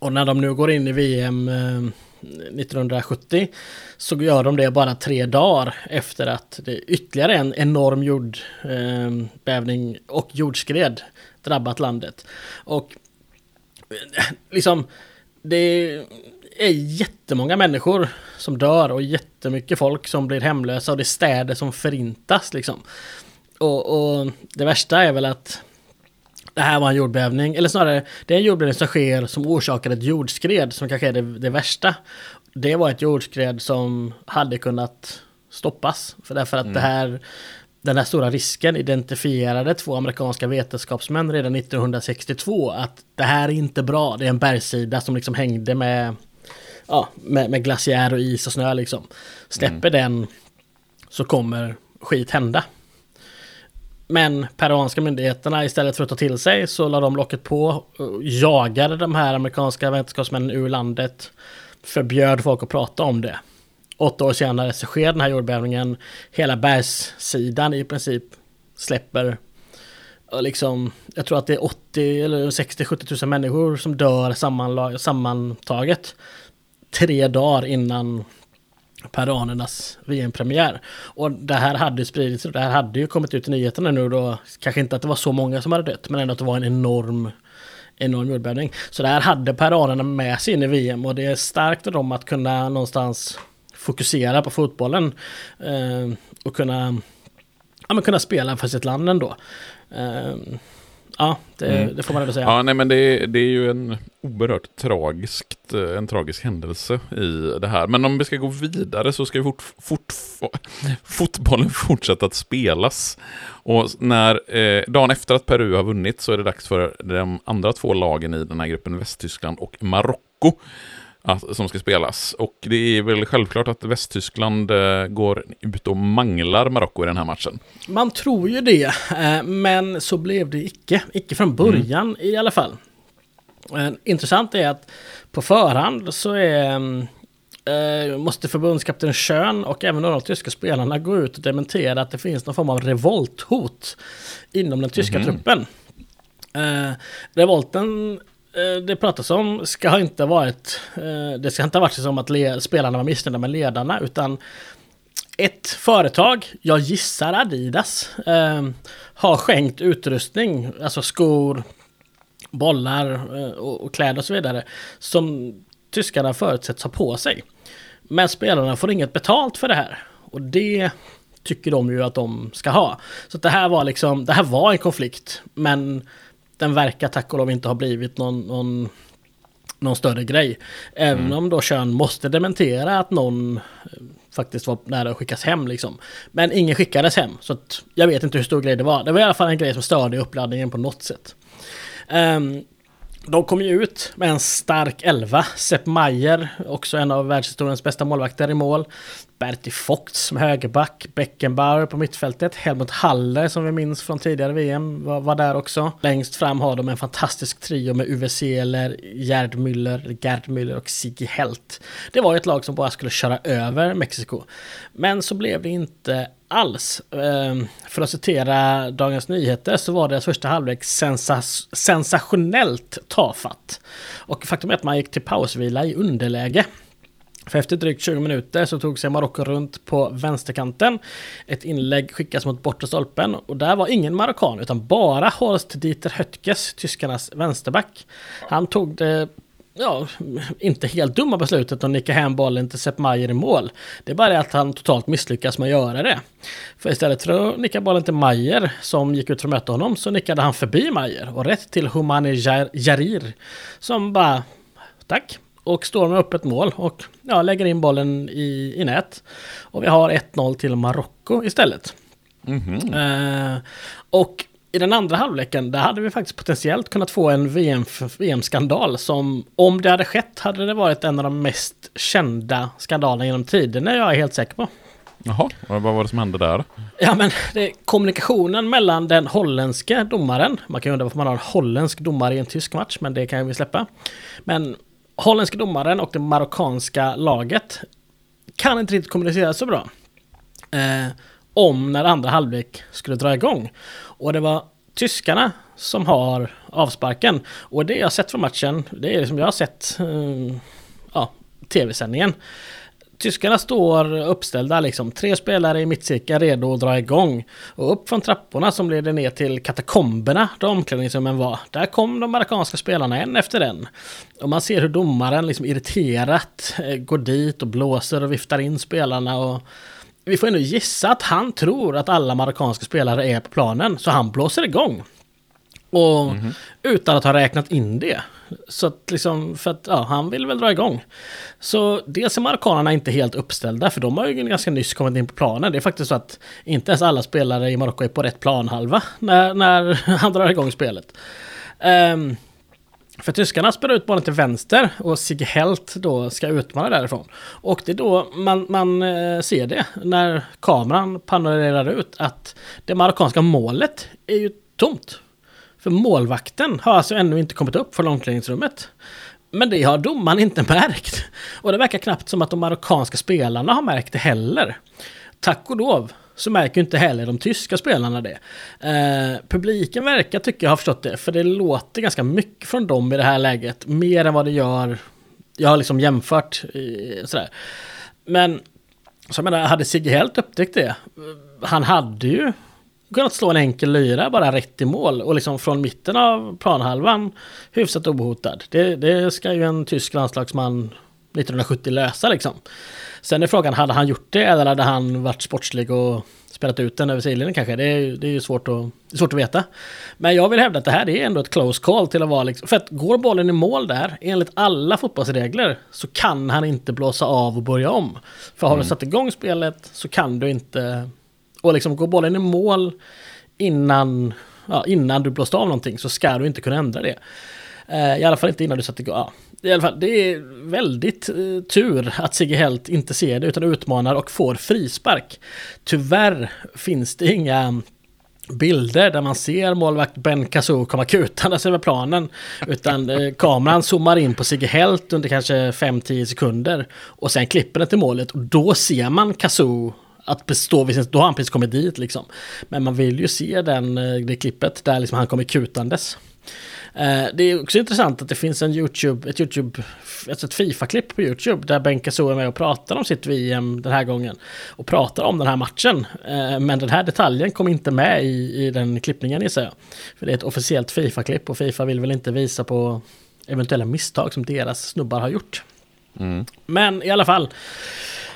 Och när de nu går in i VM eh, 1970 så gör de det bara tre dagar efter att det ytterligare en enorm jordbävning eh, och jordskred drabbat landet. Och eh, liksom det är jättemånga människor som dör och jättemycket folk som blir hemlösa och det är städer som förintas liksom. Och, och det värsta är väl att det här var en jordbävning, eller snarare det är en jordbävning som sker som orsakar ett jordskred som kanske är det, det värsta. Det var ett jordskred som hade kunnat stoppas. För därför att mm. det här, den här stora risken identifierade två amerikanska vetenskapsmän redan 1962 att det här är inte bra. Det är en bergssida som liksom hängde med, ja, med, med glaciär och is och snö liksom. Släpper mm. den så kommer skit hända. Men peruanska myndigheterna istället för att ta till sig så la de locket på, jagade de här amerikanska vetenskapsmännen ur landet, förbjöd folk att prata om det. Åtta år senare så sker den här jordbävningen, hela bergssidan i princip släpper liksom, jag tror att det är 80 eller 60 70 000 människor som dör sammantaget tre dagar innan peruanernas VM-premiär. Och det här hade spridits, det här hade ju kommit ut i nyheterna nu då, kanske inte att det var så många som hade dött, men ändå att det var en enorm enorm jordbävning. Så det här hade peruanerna med sig in i VM och det är starkt av dem att kunna någonstans fokusera på fotbollen eh, och kunna, ja, men kunna spela för sitt land ändå. Eh, Ja, det, mm. det, får man ändå säga. Ja, nej, men det, det är ju en oerhört tragiskt, eh, en tragisk händelse i det här. Men om vi ska gå vidare så ska ju fort, fort, fotbollen fortsätta att spelas. Och när, eh, dagen efter att Peru har vunnit så är det dags för de andra två lagen i den här gruppen, Västtyskland och Marocko, som ska spelas. Och det är väl självklart att Västtyskland eh, går ut och manglar Marocko i den här matchen. Man tror ju det, eh, men så blev det icke. Icke från början mm. i alla fall. Eh, intressant är att på förhand så är måste förbundskapten Schön och även de tyska spelarna gå ut och dementera att det finns någon form av revolthot inom den tyska mm. truppen. revolten Eh, Eh, det pratas om ska inte ha varit, eh, det ska inte ha varit som att spelarna var missnöjda med ledarna utan ett företag, jag gissar Adidas, eh, har skänkt utrustning, alltså skor, bollar och kläder och så vidare, som tyskarna förutsätts ha på sig. Men spelarna får inget betalt för det här. Och det tycker de ju att de ska ha. Så det här var liksom, det här var en konflikt, men den verkar tack och lov inte ha blivit någon, någon, någon större grej. Även mm. om då kön måste dementera att någon eh, faktiskt var nära att skickas hem liksom. Men ingen skickades hem, så att jag vet inte hur stor grej det var. Det var i alla fall en grej som störde uppladdningen på något sätt. Um, de kom ju ut med en stark elva. Sepp Maier, också en av världshistoriens bästa målvakter i mål. Bertie Fox som högerback, Beckenbauer på mittfältet, Helmut Haller som vi minns från tidigare VM var, var där också. Längst fram har de en fantastisk trio med Uwe Seeler, Gerd Müller, Gerd Müller och Sigi Helt. Det var ett lag som bara skulle köra över Mexiko. Men så blev det inte alls. Ehm, för att citera Dagens Nyheter så var deras första halvlek sensas sensationellt tafatt. Och faktum är att man gick till pausvila i underläge. För efter drygt 20 minuter så tog sig Marocko runt på vänsterkanten. Ett inlägg skickas mot bortre stolpen och där var ingen marockan utan bara Horst Dieter Höttges, tyskarnas vänsterback. Han tog det ja, inte helt dumma beslutet att nicka hem bollen till Sepp Maier i mål. Det är bara det att han totalt misslyckas med att göra det. För istället för att nicka bollen till Maier som gick ut för att möta honom så nickade han förbi Maier och rätt till Humani Jarir som bara tack och står med öppet mål och ja, lägger in bollen i, i nät. Och vi har 1-0 till Marocko istället. Mm -hmm. uh, och i den andra halvleken, där hade vi faktiskt potentiellt kunnat få en VM-skandal som, om det hade skett, hade det varit en av de mest kända skandalerna genom tiden, är jag helt säker på. Jaha, vad var det som hände där? Ja, men det, kommunikationen mellan den holländske domaren, man kan ju undra varför man har en holländsk domare i en tysk match, men det kan vi släppa. Men holländska domaren och det marockanska laget kan inte riktigt kommunicera så bra. Eh, om när andra halvlek skulle dra igång. Och det var tyskarna som har avsparken. Och det jag sett från matchen, det är som jag har sett eh, ja, tv-sändningen tyskarna står uppställda liksom. Tre spelare i mittcirkeln redo att dra igång. Och upp från trapporna som leder ner till katakomberna där omklädningsrummen var. Där kom de marockanska spelarna en efter en. Och man ser hur domaren liksom irriterat eh, går dit och blåser och viftar in spelarna. Och vi får ändå gissa att han tror att alla marockanska spelare är på planen. Så han blåser igång. Och mm -hmm. utan att ha räknat in det. Så att liksom, för att ja, han vill väl dra igång. Så dels är marockanerna inte helt uppställda, för de har ju ganska nyss kommit in på planen. Det är faktiskt så att inte ens alla spelare i Marocko är på rätt planhalva när, när han drar igång spelet. Um, för tyskarna spelar ut bollen till vänster och Sigge Helt då ska utmana därifrån. Och det är då man, man eh, ser det, när kameran panorerar ut, att det marockanska målet är ju tomt. För målvakten har alltså ännu inte kommit upp från omklädningsrummet. Men det har domaren inte märkt. Och det verkar knappt som att de marockanska spelarna har märkt det heller. Tack och lov så märker inte heller de tyska spelarna det. Eh, publiken verkar tycka jag har förstått det, för det låter ganska mycket från dem i det här läget. Mer än vad det gör, jag har liksom jämfört eh, sådär. Men, så jag menar, hade Sigge helt upptäckt det, han hade ju kunnat slå en enkel lyra bara rätt i mål och liksom från mitten av planhalvan hyfsat obehotad. Det, det ska ju en tysk landslagsman 1970 lösa liksom. Sen är frågan, hade han gjort det eller hade han varit sportslig och spelat ut den över sidlinjen kanske? Det är, det är ju svårt att, svårt att veta. Men jag vill hävda att det här är ändå ett close call till att vara liksom, för att går bollen i mål där, enligt alla fotbollsregler, så kan han inte blåsa av och börja om. För har mm. du satt igång spelet så kan du inte och liksom går bollen i mål innan, ja, innan du blåst av någonting så ska du inte kunna ändra det. Eh, I alla fall inte innan du satt igång. Ja, i alla fall, det är väldigt eh, tur att Sigge Helt inte ser det utan utmanar och får frispark. Tyvärr finns det inga bilder där man ser målvakt Ben Kazoo komma kutandes över planen. Utan eh, kameran zoomar in på Sigge Helt under kanske 5-10 sekunder. Och sen klipper den till målet och då ser man Kazoo att bestå vid sin, då har han precis kommit dit liksom. Men man vill ju se den, eh, det klippet där liksom han kommer kutandes. Eh, det är också intressant att det finns en YouTube, ett YouTube, alltså ett Fifa-klipp på YouTube där Ben Kazoo är med och pratar om sitt VM den här gången. Och pratar om den här matchen. Eh, men den här detaljen kom inte med i, i den klippningen gissar jag. För det är ett officiellt Fifa-klipp och Fifa vill väl inte visa på eventuella misstag som deras snubbar har gjort. Mm. Men i alla fall.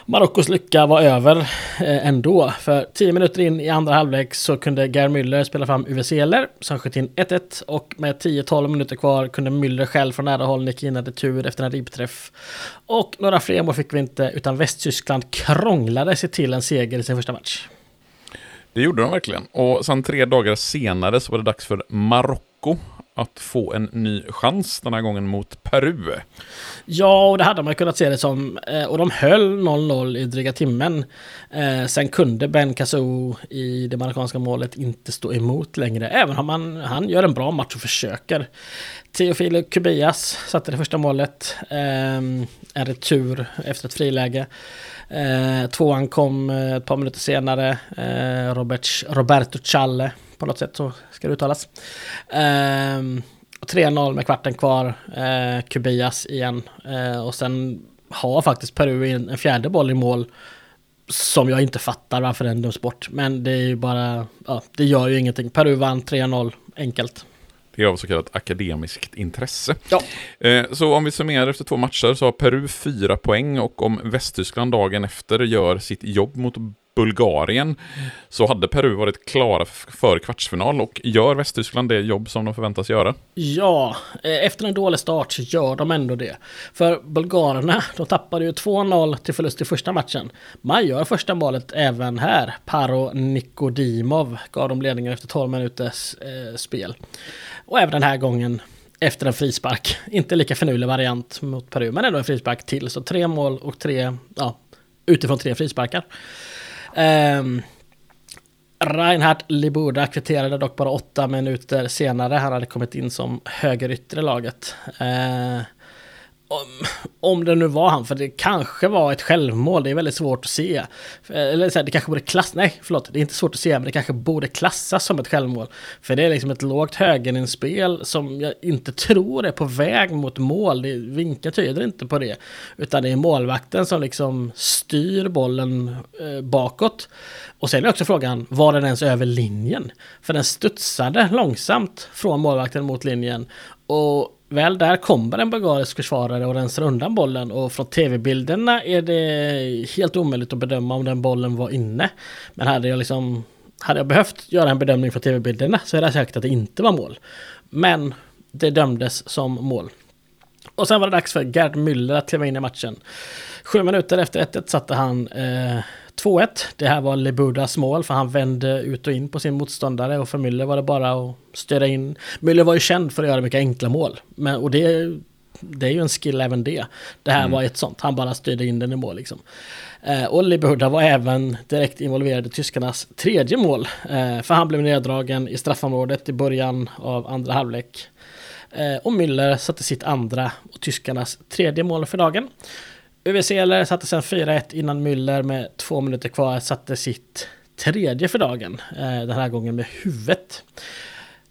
Marockos lycka var över eh, ändå. För 10 minuter in i andra halvlek så kunde Gerd Müller spela fram Uwe Seeler som sköt in 1-1 och med 10-12 minuter kvar kunde Müller själv från nära håll nicka in en retur efter en ribbträff. Och några fler mål fick vi inte utan Västtyskland krånglade sig till en seger i sin första match. Det gjorde de verkligen. Och sen tre dagar senare så var det dags för Marocko att få en ny chans den här gången mot Peru. Ja, och det hade man kunnat se det som. Eh, och de höll 0-0 i dryga timmen. Eh, sen kunde Ben Kazoo i det marockanska målet inte stå emot längre. Även om han, han gör en bra match och försöker. Teofilo Kubias satte det första målet. Eh, en retur efter ett friläge. Tvåan kom ett par minuter senare. Robert, Roberto Challe på något sätt så ska det uttalas. Eh, 3-0 med kvarten kvar, eh, Kubias igen. Eh, och sen har faktiskt Peru en, en fjärde boll i mål som jag inte fattar varför den döms bort. Men det är ju bara, ja, det gör ju ingenting. Peru vann 3-0, enkelt. Det är av så kallat akademiskt intresse. Ja. Eh, så om vi summerar efter två matcher så har Peru fyra poäng och om Västtyskland dagen efter gör sitt jobb mot Bulgarien så hade Peru varit klara för kvartsfinal och gör Västtyskland det jobb som de förväntas göra? Ja, eh, efter en dålig start så gör de ändå det. För bulgarerna, de tappade ju 2-0 till förlust i första matchen. Man gör första målet även här. Paro Nikodimov gav dem ledningen efter 12 minuters eh, spel. Och även den här gången efter en frispark. Inte lika finurlig variant mot Peru, men ändå en frispark till. Så tre mål och tre, ja, utifrån tre frisparkar. Um, Reinhard Libuda kvitterade dock bara åtta minuter senare. Han hade kommit in som högeryttre i laget. Uh, om, om det nu var han, för det kanske var ett självmål, det är väldigt svårt att se. Eh, eller så här, det kanske borde klassas, nej förlåt, det är inte svårt att se, men det kanske borde klassas som ett självmål. För det är liksom ett lågt högerinspel som jag inte tror är på väg mot mål, det, vinkeln tyder inte på det. Utan det är målvakten som liksom styr bollen eh, bakåt. Och sen är också frågan, var den ens över linjen? För den studsade långsamt från målvakten mot linjen. Och väl där kommer en bulgarisk försvarare och rensar undan bollen och från tv-bilderna är det helt omöjligt att bedöma om den bollen var inne. Men hade jag liksom hade jag behövt göra en bedömning från tv-bilderna så hade jag sagt att det inte var mål. Men det dömdes som mål. Och sen var det dags för Gerd Müller att kliva in i matchen. Sju minuter efter 1-1 satte han eh, 2-1. Det här var Lebudas mål för han vände ut och in på sin motståndare och för Müller var det bara att störa in. Müller var ju känd för att göra mycket enkla mål. Men, och det, det är ju en skill även det. Det här mm. var ett sånt, han bara styrde in den i mål liksom. Eh, och Lebuda var även direkt involverad i tyskarnas tredje mål. Eh, för han blev neddragen i straffområdet i början av andra halvlek. Eh, och Müller satte sitt andra och tyskarnas tredje mål för dagen. Seeler satte sen 4-1 innan Müller med två minuter kvar satte sitt tredje för dagen. Eh, den här gången med huvudet.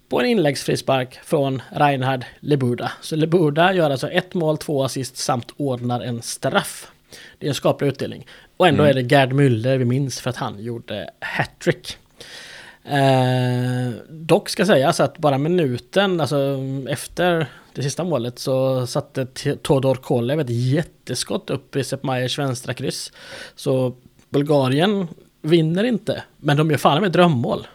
På en inläggsfrispark från Reinhard Lebuda. Så Lebuda gör alltså ett mål, två assist samt ordnar en straff. Det är en skaplig utdelning. Och ändå mm. är det Gerd Müller vi minns för att han gjorde hattrick. Eh, dock ska sägas att bara minuten, alltså efter det sista målet så satte Todor Kolev ett jätteskott upp i Sepp Meyers vänstra kryss. Så Bulgarien vinner inte, men de gör fan med drömmål.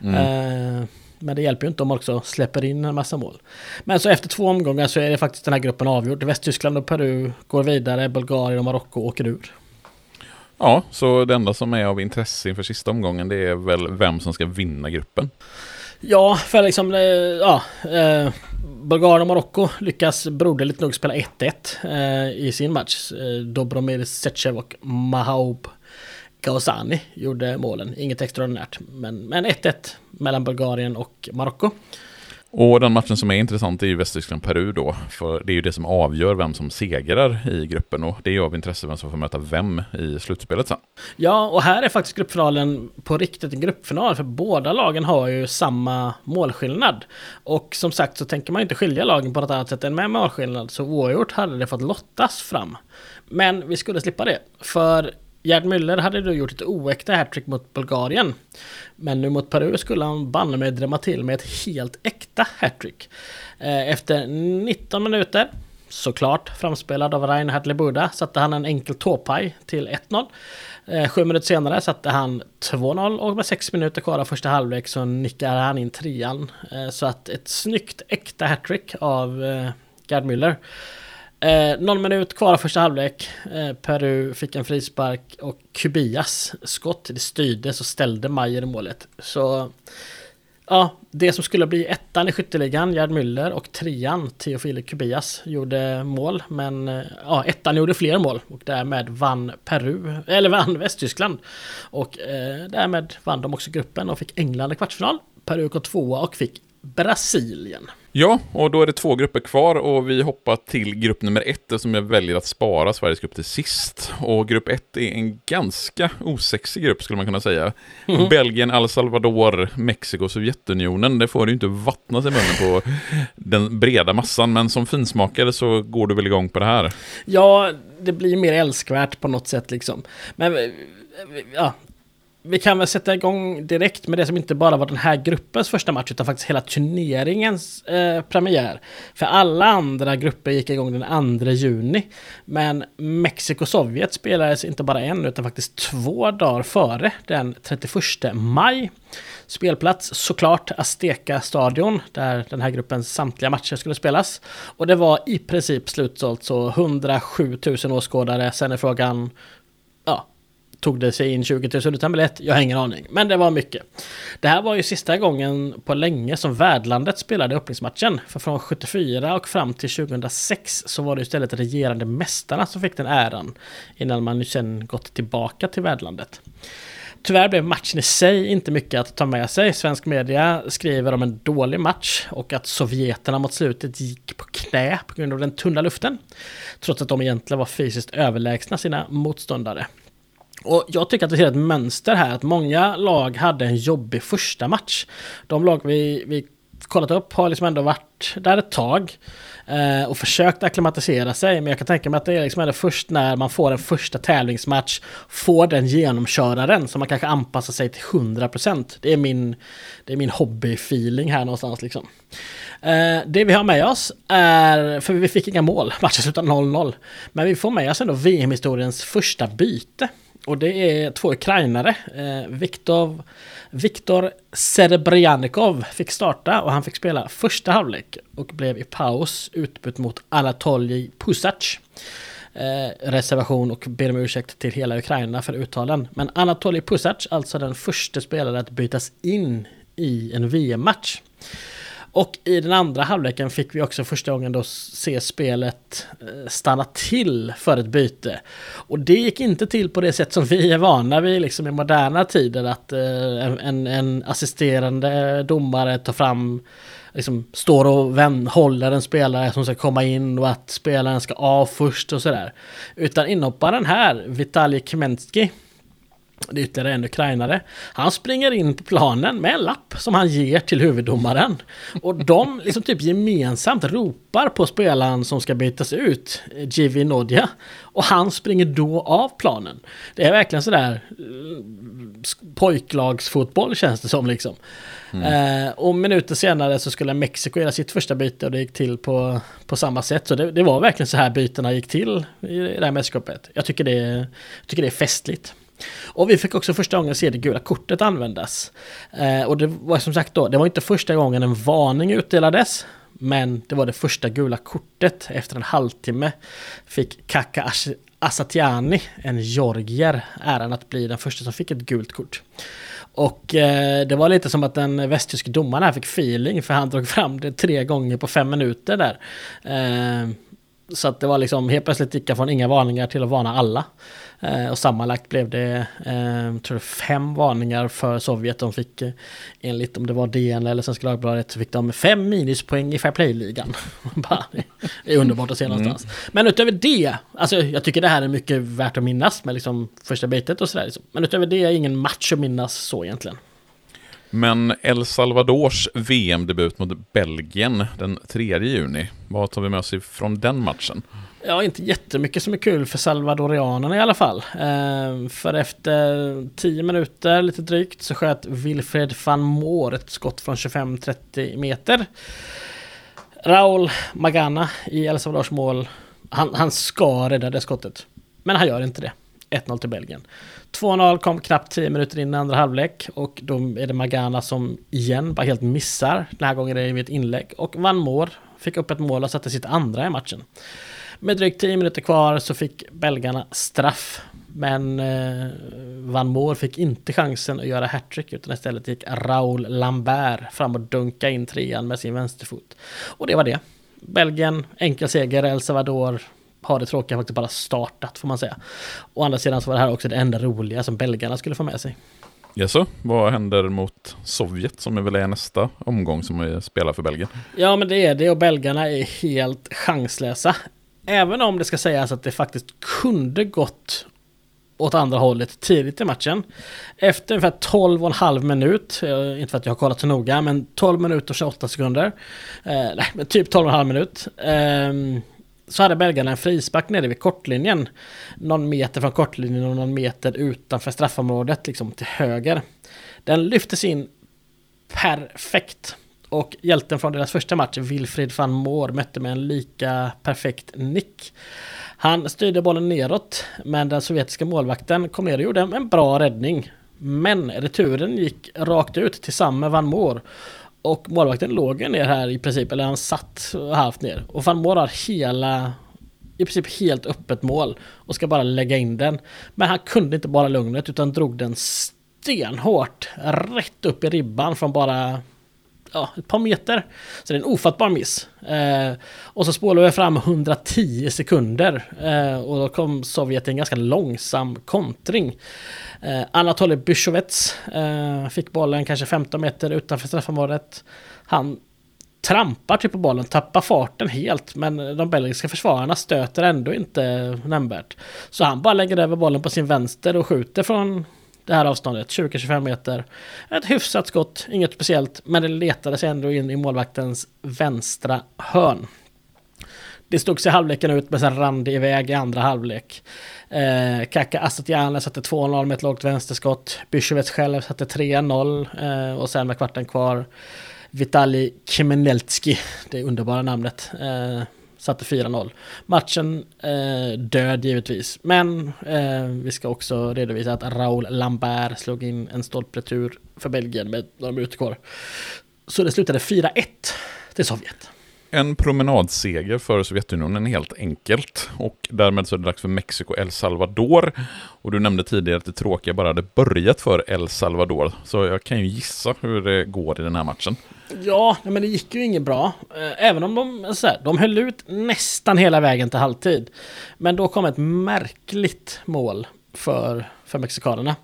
Mm. Eh, men det hjälper ju inte om man också släpper in en massa mål. Men så efter två omgångar så är det faktiskt den här gruppen avgjord. Västtyskland och Peru går vidare, Bulgarien och Marocko åker ur. Ja, så det enda som är av intresse inför sista omgången det är väl vem som ska vinna gruppen. Ja, för liksom, eh, ja, eh, Bulgarien och Marocko lyckas broderligt nog spela 1-1 eh, i sin match. Eh, Dobromir Setchev och Mahaub Gauzani gjorde målen. Inget extraordinärt, men 1-1 mellan Bulgarien och Marocko. Och den matchen som är intressant är ju Västtyskland-Peru då. För det är ju det som avgör vem som segrar i gruppen. Och det är ju av intresse vem som får möta vem i slutspelet sen. Ja, och här är faktiskt gruppfinalen på riktigt en gruppfinal. För båda lagen har ju samma målskillnad. Och som sagt så tänker man ju inte skilja lagen på något annat sätt än med målskillnad. Så oavgjort hade det fått lottas fram. Men vi skulle slippa det. För Gerd Müller hade då gjort ett oäkta hattrick mot Bulgarien. Men nu mot Peru skulle han banne mig drämma till med ett helt äkta hattrick. Eh, efter 19 minuter, såklart framspelad av Reinhard Lebuda, satte han en enkel tåpaj till 1-0. Eh, sju minuter senare satte han 2-0 och med sex minuter kvar av första halvlek så nickade han in trean. Eh, så att ett snyggt äkta hattrick av Gerd Müller. Eh, någon minut kvar av första halvlek. Eh, Peru fick en frispark och Kubias skott, det styrdes och ställde Majer i målet. Så ja, det som skulle bli ettan i skytteligan, Gerd Müller och trean, Teofile Kubias, gjorde mål. Men eh, ja, ettan gjorde fler mål och därmed vann Peru, eller vann Västtyskland. Och eh, därmed vann de också gruppen och fick England i kvartsfinal. Peru kom tvåa och fick Brasilien. Ja, och då är det två grupper kvar och vi hoppar till grupp nummer ett som jag väljer att spara Sveriges grupp till sist. Och grupp ett är en ganska osexig grupp skulle man kunna säga. Mm. Belgien, El Salvador, Mexiko, Sovjetunionen. Det får ju inte vattnas i munnen på den breda massan, men som finsmakare så går du väl igång på det här? Ja, det blir mer älskvärt på något sätt liksom. Men ja, vi kan väl sätta igång direkt med det som inte bara var den här gruppens första match utan faktiskt hela turneringens eh, premiär. För alla andra grupper gick igång den 2 juni. Men Mexiko-Sovjet spelades inte bara en utan faktiskt två dagar före den 31 maj. Spelplats såklart Azteca stadion där den här gruppens samtliga matcher skulle spelas. Och det var i princip slutsålt så 107 000 åskådare. Sen är frågan tog det sig in 20 000 utan biljett? Jag har ingen aning. Men det var mycket. Det här var ju sista gången på länge som värdlandet spelade öppningsmatchen. För från 74 och fram till 2006 så var det istället regerande mästarna som fick den äran. Innan man ju sen gått tillbaka till värdlandet. Tyvärr blev matchen i sig inte mycket att ta med sig. Svensk media skriver om en dålig match och att sovjeterna mot slutet gick på knä på grund av den tunna luften. Trots att de egentligen var fysiskt överlägsna sina motståndare. Och jag tycker att det ser ett mönster här, att många lag hade en jobbig första match. De lag vi, vi kollat upp har liksom ändå varit där ett tag eh, och försökt akklimatisera sig. Men jag kan tänka mig att det är liksom ändå först när man får en första tävlingsmatch, får den genomköraren som man kanske anpassar sig till 100%. Det är min, det är min hobbyfeeling här någonstans liksom. Eh, det vi har med oss är, för vi fick inga mål, matchen slutade 0-0. Men vi får med oss ändå VM-historiens första byte. Och det är två ukrainare. Eh, Viktor, Viktor Serebryanikov fick starta och han fick spela första halvlek och blev i paus utbytt mot Anatolij Pusac. Eh, reservation och ber om ursäkt till hela Ukraina för uttalen. Men Anatolij Pusac, alltså den första spelaren att bytas in i en VM-match. Och i den andra halvleken fick vi också första gången då se spelet eh, stanna till för ett byte. Och det gick inte till på det sätt som vi är vana vid liksom i moderna tider att eh, en, en assisterande eh, domare tar fram liksom står och vän, håller en spelare som ska komma in och att spelaren ska av först och sådär. Utan inhopparen här, Vitalij Kmenski, det är ytterligare en ukrainare. Han springer in på planen med en lapp som han ger till huvuddomaren. Och de liksom typ gemensamt ropar på spelaren som ska bytas ut, Jivi Nodja. Och han springer då av planen. Det är verkligen sådär eh, pojklagsfotboll känns det som liksom. Mm. Eh, och minuter senare så skulle Mexiko göra sitt första byte och det gick till på, på samma sätt. Så det, det var verkligen så här bytena gick till i det här mästerskapet. Jag tycker det, jag tycker det är festligt. Och vi fick också första gången se det gula kortet användas. Eh, och det var som sagt då, det var inte första gången en varning utdelades. Men det var det första gula kortet. Efter en halvtimme fick Kaka Asatiani, en georgier, äran att bli den första som fick ett gult kort. Och eh, det var lite som att den västtyske domaren här fick feeling för han drog fram det tre gånger på fem minuter där. Eh, så att det var liksom helt plötsligt gick från inga varningar till att varna alla. Eh, och sammanlagt blev det eh, tror jag, fem varningar för Sovjet. De fick eh, enligt om det var DN eller Svenska Dagbladet så fick de fem minuspoäng i Fair Play-ligan. det är underbart att se mm. någonstans. Men utöver det, alltså jag tycker det här är mycket värt att minnas med liksom första bitet och sådär. Men utöver det är ingen match att minnas så egentligen. Men El Salvadors VM-debut mot Belgien den 3 juni, vad tar vi med oss från den matchen? Ja, inte jättemycket som är kul för salvadorianerna i alla fall. Eh, för efter 10 minuter, lite drygt, så sköt Wilfred van Moor ett skott från 25-30 meter. Raul Magana i El Salvadors mål, han, han ska rädda det skottet. Men han gör inte det. 1-0 till Belgien. 2-0 kom knappt 10 minuter in i andra halvlek och då är det Magana som igen bara helt missar. Den här gången är det vid ett inlägg och Van Moor fick upp ett mål och satte sitt andra i matchen. Med drygt 10 minuter kvar så fick belgarna straff. Men eh, Van Moor fick inte chansen att göra hattrick utan istället gick Raoul Lambert fram och dunka in trean med sin vänsterfot. Och det var det. Belgien, enkel seger, El Salvador har det tråkiga faktiskt bara startat får man säga. Å andra sidan så var det här också det enda roliga som belgarna skulle få med sig. Jaså, vad händer mot Sovjet som är väl är nästa omgång som vi spelar för Belgien? Ja men det är det och belgarna är helt chanslösa. Även om det ska sägas att det faktiskt kunde gått åt andra hållet tidigt i matchen. Efter ungefär 12,5 minut, eh, inte för att jag har kollat så noga, men 12 minuter och 28 sekunder. Eh, nej, men typ 12,5 minut. Eh, så hade belgarna en frispark nere vid kortlinjen. Någon meter från kortlinjen och någon meter utanför straffområdet, liksom till höger. Den lyftes in perfekt. Och hjälten från deras första match, Wilfried van Moor, mötte med en lika perfekt nick. Han styrde bollen neråt, men den sovjetiska målvakten kom ner och gjorde en bra räddning. Men returen gick rakt ut till samme Van Moor. Och målvakten låg ju ner här i princip, eller han satt halvt ner. Och Van Moor har hela, i princip helt öppet mål och ska bara lägga in den. Men han kunde inte bara lugnet utan drog den stenhårt rätt upp i ribban från bara ja, ett par meter. Så det är en ofattbar miss. Eh, och så spolade vi fram 110 sekunder. Eh, och då kom Sovjet i en ganska långsam kontring. Eh, Anatoly Bysjovets eh, fick bollen kanske 15 meter utanför straffområdet. Han trampar typ på bollen, tappar farten helt, men de belgiska försvararna stöter ändå inte nämnvärt. Så han bara lägger över bollen på sin vänster och skjuter från det här avståndet, 20-25 meter. Ett hyfsat skott, inget speciellt, men det letade sig ändå in i målvaktens vänstra hörn. Det stod sig halvleken ut, men sen rann det iväg i andra halvlek. Eh, Kaka Asatiana satte 2-0 med ett lågt vänsterskott. Bysjovets själv satte 3-0 eh, och sen med kvarten kvar Vitali Kemeneltski, det underbara namnet, eh, satte 4-0. Matchen eh, död givetvis, men eh, vi ska också redovisa att Raoul Lambert slog in en stolpretur för Belgien med några minuter kvar. Så det slutade 4-1 till Sovjet. En promenadseger för Sovjetunionen helt enkelt. Och därmed så är det dags för Mexiko-El Salvador. Och du nämnde tidigare att det tråkiga bara hade börjat för El Salvador. Så jag kan ju gissa hur det går i den här matchen. Ja, men det gick ju inget bra. Eh, även om de, eh, så här, de höll ut nästan hela vägen till halvtid. Men då kom ett märkligt mål för, för mexikanerna.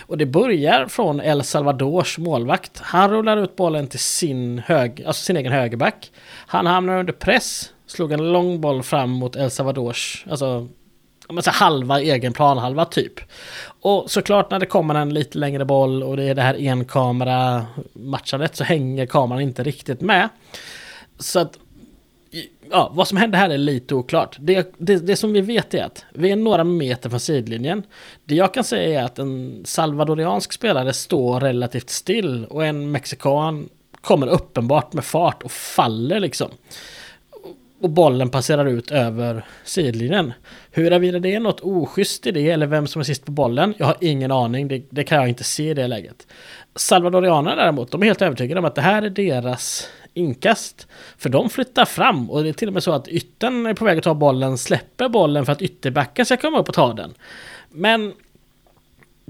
Och det börjar från El Salvadors målvakt. Han rullar ut bollen till sin, hög, alltså sin egen högerback. Han hamnar under press, slog en lång boll fram mot El Salvadors, alltså så halva egen planhalva typ. Och såklart när det kommer en lite längre boll och det är det här enkamera matchandet så hänger kameran inte riktigt med. Så att ja, vad som hände här är lite oklart. Det, det, det, som vi vet är att vi är några meter från sidlinjen. Det jag kan säga är att en salvadoriansk spelare står relativt still och en mexikan kommer uppenbart med fart och faller liksom. Och bollen passerar ut över sidlinjen. Huruvida det är något oschysst i det eller vem som är sist på bollen, jag har ingen aning. Det, det kan jag inte se i det läget. Salvadorianerna däremot, de är helt övertygade om att det här är deras inkast. För de flyttar fram och det är till och med så att ytten är på väg att ta bollen, släpper bollen för att ytterbacken ska komma upp och ta den. Men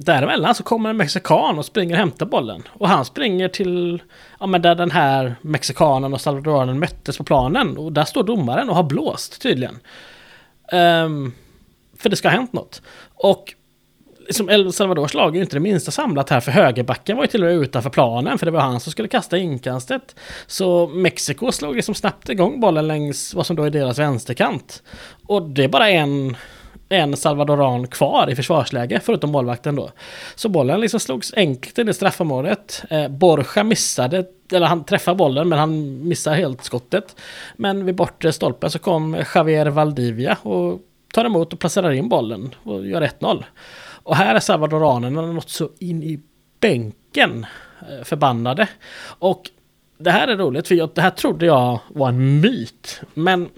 däremellan så kommer en mexikan och springer och hämtar bollen. Och han springer till, ja men där den här mexikanen och salvadoranen möttes på planen. Och där står domaren och har blåst tydligen. Um, för det ska ha hänt något. Och liksom El Salvadors lag är ju inte det minsta samlat här för högerbacken var ju till och med utanför planen för det var han som skulle kasta inkastet. Så Mexiko slog liksom snabbt igång bollen längs vad som då är deras vänsterkant. Och det är bara en en Salvadoran kvar i försvarsläge, förutom målvakten då. Så bollen liksom slogs enkelt in i straffområdet. Eh, Borja missade, eller han träffade bollen men han missade helt skottet. Men vid bortre stolpen så kom Javier Valdivia och tar emot och placerar in bollen och gör 1-0. Och här är salvadoranerna något så in i bänken eh, förbannade. Och det här är roligt för jag, det här trodde jag var en myt. Men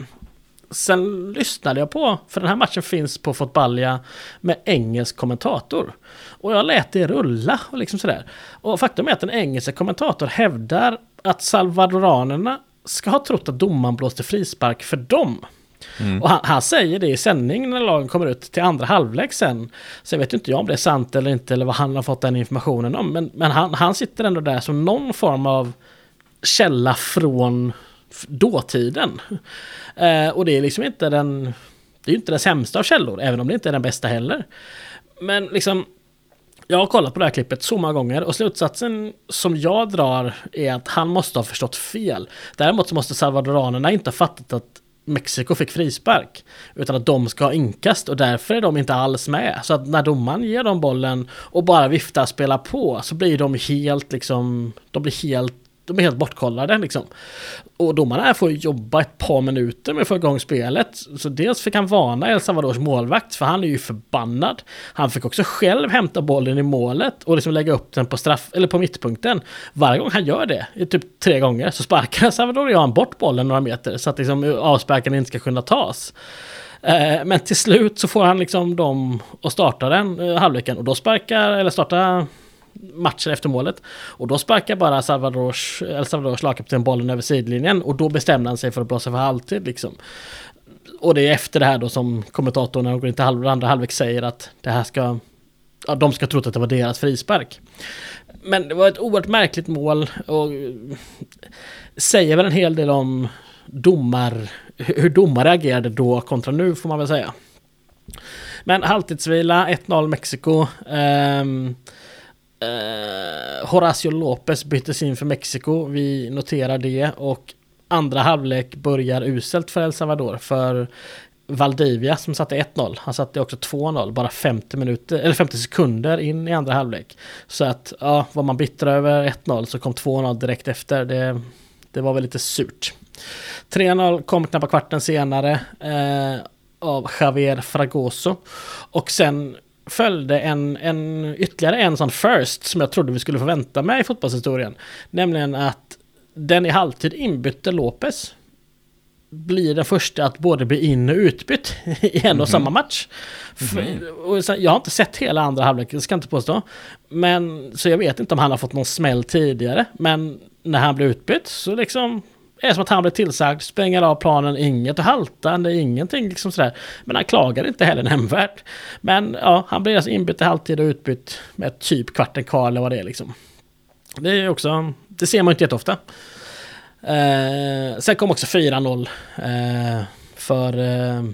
sen lyssnade jag på, för den här matchen finns på Fotballia med engelsk kommentator. Och jag lät det rulla och liksom sådär. Och faktum är att en engelsk kommentator hävdar att salvadoranerna ska ha trott att domaren blåste frispark för dem. Mm. Och han, han, säger det i sändning när lagen kommer ut till andra halvlek sen. Så jag vet inte jag om det är sant eller inte eller vad han har fått den informationen om. Men, men han, han sitter ändå där som någon form av källa från dåtiden. Eh, och det är liksom inte den... Det är ju inte den sämsta av källor, även om det inte är den bästa heller. Men liksom... Jag har kollat på det här klippet så många gånger och slutsatsen som jag drar är att han måste ha förstått fel. Däremot så måste salvadoranerna inte ha fattat att Mexiko fick frispark. Utan att de ska ha inkast och därför är de inte alls med. Så att när domaren ger dem bollen och bara viftar spelar på så blir de helt liksom... De blir helt de är helt bortkollade liksom. Och domarna får jobba ett par minuter med att få igång spelet. Så dels fick han varna El Salvadors målvakt, för han är ju förbannad. Han fick också själv hämta bollen i målet och liksom lägga upp den på straff, eller på mittpunkten. Varje gång han gör det, typ tre gånger, så sparkar El Salvadorian bort bollen några meter så att liksom avsparken inte ska kunna tas. Eh, men till slut så får han liksom dem att starta den eh, halvleken och då sparkar, eller starta matchen efter målet. Och då sparkar bara Salvadors, El Salvadors lagkapten bollen över sidlinjen och då bestämde han sig för att blåsa för halvtid liksom. Och det är efter det här då som kommentatorn när de går in till halv, andra halvlek säger att det här ska... Ja, de ska tro att det var deras frispark. men det var ett oerhört märkligt mål och säger väl en hel del om domar, hur domare agerade då kontra nu får man väl säga. Men halvtidsvila, 1-0 Mexiko. Um, uh, Horacio Lopez byttes in för Mexiko, vi noterar det. Och andra halvlek börjar uselt för El Salvador. För Valdivia som satte 1-0. Han satte också 2-0 bara 50 minuter eller 50 sekunder in i andra halvlek. Så att ja, var man bitter över 1-0 så kom 2-0 direkt efter. Det, det var väl lite surt. 3-0 kom knappt kvarten senare eh, av Javier Fragoso. Och sen följde en, en, ytterligare en sån first som jag trodde vi skulle få vänta med i fotbollshistorien. Nämligen att den i halvtid inbytte Lopez blir den första att både bli in och utbytt i en och mm -hmm. samma match. Mm -hmm. jag har inte sett hela andra halvlek, ska jag inte påstå. Men, så jag vet inte om han har fått någon smäll tidigare. Men när han blev utbytt så liksom är som att han blev tillsagd, spränger av planen, inget och haltande, ingenting liksom sådär. Men han klagar inte heller nämnvärt. Men ja, han blir alltså inbytt i halvtid och utbytt med typ kvarten kvar eller vad det är liksom. Det är också, det ser man inte jätteofta. Eh, sen kom också 4-0 eh, för eh,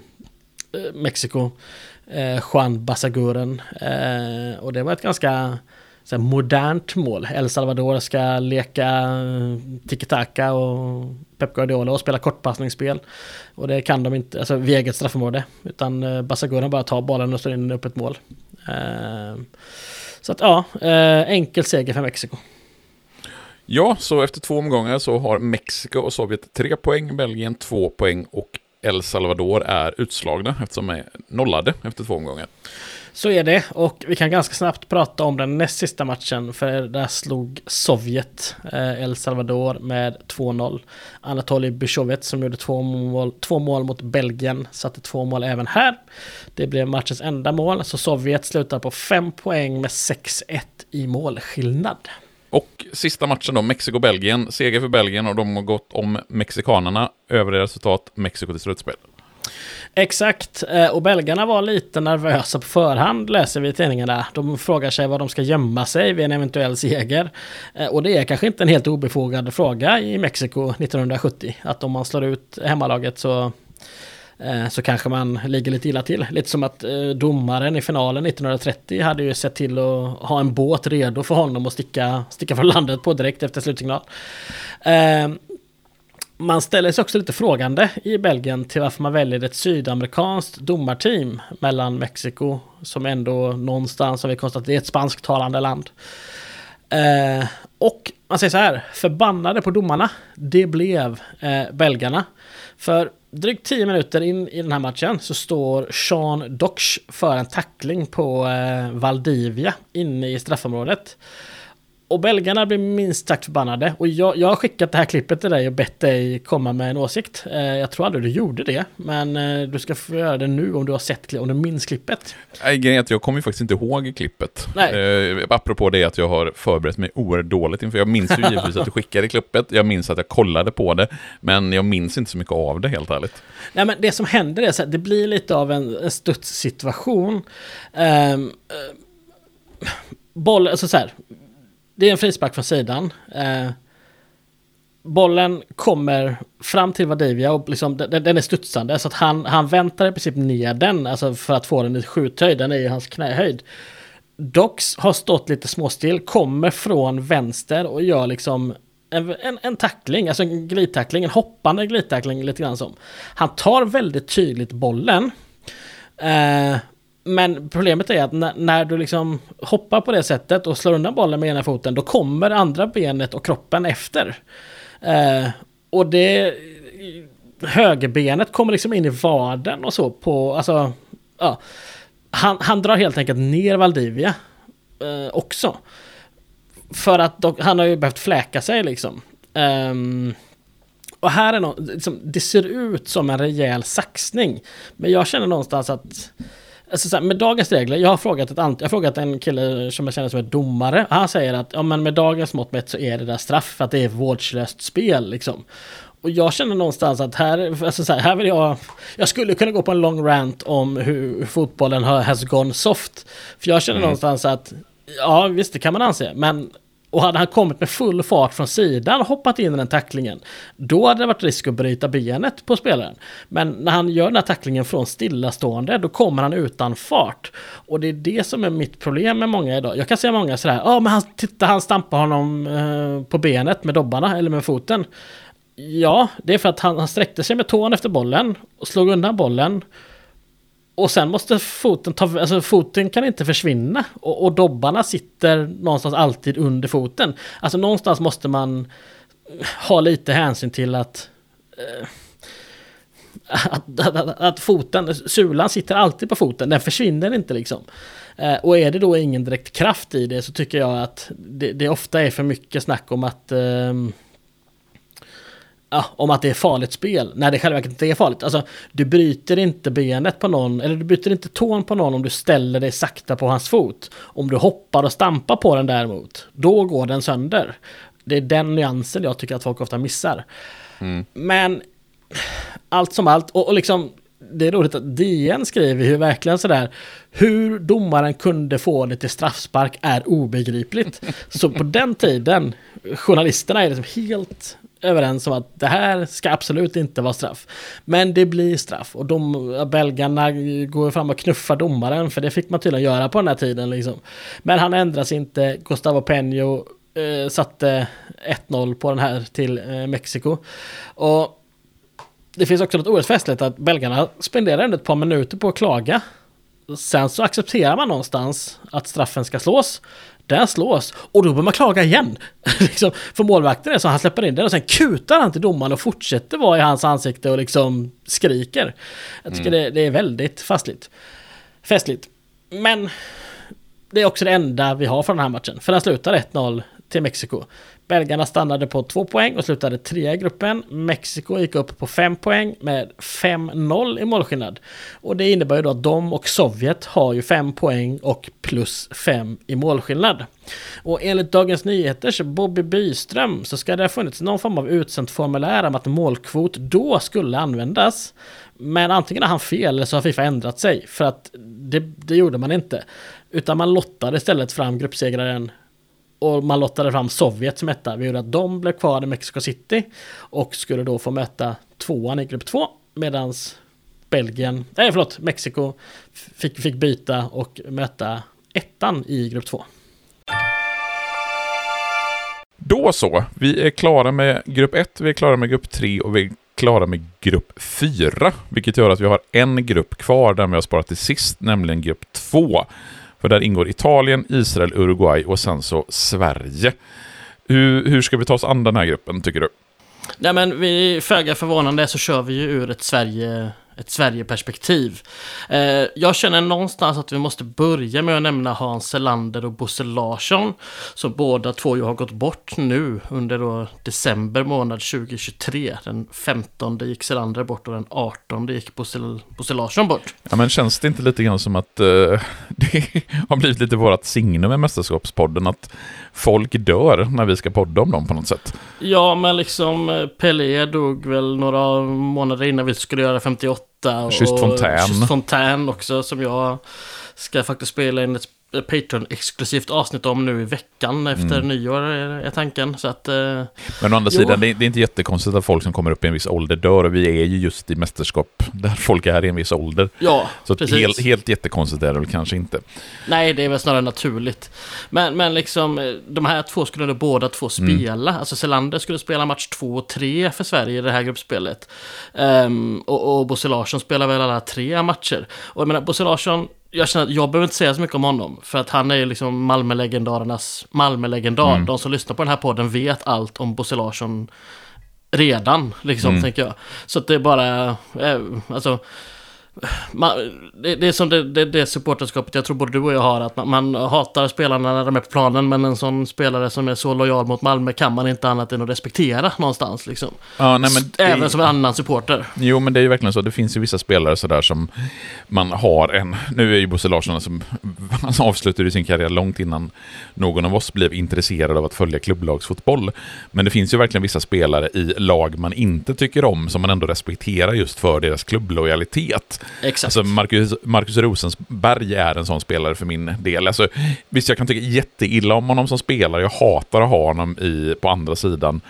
Mexiko. Eh, Juan Basaguren. Eh, och det var ett ganska så modernt mål. El Salvador ska leka eh, tiki-taka och Pep Guardiola och spela kortpassningsspel. Och det kan de inte, alltså vid eget straffområde. Utan eh, bara tar bollen och slår in upp ett mål. Eh, så att ja, eh, enkel seger för Mexiko. Ja, så efter två omgångar så har Mexiko och Sovjet tre poäng, Belgien två poäng och El Salvador är utslagna eftersom de är nollade efter två omgångar. Så är det och vi kan ganska snabbt prata om den näst sista matchen för där slog Sovjet eh, El Salvador med 2-0. Anatoly Byshovets som gjorde två mål, två mål mot Belgien satte två mål även här. Det blev matchens enda mål så Sovjet slutar på fem poäng med 6-1 i målskillnad. Och sista matchen då, Mexiko-Belgien. Seger för Belgien och de har gått om mexikanerna. Övriga resultat, Mexiko till slutspel. Exakt, eh, och belgarna var lite nervösa på förhand läser vi i tidningarna. De frågar sig var de ska gömma sig vid en eventuell seger. Eh, och det är kanske inte en helt obefogad fråga i Mexiko 1970. Att om man slår ut hemmalaget så eh, så kanske man ligger lite illa till. Lite som att domaren i finalen 1930 hade ju sett till att ha en båt redo för honom att sticka, sticka från landet på direkt efter slutsignal. Man ställer sig också lite frågande i Belgien till varför man väljer ett sydamerikanskt domarteam mellan Mexiko, som ändå någonstans har vi konstaterat är ett spansktalande land. Eh, och man säger så här, förbannade på domarna, det blev eh, belgarna. För drygt 10 minuter in i den här matchen så står Sean Dox för en tackling på eh, Valdivia inne i straffområdet. Och belgarna blir minst sagt förbannade. Och jag, jag har skickat det här klippet till dig och bett dig komma med en åsikt. Eh, jag tror aldrig du gjorde det. Men eh, du ska få göra det nu om du har sett om du minns klippet. Nej, jag kommer ju faktiskt inte ihåg klippet. Nej. Eh, apropå det att jag har förberett mig oerhört dåligt inför. Jag minns ju givetvis att du skickade klippet. Jag minns att jag kollade på det. Men jag minns inte så mycket av det helt ärligt. Nej, men det som händer är att det blir lite av en, en studssituation. Um, uh, boll, alltså så här det är en frispark från sidan. Eh, bollen kommer fram till Vadivia och liksom, den, den, är studsande så att han, han väntar i princip ner den alltså för att få den i skjuthöjd. Den är i hans knähöjd. Dox har stått lite småstill, kommer från vänster och gör liksom en, en, en tackling, alltså en glidtackling, en hoppande glidtackling lite grann som. Han tar väldigt tydligt bollen. Eh, men problemet är att när, när, du liksom hoppar på det sättet och slår undan bollen med ena foten, då kommer andra benet och kroppen efter. Eh, och det... Högerbenet kommer liksom in i vaden och så på, alltså... Ja. Han, han drar helt enkelt ner Valdivia eh, också. För att dock, han har ju behövt fläka sig liksom. Um, och här är något, liksom, det ser ut som en rejäl saxning. Men jag känner någonstans att Alltså så här, med dagens regler, jag har frågat, ett, jag har frågat en kille som jag känner som är domare. Han säger att ja, men med dagens mått mätt så är det där straff för att det är vårdslöst spel. Liksom. Och jag känner någonstans att här, alltså så här, här vill jag... Jag skulle kunna gå på en lång rant om hur fotbollen har, has gone soft. För jag känner mm. någonstans att, ja visst det kan man anse, men och hade han kommit med full fart från sidan och hoppat in i den tacklingen, då hade det varit risk att bryta benet på spelaren. Men när han gör den här tacklingen från stillastående, då kommer han utan fart. Och det är det som är mitt problem med många idag. Jag kan se många sådär, ja men han, titta han stampar honom eh, på benet med dobbarna eller med foten. Ja, det är för att han, han sträckte sig med tån efter bollen och slog undan bollen. Och sen måste foten ta, alltså foten kan inte försvinna. Och, och dobbarna sitter någonstans alltid under foten. Alltså någonstans måste man eh, ha lite hänsyn till att eh, att, att, att, foten, sulan sitter alltid på foten, den försvinner inte liksom. Eh, och är det då ingen direkt kraft i det så tycker jag att det, det ofta är för mycket snack om att eh, ja, om att det är farligt spel, när det själva inte är farligt. Alltså, du bryter inte benet på någon, eller du bryter inte tån på någon om du ställer dig sakta på hans fot. Om du hoppar och stampar på den däremot, då går den sönder. Det är den nyansen jag tycker att folk ofta missar. Mm. Men allt som allt, och, och liksom det är roligt att DN skriver ju verkligen sådär hur domaren kunde få det till straffspark är obegripligt. Så på den tiden, journalisterna är liksom helt överens om att det här ska absolut inte vara straff. Men det blir straff och de, belgarna går fram och knuffar domaren för det fick man tydligen göra på den här tiden. Liksom. Men han ändras inte, Gustavo Peño eh, satte 1-0 på den här till eh, Mexiko. Och det finns också något oerhört festligt att belgarna spenderar ändå ett par minuter på att klaga. Sen så accepterar man någonstans att straffen ska slås. Den slås och då börjar man klaga igen. liksom, för målvakten är så han släpper in den och sen kutar han till domaren och fortsätter vara i hans ansikte och liksom skriker. Jag tycker mm. det, det, är väldigt fastligt. Festligt. Men det är också det enda vi har från den här matchen. För den slutar 1-0 till Mexiko. Belgarna stannade på två poäng och slutade trea i gruppen. Mexiko gick upp på fem poäng med 5-0 i målskillnad. Och det innebär ju då att de och Sovjet har ju fem poäng och plus fem i målskillnad. Och enligt Dagens Nyheters Bobby Byström så ska det ha funnits någon form av utsänt formulär om att målkvot då skulle användas. Men antingen har han fel eller så har Fifa ändrat sig. För att det, det gjorde man inte. Utan man lottade istället fram gruppsegraren och man lottade fram Sovjet som etta. Vi gjorde att de blev kvar i Mexico City och skulle då få möta tvåan i grupp två. Medan Belgien, nej förlåt, Mexiko fick, fick byta och möta ettan i grupp två. Då så, vi är klara med grupp 1, vi är klara med grupp 3 och vi är klara med grupp 4. Vilket gör att vi har en grupp kvar där vi har sparat till sist, nämligen grupp 2. För där ingår Italien, Israel, Uruguay och sen så Sverige. Hur, hur ska vi ta oss an den här gruppen, tycker du? Nej men vi, föga förvånande så kör vi ju ur ett Sverige ett Sverigeperspektiv. Eh, jag känner någonstans att vi måste börja med att nämna Hans Selander och Bosse Larsson. Som båda två ju har gått bort nu under då december månad 2023. Den 15 gick Selander bort och den 18 gick Bosse, Bosse Larsson bort. Ja men känns det inte lite grann som att eh, det har blivit lite vårat signum med Mästerskapspodden att folk dör när vi ska podda om dem på något sätt? Ja men liksom eh, Pelé dog väl några månader innan vi skulle göra 58 och Just Fontän. Just Fontän också som jag ska faktiskt spela in ett Patreon-exklusivt avsnitt om nu i veckan efter mm. nyår är tanken. Så att, eh, Men å andra jo. sidan, det är, det är, inte jättekonstigt att folk som kommer upp i en viss ålder dör. Och vi är ju just i mästerskap där folk är i en viss ålder. Ja, Så precis. Helt, helt jättekonstigt är det väl kanske inte. Nej, det är väl snarare naturligt. Men, men liksom, eh, de här två skulle då båda två mm. spela. Mm. Alltså Selander skulle spela match två och tre för Sverige i det här gruppspelet. Um, och, och Bosse Larsson spelar väl alla tre matcher. Och jag menar, Bosse Larsson jag känner att jag behöver inte säga så mycket om honom. För att han är ju liksom Malmölegendarernas Malmölegendar. Mm. De som lyssnar på den här podden vet allt om Bosse Larsson redan, liksom, mm. tänker jag. Så att det är bara, eh, alltså man, det, det, är som det, det, det supporterskapet jag tror både du och jag har. Att man, man, hatar spelarna när de är på planen. Men en sån spelare som är så lojal mot Malmö kan man inte annat än att respektera någonstans. Liksom. Ja, nej, men Även det, som en annan supporter. Jo, men det är ju verkligen så. Det finns ju vissa spelare sådär som man har en... Nu är ju Bosse Larsson som han avslutade sin karriär långt innan någon av oss blev intresserad av att följa klubblagsfotboll. Men det finns ju verkligen vissa spelare i lag man inte tycker om som man ändå respekterar just för deras klubblojalitet. Exakt. Alltså Marcus, Marcus Rosensberg är en sån spelare för min del. Alltså, visst, jag kan tycka jätteilla om honom som spelare. Jag hatar att ha honom i, på andra sidan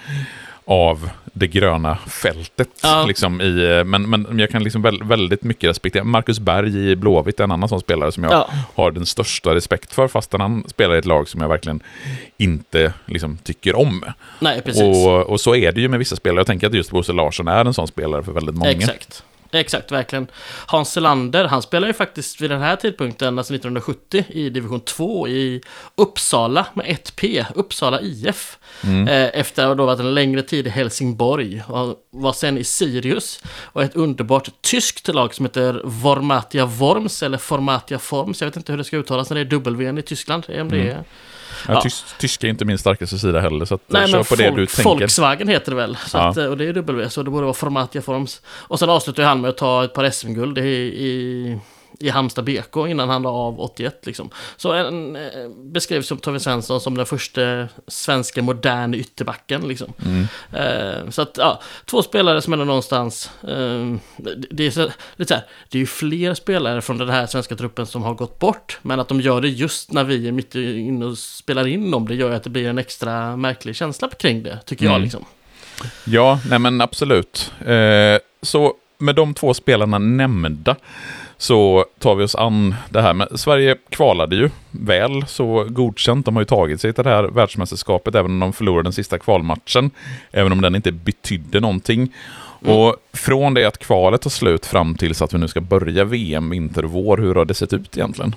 av det gröna fältet. Ja. Liksom, i, men, men jag kan liksom väldigt mycket respektera. Marcus Berg i Blåvitt är en annan sån spelare som jag ja. har den största respekt för, fastän han spelar i ett lag som jag verkligen inte liksom, tycker om. Nej, precis. Och, och så är det ju med vissa spelare. Jag tänker att just Bosse Larsson är en sån spelare för väldigt många. Exakt. Exakt, verkligen. Hans Selander, han spelar ju faktiskt vid den här tidpunkten, alltså 1970, i division 2 i Uppsala med 1P, Uppsala IF. Mm. Eh, efter att ha varit en längre tid i Helsingborg. Och var sen i Sirius. Och ett underbart tyskt lag som heter Vormatia Worms, eller Formatia Forms. Jag vet inte hur det ska uttalas när det är W i Tyskland. Om det mm. Ja, tysk, tyska är inte min starkaste sida heller, så att Nej, kör på folk, det du tänker. Volkswagen heter det väl, så att, och det är W, så det borde vara Formatia Forms. Och sen avslutar han med att ta ett par SM-guld i, i i Halmstad BK innan han la av 81 liksom. Så en, eh, beskrevs som Tove Svensson som den första svenska moderna ytterbacken liksom. Mm. Eh, så att, ja, två spelare som ändå någonstans, eh, det är så, lite så här, det är ju fler spelare från den här svenska truppen som har gått bort, men att de gör det just när vi är mitt inne och spelar in dem, det gör att det blir en extra märklig känsla kring det, tycker mm. jag liksom. Ja, nej men absolut. Eh, så med de två spelarna nämnda så tar vi oss an det här. Men Sverige kvalade ju väl, så godkänt. De har ju tagit sig till det här världsmästerskapet, även om de förlorade den sista kvalmatchen. Även om den inte betydde någonting. Mm. Och från det att kvalet tar slut fram tills att vi nu ska börja VM vinter och vår, hur har det sett ut egentligen?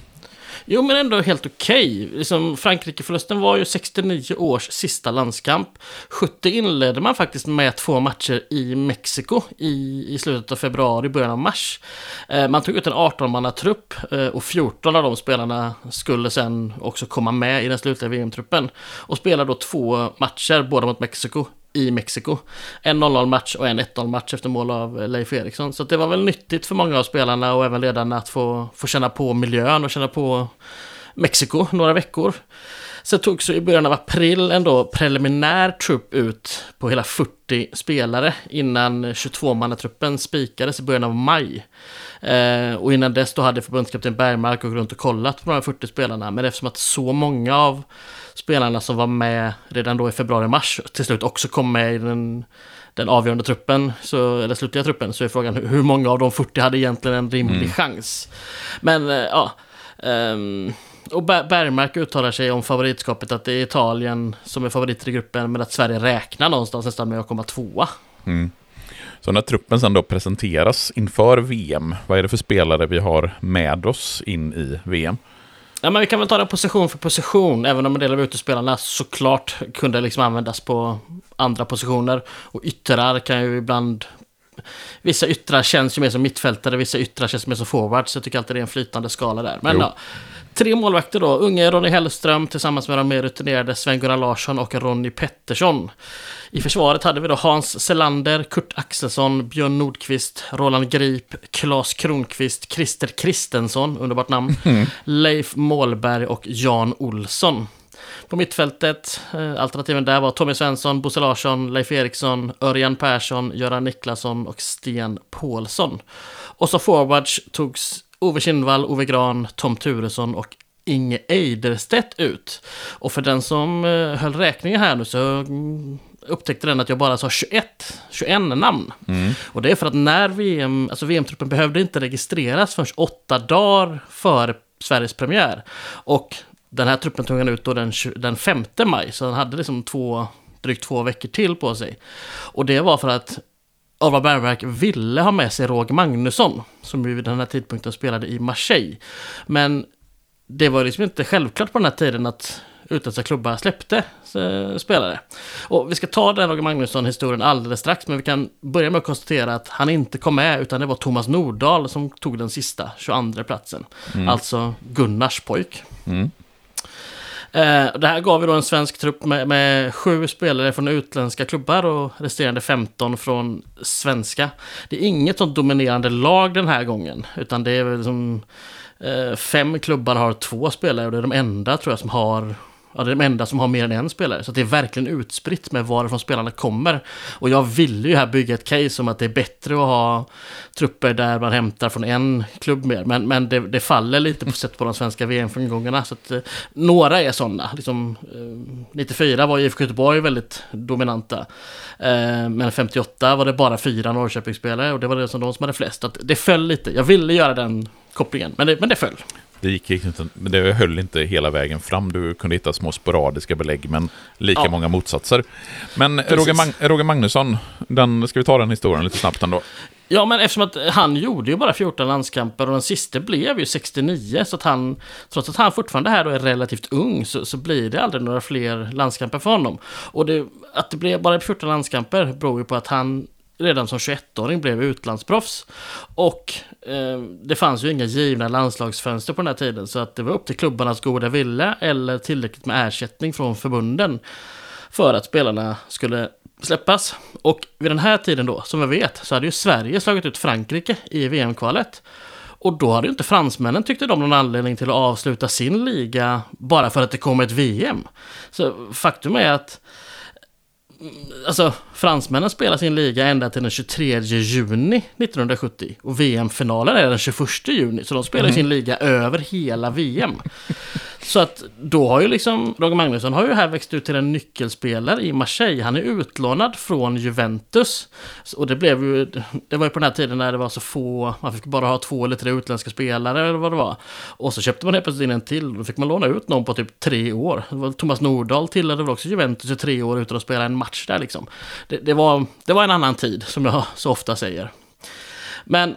Jo, men ändå helt okej. Okay. Liksom, Frankrike-förlusten var ju 69 års sista landskamp. 70 inledde man faktiskt med två matcher i Mexiko i, i slutet av februari, början av mars. Eh, man tog ut en 18-mannatrupp eh, och 14 av de spelarna skulle sen också komma med i den slutliga VM-truppen. Och spelade då två matcher, båda mot Mexiko, i Mexiko. En 0-0 match och en 1-0 match efter mål av Leif Eriksson. Så det var väl nyttigt för många av spelarna och även ledarna att få, få känna på miljön och känna på Mexiko några veckor. Sen tog så i början av april ändå preliminär trupp ut på hela 40 spelare innan 22-mannatruppen spikades i början av maj. Eh, och innan dess då hade förbundskapten Bergmark gått runt och kollat på de här 40 spelarna. Men eftersom att så många av spelarna som var med redan då i februari-mars till slut också kom med i den, den avgörande truppen, så, eller slutliga truppen, så är frågan hur många av de 40 hade egentligen en rimlig mm. chans. Men eh, ja, um, och Bergmark uttalar sig om favoritskapet att det är Italien som är favoriter i gruppen, men att Sverige räknar någonstans nästan med att komma tvåa. Mm. Så när truppen sen då presenteras inför VM, vad är det för spelare vi har med oss in i VM? Ja, men vi kan väl ta det position för position, även om en del av utespelarna såklart kunde liksom användas på andra positioner. Och yttrar kan ju ibland... Vissa yttrar känns ju mer som mittfältare, vissa yttrar känns mer som forwards. Jag tycker alltid det är en flytande skala där. Men ja, tre målvakter då. Unge Ronny Hellström tillsammans med de mer rutinerade Sven-Gunnar Larsson och Ronny Pettersson. I försvaret hade vi då Hans Selander, Kurt Axelsson, Björn Nordqvist, Roland Grip, Claes Kronqvist, Christer Kristensson, underbart namn, mm. Leif Målberg och Jan Olsson. På mittfältet, eh, alternativen där var Tommy Svensson, Bosse Larsson, Leif Eriksson, Örjan Persson, Göran Niklasson och Sten Paulsson. Och så forwards togs Ove Kindvall, Ove Gran, Tom Turesson och Inge Eiderstedt ut. Och för den som eh, höll räkningen här nu så mm, upptäckte den att jag bara sa 21, 21 namn. Mm. Och det är för att när VM, alltså VM-truppen behövde inte registreras förrän åtta dagar före Sveriges premiär. Och den här truppen tog han ut då den, den 5 maj, så han hade liksom två, drygt två veckor till på sig. Och det var för att Alva Bergverk ville ha med sig Roger Magnusson, som vid den här tidpunkten spelade i Marseille. Men det var liksom inte självklart på den här tiden att utländska klubbar släppte eh, spelare. Och vi ska ta den Roger Magnusson-historien alldeles strax, men vi kan börja med att konstatera att han inte kom med, utan det var Thomas Nordahl som tog den sista, 22 platsen. Mm. Alltså Gunnars pojk. Mm. Eh, det här gav vi då en svensk trupp med, med, sju spelare från utländska klubbar och resterande 15 från svenska. Det är inget sånt dominerande lag den här gången, utan det är väl som eh, fem klubbar har två spelare och det är de enda tror jag som har ja, det är de enda som har mer än en spelare. Så det är verkligen utspritt med varifrån spelarna kommer. Och jag ville ju här bygga ett case om att det är bättre att ha trupper där man hämtar från en klubb mer. Men, men det, det faller lite på sätt på de svenska VM-framgångarna. Så att, eh, några är sådana. Liksom, eh, 94 var IFK Göteborg väldigt dominanta. Eh, men 58 var det bara fyra Norrköpingsspelare och det var det som de som hade flest. Att det föll lite. Jag ville göra den kopplingen, men det, men det föll. Det gick inte, men det höll inte hela vägen fram. Du kunde hitta små sporadiska belägg, men lika ja. många motsatser. Men Roger, Mag Roger, Magnusson, den, ska vi ta den historien lite snabbt ändå? Ja, men eftersom att han gjorde ju bara 14 landskamper och den sista blev ju 69, så att han, trots att han fortfarande här då är relativt ung, så, så blir det aldrig några fler landskamper för honom. Och det, att det blev bara 14 landskamper beror ju på att han redan som 21-åring blev utlandsproffs. Och eh, det fanns ju inga givna landslagsfönster på den här tiden så att det var upp till klubbarnas goda vilja eller tillräckligt med ersättning från förbunden för att spelarna skulle släppas. Och vid den här tiden då, som vi vet, så hade ju Sverige slagit ut Frankrike i VM-kvalet. Och då hade ju inte fransmännen, tyckte de, någon anledning till att avsluta sin liga bara för att det kom ett VM. Så faktum är att alltså, fransmännen spelar sin liga ända till den 23 juni 1970. Och VM-finalen är den 21 juni. Så de spelar mm. sin liga över hela VM. Så att då har ju liksom Roger Magnusson har ju här växt ut till en nyckelspelare i Marseille. Han är utlånad från Juventus. Och det blev ju, det var ju på den här tiden när det var så få, man fick bara ha två eller tre utländska spelare eller vad det var. Och så köpte man helt plötsligt in en till. Då fick man låna ut någon på typ tre år. Det var Thomas Nordahl tillhörde väl också Juventus i tre år utan att spela en match där liksom. Det, det, var, det var en annan tid som jag så ofta säger. Men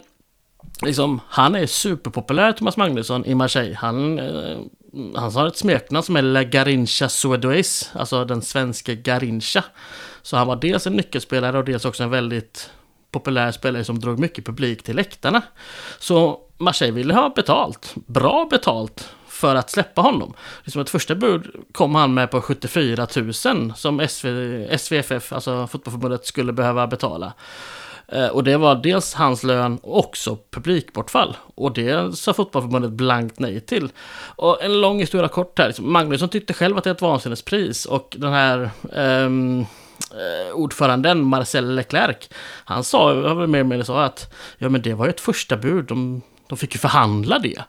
liksom, han är superpopulär, Thomas Magnusson, i Marseille. Han eh, han har ett smeknamn som är La Garincha Suedois, alltså den svenska Garincha. Så han var dels en nyckelspelare och dels också en väldigt populär spelare som drog mycket publik till läktarna. Så Marseille ville ha betalt, bra betalt, för att släppa honom. Liksom ett första bud kom han med på 74 000 som SV, SVFF, alltså fotbollförbundet, skulle behöva betala. Eh, och det var dels hans lön och också publikbortfall. Och det sa fotbollförbundet blankt nej till. Och en lång historia kort här. Liksom, Magnusson tyckte själv att det är ett vansinnespris och den här um, ordföranden Marcel Leclerc, han sa, jag var med mig sa att ja men det var ju ett första bud, de, de fick ju förhandla det.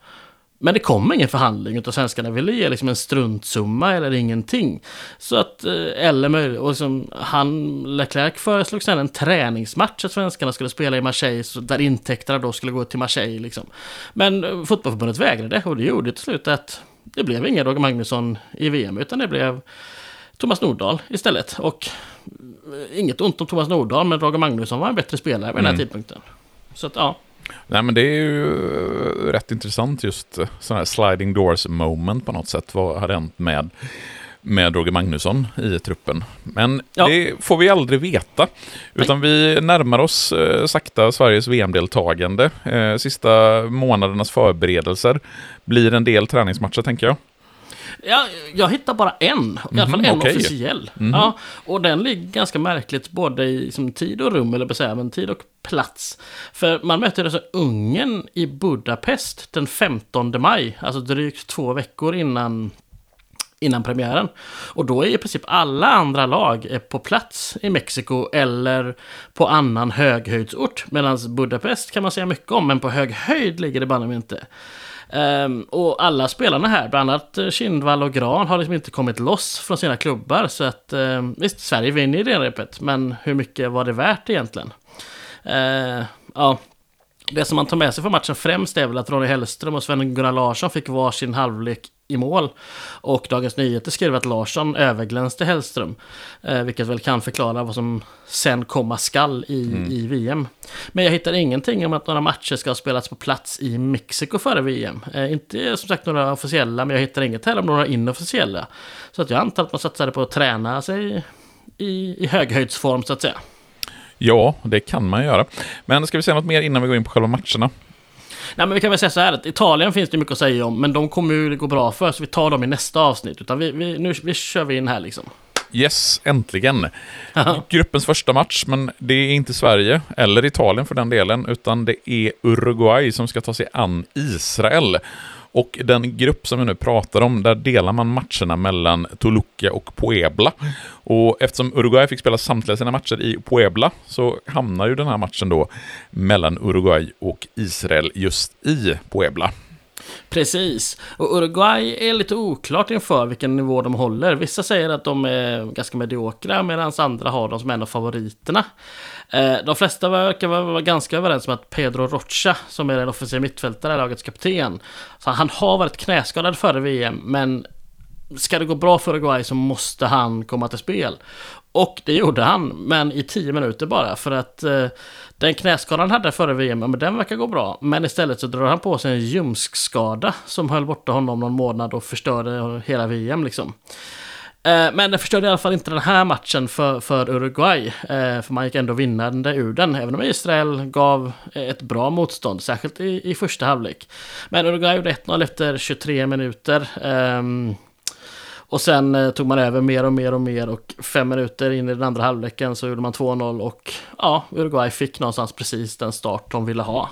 Men det kom ingen förhandling utan svenskarna ville ge liksom en struntsumma eller ingenting. Så att, eh, eller möjligt, och liksom, han, Leclerc föreslog sen en träningsmatch att svenskarna skulle spela i Marseille, så där intäkterna då skulle gå till Marseille. Liksom. Men eh, fotbollförbundet vägrade och det gjorde till slut att det blev ingen Roger Magnusson i VM, utan det blev Thomas Nordahl istället. Och eh, inget ont om Thomas Nordahl, men Roger Magnusson var en bättre spelare vid den här mm. tidpunkten. Så att, ja. Nej men det är ju rätt intressant just sådana här sliding doors moment på något sätt. Vad har hänt med, med Roger Magnusson i truppen? Men ja. det får vi aldrig veta. Utan Nej. vi närmar oss eh, sakta Sveriges VM-deltagande. Eh, sista månadernas förberedelser blir en del träningsmatcher tänker jag. Ja, jag hittar bara en, i alla fall mm, en okay. officiell. Mm. Ja, och den ligger ganska märkligt både i liksom, tid och rum, eller säga, men tid och plats. För man möter alltså Ungern i Budapest den 15 maj, alltså drygt två veckor innan innan premiären. Och då är i princip alla andra lag på plats i Mexiko eller på annan höghöjdsort. Medan Budapest kan man säga mycket om, men på hög höjd ligger det banne inte. Um, och alla spelarna här, bland annat eh, Kindvall och Gran, har liksom inte kommit loss från sina klubbar. Så att um, visst, Sverige vinner i det repet, men hur mycket var det värt egentligen? Uh, ja, det som man tar med sig från matchen främst är väl att Ronny Hellström och Sven-Gunnar Larsson fick varsin halvlek i mål. Och Dagens Nyheter skrev att Larsson överglänste Hellström. Eh, vilket väl kan förklara vad som sen komma skall i, mm. i VM. Men jag hittar ingenting om att några matcher ska ha spelats på plats i Mexiko före VM. Eh, inte som sagt några officiella, men jag hittar inget heller om några inofficiella. Så att jag antar att man satsade på att träna sig i, i höghöjdsform så att säga. Ja, det kan man göra. Men ska vi säga något mer innan vi går in på själva matcherna? Nej, men vi kan väl säga så här att Italien finns det mycket att säga om, men de kommer ju gå bra för, så vi tar dem i nästa avsnitt. Utan vi, vi, nu vi kör vi in här liksom. Yes, äntligen. Gruppens första match, men det är inte Sverige, eller Italien för den delen, utan det är Uruguay som ska ta sig an Israel. Och den grupp som vi nu pratar om, där delar man matcherna mellan Toluca och Puebla. Och eftersom Uruguay fick spela samtliga sina matcher i Puebla så hamnar ju den här matchen då mellan Uruguay och Israel just i Puebla. Precis. Och Uruguay är lite oklart inför vilken nivå de håller. Vissa säger att de är ganska mediokra medan andra har dem som en av favoriterna. Eh, de flesta verkar vara ganska överens om att Pedro Rocha, som är den offensiva mittfältare, lagets kapten, så han har varit knäskadad före VM, men ska det gå bra för Uruguay så måste han komma till spel. Och det gjorde han, men i tio minuter bara. För att eh, den knäskadan han hade före VM, men den verkar gå bra. Men istället så drar han på sig en ljumskskada som höll borta honom någon månad och förstörde hela VM liksom. Eh, men det förstörde i alla fall inte den här matchen för, för Uruguay. Eh, för man gick ändå vinnande ur den, även om Israel gav ett bra motstånd, särskilt i, i första halvlek. Men Uruguay gjorde 1-0 efter 23 minuter. Ehm, och sen eh, tog man över mer och mer och mer och fem minuter in i den andra halvleken så gjorde man 2-0 och ja, Uruguay fick någonstans precis den start de ville ha.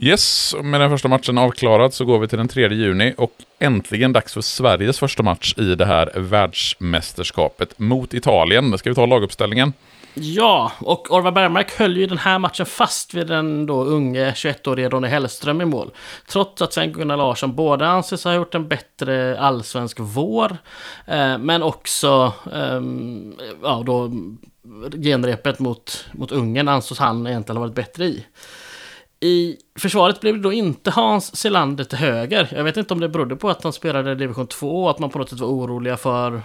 Yes, med den första matchen avklarad så går vi till den 3 juni och äntligen dags för Sveriges första match i det här världsmästerskapet mot Italien. Ska vi ta laguppställningen? Ja, och Orvar Bergmark höll ju den här matchen fast vid den då unge 21-årige Ronny Hellström i mål. Trots att Sven-Gunnar Larsson både anses ha gjort en bättre allsvensk vår, eh, men också eh, ja, då genrepet mot, mot Ungern ansågs han egentligen ha varit bättre i. I försvaret blev det då inte Hans Selander till höger. Jag vet inte om det berodde på att han spelade i division 2 och att man på något sätt var oroliga för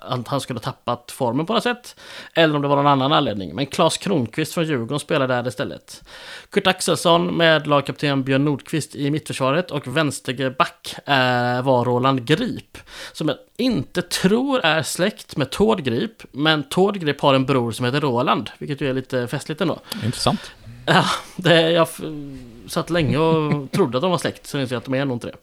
att han skulle ha tappat formen på något sätt. Eller om det var någon annan anledning. Men Klas Kronqvist från Djurgården spelade där istället. Kurt Axelsson med lagkapten Björn Nordqvist i mittförsvaret och vänsterback eh, var Roland Grip. Som jag inte tror är släkt med Tord Grip. Men Tord Grip har en bror som heter Roland. Vilket ju är lite festligt ändå. Intressant. Ja, det, jag satt länge och trodde att de var släkt, så inser jag att de är nog inte det.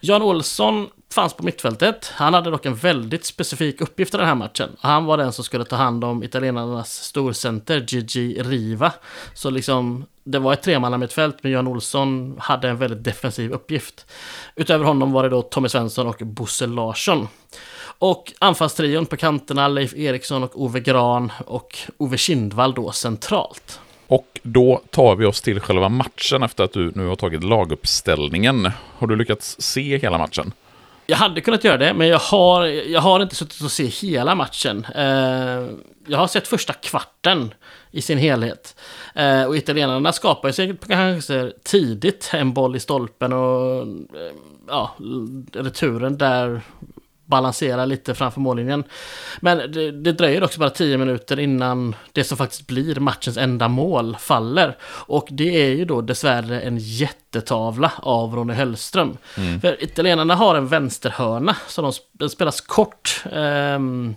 Jan Olsson fanns på mittfältet. Han hade dock en väldigt specifik uppgift i den här matchen. Han var den som skulle ta hand om italienarnas storcenter Gigi Riva. Så liksom, det var ett tremannamittfält, men Jan Olsson hade en väldigt defensiv uppgift. Utöver honom var det då Tommy Svensson och Bosse Larsson. Och anfallstrion på kanterna, Leif Eriksson och Ove Gran och Ove Kindvall då centralt. Och då tar vi oss till själva matchen efter att du nu har tagit laguppställningen. Har du lyckats se hela matchen? Jag hade kunnat göra det, men jag har, jag har inte suttit och se hela matchen. Eh, jag har sett första kvarten i sin helhet. Eh, och italienarna skapar ju kanske tidigt en boll i stolpen och eh, ja, returen där balansera lite framför mållinjen. Men det, det, dröjer också bara 10 minuter innan det som faktiskt blir matchens enda mål faller. Och det är ju då dessvärre en jättetavla av Ronny Hellström. Mm. För italienarna har en vänsterhörna, så de, den spelas kort. Um,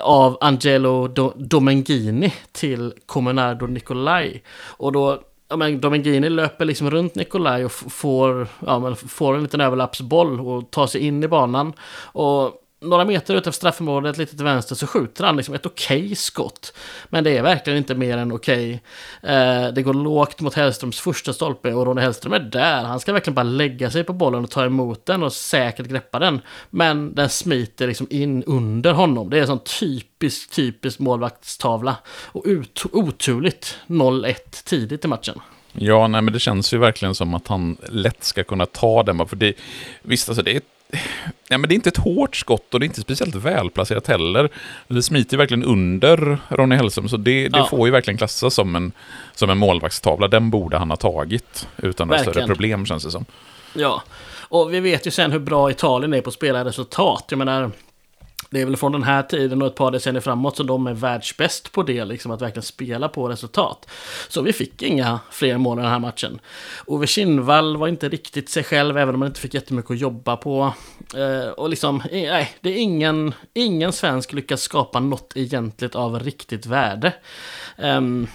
av Angelo Do Domengini till Comunardo Nicolai. Och då ja, men Domengini löper liksom runt Nikolaj och får, ja, men får en liten överlappsboll och tar sig in i banan. Och några meter utanför straffområdet, lite till vänster, så skjuter han liksom ett okej okay skott. Men det är verkligen inte mer än okej. Okay. Eh, det går lågt mot Hellströms första stolpe och Ronny Hellström är där. Han ska verkligen bara lägga sig på bollen och ta emot den och säkert greppa den. Men den smiter liksom in under honom. Det är en sån typisk, typisk målvaktstavla. Och oturligt 0-1 tidigt i matchen. Ja, nej, men det känns ju verkligen som att han lätt ska kunna ta den. För det, visst, alltså det är ett Ja, men det är inte ett hårt skott och det är inte speciellt välplacerat heller. Det smiter verkligen under Ronny Hellström, så det, det ja. får ju verkligen klassas som en, som en målvaktstavla. Den borde han ha tagit utan några större problem, känns det som. Ja, och vi vet ju sen hur bra Italien är på att spela resultat. Jag menar, det är väl från den här tiden och ett par decennier framåt som de är världsbäst på det, liksom att verkligen spela på resultat. Så vi fick inga fler mål i den här matchen. Ove Kinnvall var inte riktigt sig själv, även om han inte fick jättemycket att jobba på. Eh, och liksom, eh, nej, det är ingen, ingen svensk lyckas skapa något egentligt av riktigt värde. Um,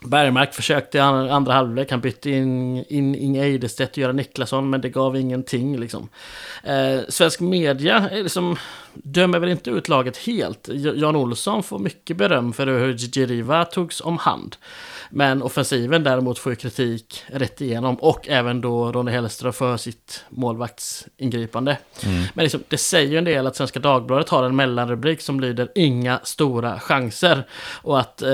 Bergmark försökte i andra halvlek, han bytte in, in Inge Eidestedt och Göran Niklasson, men det gav ingenting. Liksom. Eh, svensk media eh, liksom, dömer väl inte ut laget helt. Jan Olsson får mycket beröm för hur Djiriva togs om hand. Men offensiven däremot får ju kritik rätt igenom och även då Ronny Hellström för sitt målvaktsingripande. Mm. Men liksom, det säger ju en del att Svenska Dagbladet har en mellanrubrik som lyder inga stora chanser. Och att eh,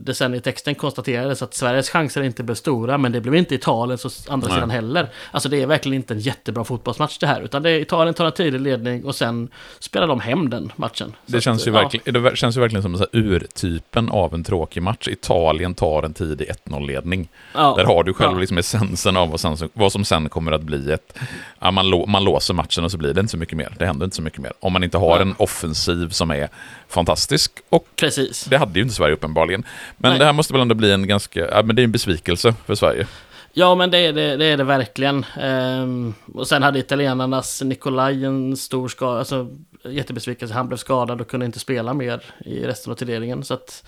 det sen i texten konstaterades att Sveriges chanser inte blev stora, men det blev inte Italiens å andra Nej. sidan heller. Alltså det är verkligen inte en jättebra fotbollsmatch det här, utan det är Italien tar en tidig ledning och sen spelar de hem den matchen. Det känns, att, ju ja. verkligen, det känns ju verkligen som en urtypen av en tråkig match. Italien tar en en tidig 1-0-ledning. Ja. Där har du själv ja. liksom essensen av vad, sen, vad som sen kommer att bli ett... Ja, man, lå, man låser matchen och så blir det inte så mycket mer. Det händer inte så mycket mer. Om man inte har ja. en offensiv som är fantastisk. Och Precis. det hade ju inte Sverige uppenbarligen. Men Nej. det här måste väl ändå bli en ganska... Ja, men det är en besvikelse för Sverige. Ja, men det är det, det, är det verkligen. Ehm, och sen hade italienarnas Nikolaj en stor skada, alltså jättebesvikelse. Han blev skadad och kunde inte spela mer i resten av turneringen. Så att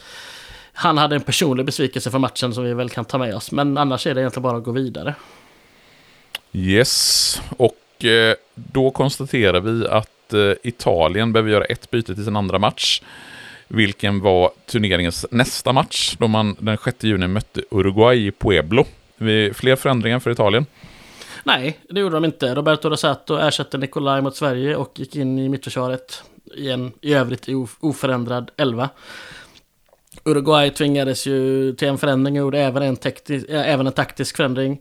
han hade en personlig besvikelse för matchen som vi väl kan ta med oss. Men annars är det egentligen bara att gå vidare. Yes, och eh, då konstaterar vi att eh, Italien behöver göra ett byte till sin andra match. Vilken var turneringens nästa match då man den 6 juni mötte Uruguay i Pueblo. Fler förändringar för Italien? Nej, det gjorde de inte. Roberto Rosato ersatte Nicolai mot Sverige och gick in i mittförsvaret i en i övrigt oförändrad elva. Uruguay tvingades ju till en förändring och gjorde även en, tektisk, eh, även en taktisk förändring.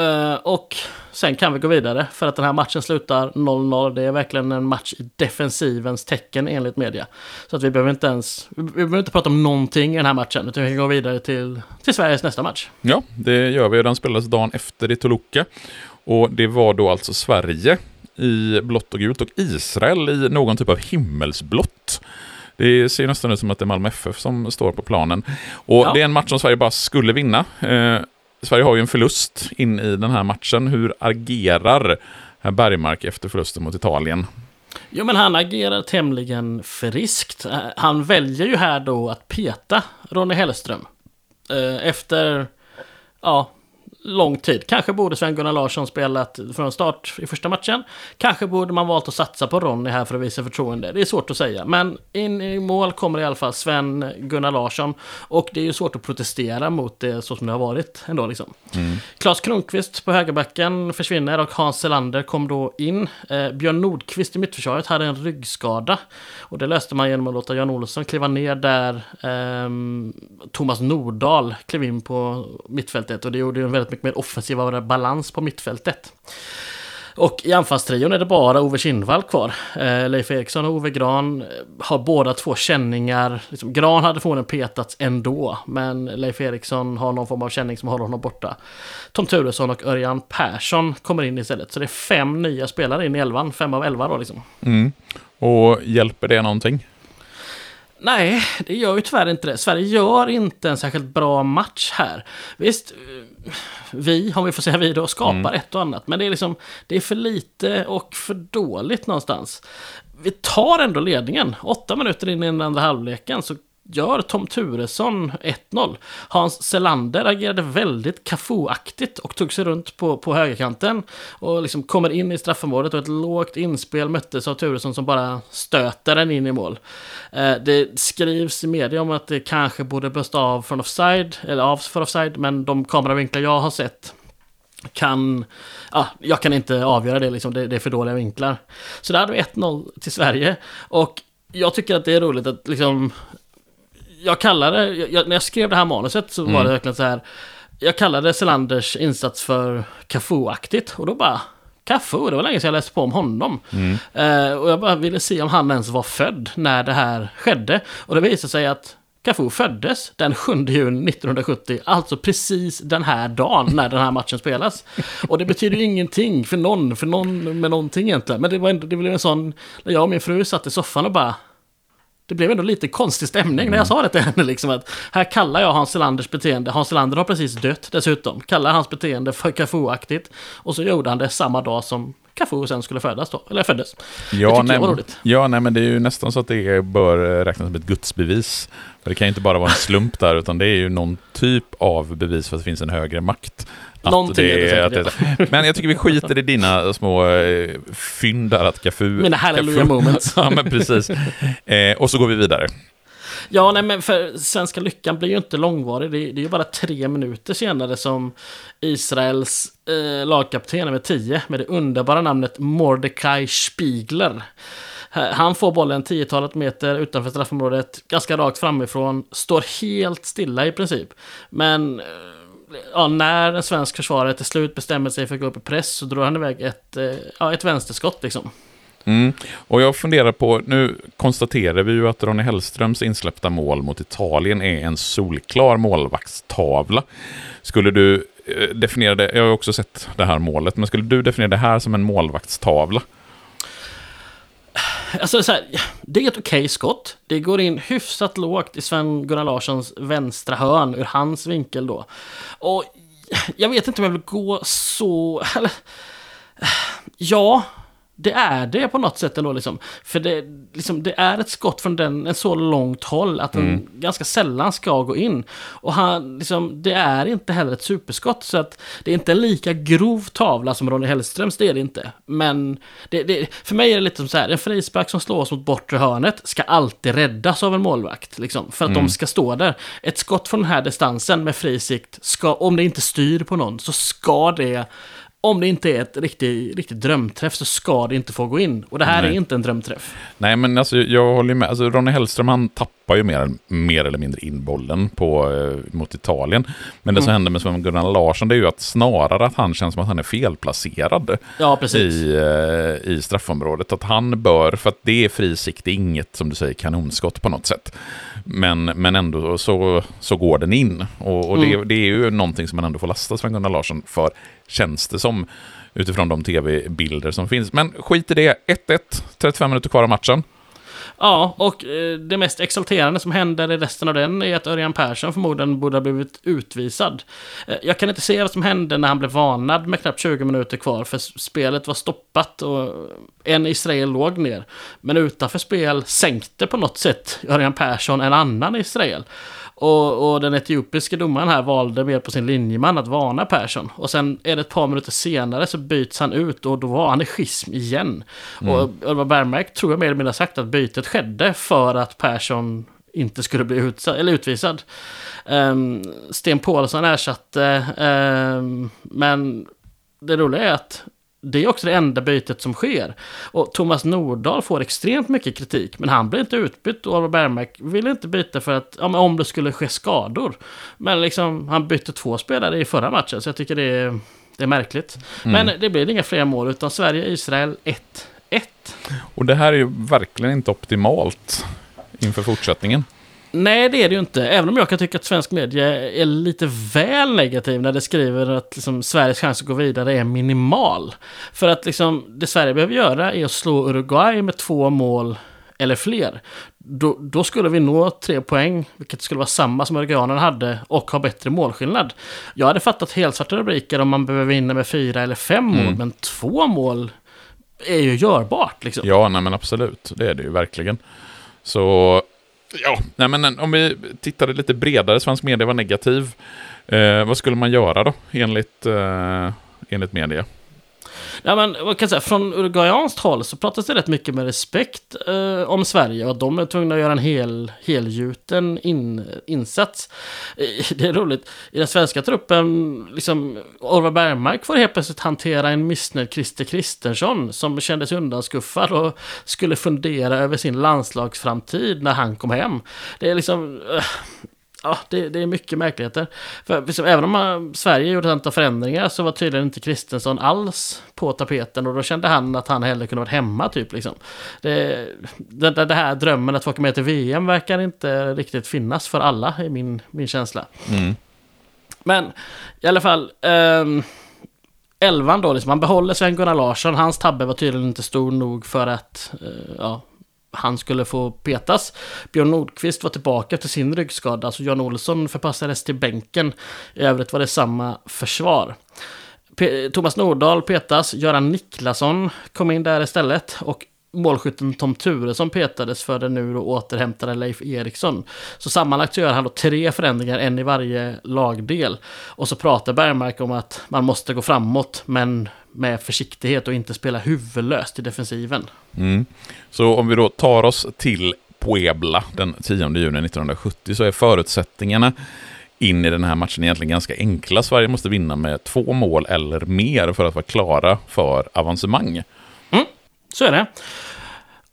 Uh, och sen kan vi gå vidare för att den här matchen slutar 0-0. Det är verkligen en match i defensivens tecken enligt media. Så att vi behöver inte ens, vi behöver inte prata om någonting i den här matchen utan vi kan gå vidare till, till Sveriges nästa match. Ja, det gör vi. Den spelades dagen efter i Toluca. Och det var då alltså Sverige i blått och gult och Israel i någon typ av himmelsblått. Det ser nästan ut som att det är Malmö FF som står på planen. Och ja. det är en match som Sverige bara skulle vinna. Eh, Sverige har ju en förlust in i den här matchen. Hur agerar herr Bergmark efter förlusten mot Italien? Jo, men han agerar tämligen friskt. Eh, han väljer ju här då att peta Ronny Hellström. Eh, efter, ja, lång tid. Kanske borde Sven-Gunnar Larsson spelat från start i första matchen. Kanske borde man valt att satsa på Ronny här för att visa förtroende. Det är svårt att säga. Men in i mål kommer i alla fall Sven-Gunnar Larsson. Och det är ju svårt att protestera mot det så som det har varit ändå liksom. Mm. Klas Kronqvist på högerbacken försvinner och Hans Selander kom då in. Eh, Björn Nordqvist i mittförsvaret hade en ryggskada. Och det löste man genom att låta Jan Olsson kliva ner där eh, Thomas Nordahl klev in på mittfältet. Och det gjorde ju en väldigt mycket mer offensiva balans på mittfältet. Och i anfallstrion är det bara Ove Kindvall kvar. Eh, Leif Eriksson och Ove Gran har båda två känningar. Liksom, Gran hade förmodligen petats ändå, men Leif Eriksson har någon form av känning som håller honom borta. Tom Turesson och Örjan Persson kommer in istället. Så det är fem nya spelare in i elvan, fem av elva då liksom. Mm. Och hjälper det någonting? Nej, det gör ju tyvärr inte det. Sverige gör inte en särskilt bra match här. Visst, vi, om vi får säga vi då, skapar mm. ett och annat. Men det är liksom, det är för lite och för dåligt någonstans. Vi tar ändå ledningen. Åtta minuter in i den andra halvleken så gör Tom Turesson 1-0. Hans Selander agerade väldigt Cafu-aktigt och tog sig runt på, på högerkanten. Och liksom kommer in i straffområdet och ett lågt inspel möttes av Turesson som bara stöter den in i mål. Eh, det skrivs i media om att det kanske borde blåst av från offside, eller av för offside, men de kameravinklar jag har sett kan... Ja, jag kan inte avgöra det, liksom. det, det är för dåliga vinklar. Så där hade vi 1-0 till Sverige. Och jag tycker att det är roligt att liksom jag kallade, jag, när jag skrev det här manuset så mm. var det verkligen så här. Jag kallade Selanders insats för Cafu-aktigt och då bara Cafu, det var länge sedan jag läste på om honom. Mm. Uh, och jag bara ville se om han ens var född när det här skedde. Och det visade sig att Cafu föddes den 7 juni 1970, alltså precis den här dagen när den här matchen spelas. Och det betyder ju ingenting för någon, för någon med någonting egentligen. Men det var ändå, det blev en sån, när jag och min fru satt i soffan och bara det blev ändå lite konstig stämning mm. när jag sa det till henne. Liksom, att här kallar jag Hans Selanders beteende, Hans Selander har precis dött dessutom, kallar hans beteende för Cafu-aktigt. Och så gjorde han det samma dag som Cafu sen skulle födas då, eller föddes. Ja, nej, ja nej, men det är ju nästan så att det bör räknas som ett gudsbevis. För det kan ju inte bara vara en slump där, utan det är ju någon typ av bevis för att det finns en högre makt. Någonting det, är det, det Men jag tycker vi skiter i dina små eh, fynd där att Cafu... Mina hallelujah moments. ja, men precis. Eh, och så går vi vidare. Ja, nej, men för Svenska Lyckan blir ju inte långvarig. Det, det är ju bara tre minuter senare som Israels eh, lagkapten med 10 med det underbara namnet Mordecai Spiegler. Han får bollen 10-talet meter utanför straffområdet, ganska rakt framifrån, står helt stilla i princip. Men eh, ja, när en svensk försvarare till slut bestämmer sig för att gå upp i press så drar han iväg ett, eh, ja, ett vänsterskott liksom. Mm. Och jag funderar på, nu konstaterar vi ju att Ronny Hellströms insläppta mål mot Italien är en solklar målvaktstavla. Skulle du eh, definiera det, jag har också sett det här målet, men skulle du definiera det här som en målvaktstavla? Alltså så här, det är ett okej okay skott. Det går in hyfsat lågt i Sven-Gunnar Larssons vänstra hörn ur hans vinkel då. Och jag vet inte om jag vill gå så... Eller, ja, det är det på något sätt ändå liksom. För det, liksom, det är ett skott från den, en så långt håll att den mm. ganska sällan ska gå in. Och han, liksom, det är inte heller ett superskott. Så att det är inte en lika grov tavla som Ronny Hellströms, det är det inte. Men det, det, för mig är det lite som så här, en frispark som slås mot bortre hörnet ska alltid räddas av en målvakt. Liksom, för att mm. de ska stå där. Ett skott från den här distansen med fri sikt, ska, om det inte styr på någon, så ska det om det inte är ett riktigt, riktigt drömträff så ska det inte få gå in. Och det här Nej. är inte en drömträff. Nej, men alltså, jag håller med. Alltså, Ronny Hellström han tappar ju mer, mer eller mindre in bollen på, eh, mot Italien. Men det mm. som händer med Sven Gunnar Larsson det är ju att snarare att han känns som att han är felplacerad ja, i, eh, i straffområdet. Att han bör, för att det är frisikt, det är inget som du säger kanonskott på något sätt. Men, men ändå så, så går den in. Och, och mm. det, det, är ju någonting som man ändå får lasta Sven-Gunnar Larsson för, känns det som, utifrån de tv-bilder som finns. Men skit i det, 1-1, 35 minuter kvar av matchen. Ja, och eh, det mest exalterande som händer i resten av den är att Örjan Persson förmodligen borde ha blivit utvisad. Eh, jag kan inte se vad som hände när han blev varnad med knappt 20 minuter kvar, för spelet var stoppat och eh, en Israel låg ner. Men utanför spel sänkte på något sätt Örjan Persson en annan Israel. Och, och, den etiopiska domaren här valde mer på sin linjeman att varna Persson. Och sen är det ett par minuter senare så byts han ut och då var han i schism igen. Mm. Och Urban Bergmark tror jag mer eller mindre sagt att bytet skedde för att Persson inte skulle bli utsatt, eller utvisad. Um, Sten Paulsson ersatte, um, men det roliga är att det är också det enda bytet som sker. Och Thomas Nordahl får extremt mycket kritik, men han blir inte utbytt och Alvar Bergmark vill inte byta för att, ja, om det skulle ske skador. Men liksom, han bytte två spelare i förra matchen, så jag tycker det är, det är märkligt. Mm. Men det blir inga fler mål, utan Sverige-Israel 1-1. Och det här är ju verkligen inte optimalt inför fortsättningen. Nej, det är det ju inte. Även om jag kan tycka att svensk media är lite väl negativ när det skriver att liksom, Sveriges chans att gå vidare är minimal. För att liksom, det Sverige behöver göra är att slå Uruguay med två mål eller fler. Då, då, skulle vi nå tre poäng, vilket skulle vara samma som Uruguanerna hade, och ha bättre målskillnad. Jag hade fattat helsvarta rubriker om man behöver vinna med fyra eller fem mål, mm. men två mål är ju görbart. Liksom. Ja, nej men absolut. Det är det ju verkligen. Så Ja, nej men eh, om vi tittade lite bredare, svensk media var negativ. Eh, vad skulle man göra då, enligt, eh, enligt media? Nej, men, vad kan jag säga, från uruguayanskt håll så pratas det rätt mycket med respekt eh, om Sverige och att de är tvungna att göra en hel, helgjuten in, insats. Eh, det är roligt, i den svenska truppen, liksom, Orvar Bergmark får helt plötsligt hantera en missnöjd Christer Kristensson som kändes undanskuffad och skulle fundera över sin landslagsframtid när han kom hem. Det är liksom... Eh, Ja, det, det, är mycket märkligheter. För liksom, även om man, Sverige gjorde ett förändringar så var tydligen inte Kristensson alls på tapeten och då kände han att han hellre kunde varit hemma typ liksom. Det, det, det här drömmen att få åka med till VM verkar inte riktigt finnas för alla i min, min känsla. Mm. Men i alla fall. Um, elvan då, liksom, man behåller Sven-Gunnar Larsson. Hans tabbe var tydligen inte stor nog för att uh, ja, han skulle få petas. Björn Nordqvist var tillbaka efter sin ryggskada, så Jan Olsson förpassades till bänken. I övrigt var det samma försvar. P Thomas Nordahl petas, Göran Niklasson kom in där istället och målskytten Tom Turesson petades för den nu då återhämtade Leif Eriksson. Så sammanlagt så gör han då tre förändringar, en i varje lagdel. Och så pratar Bergmark om att man måste gå framåt, men med försiktighet och inte spela huvudlöst i defensiven. Mm. Så om vi då tar oss till Puebla den 10 juni 1970 så är förutsättningarna in i den här matchen egentligen ganska enkla. Sverige måste vinna med två mål eller mer för att vara klara för avancemang. Mm, så är det.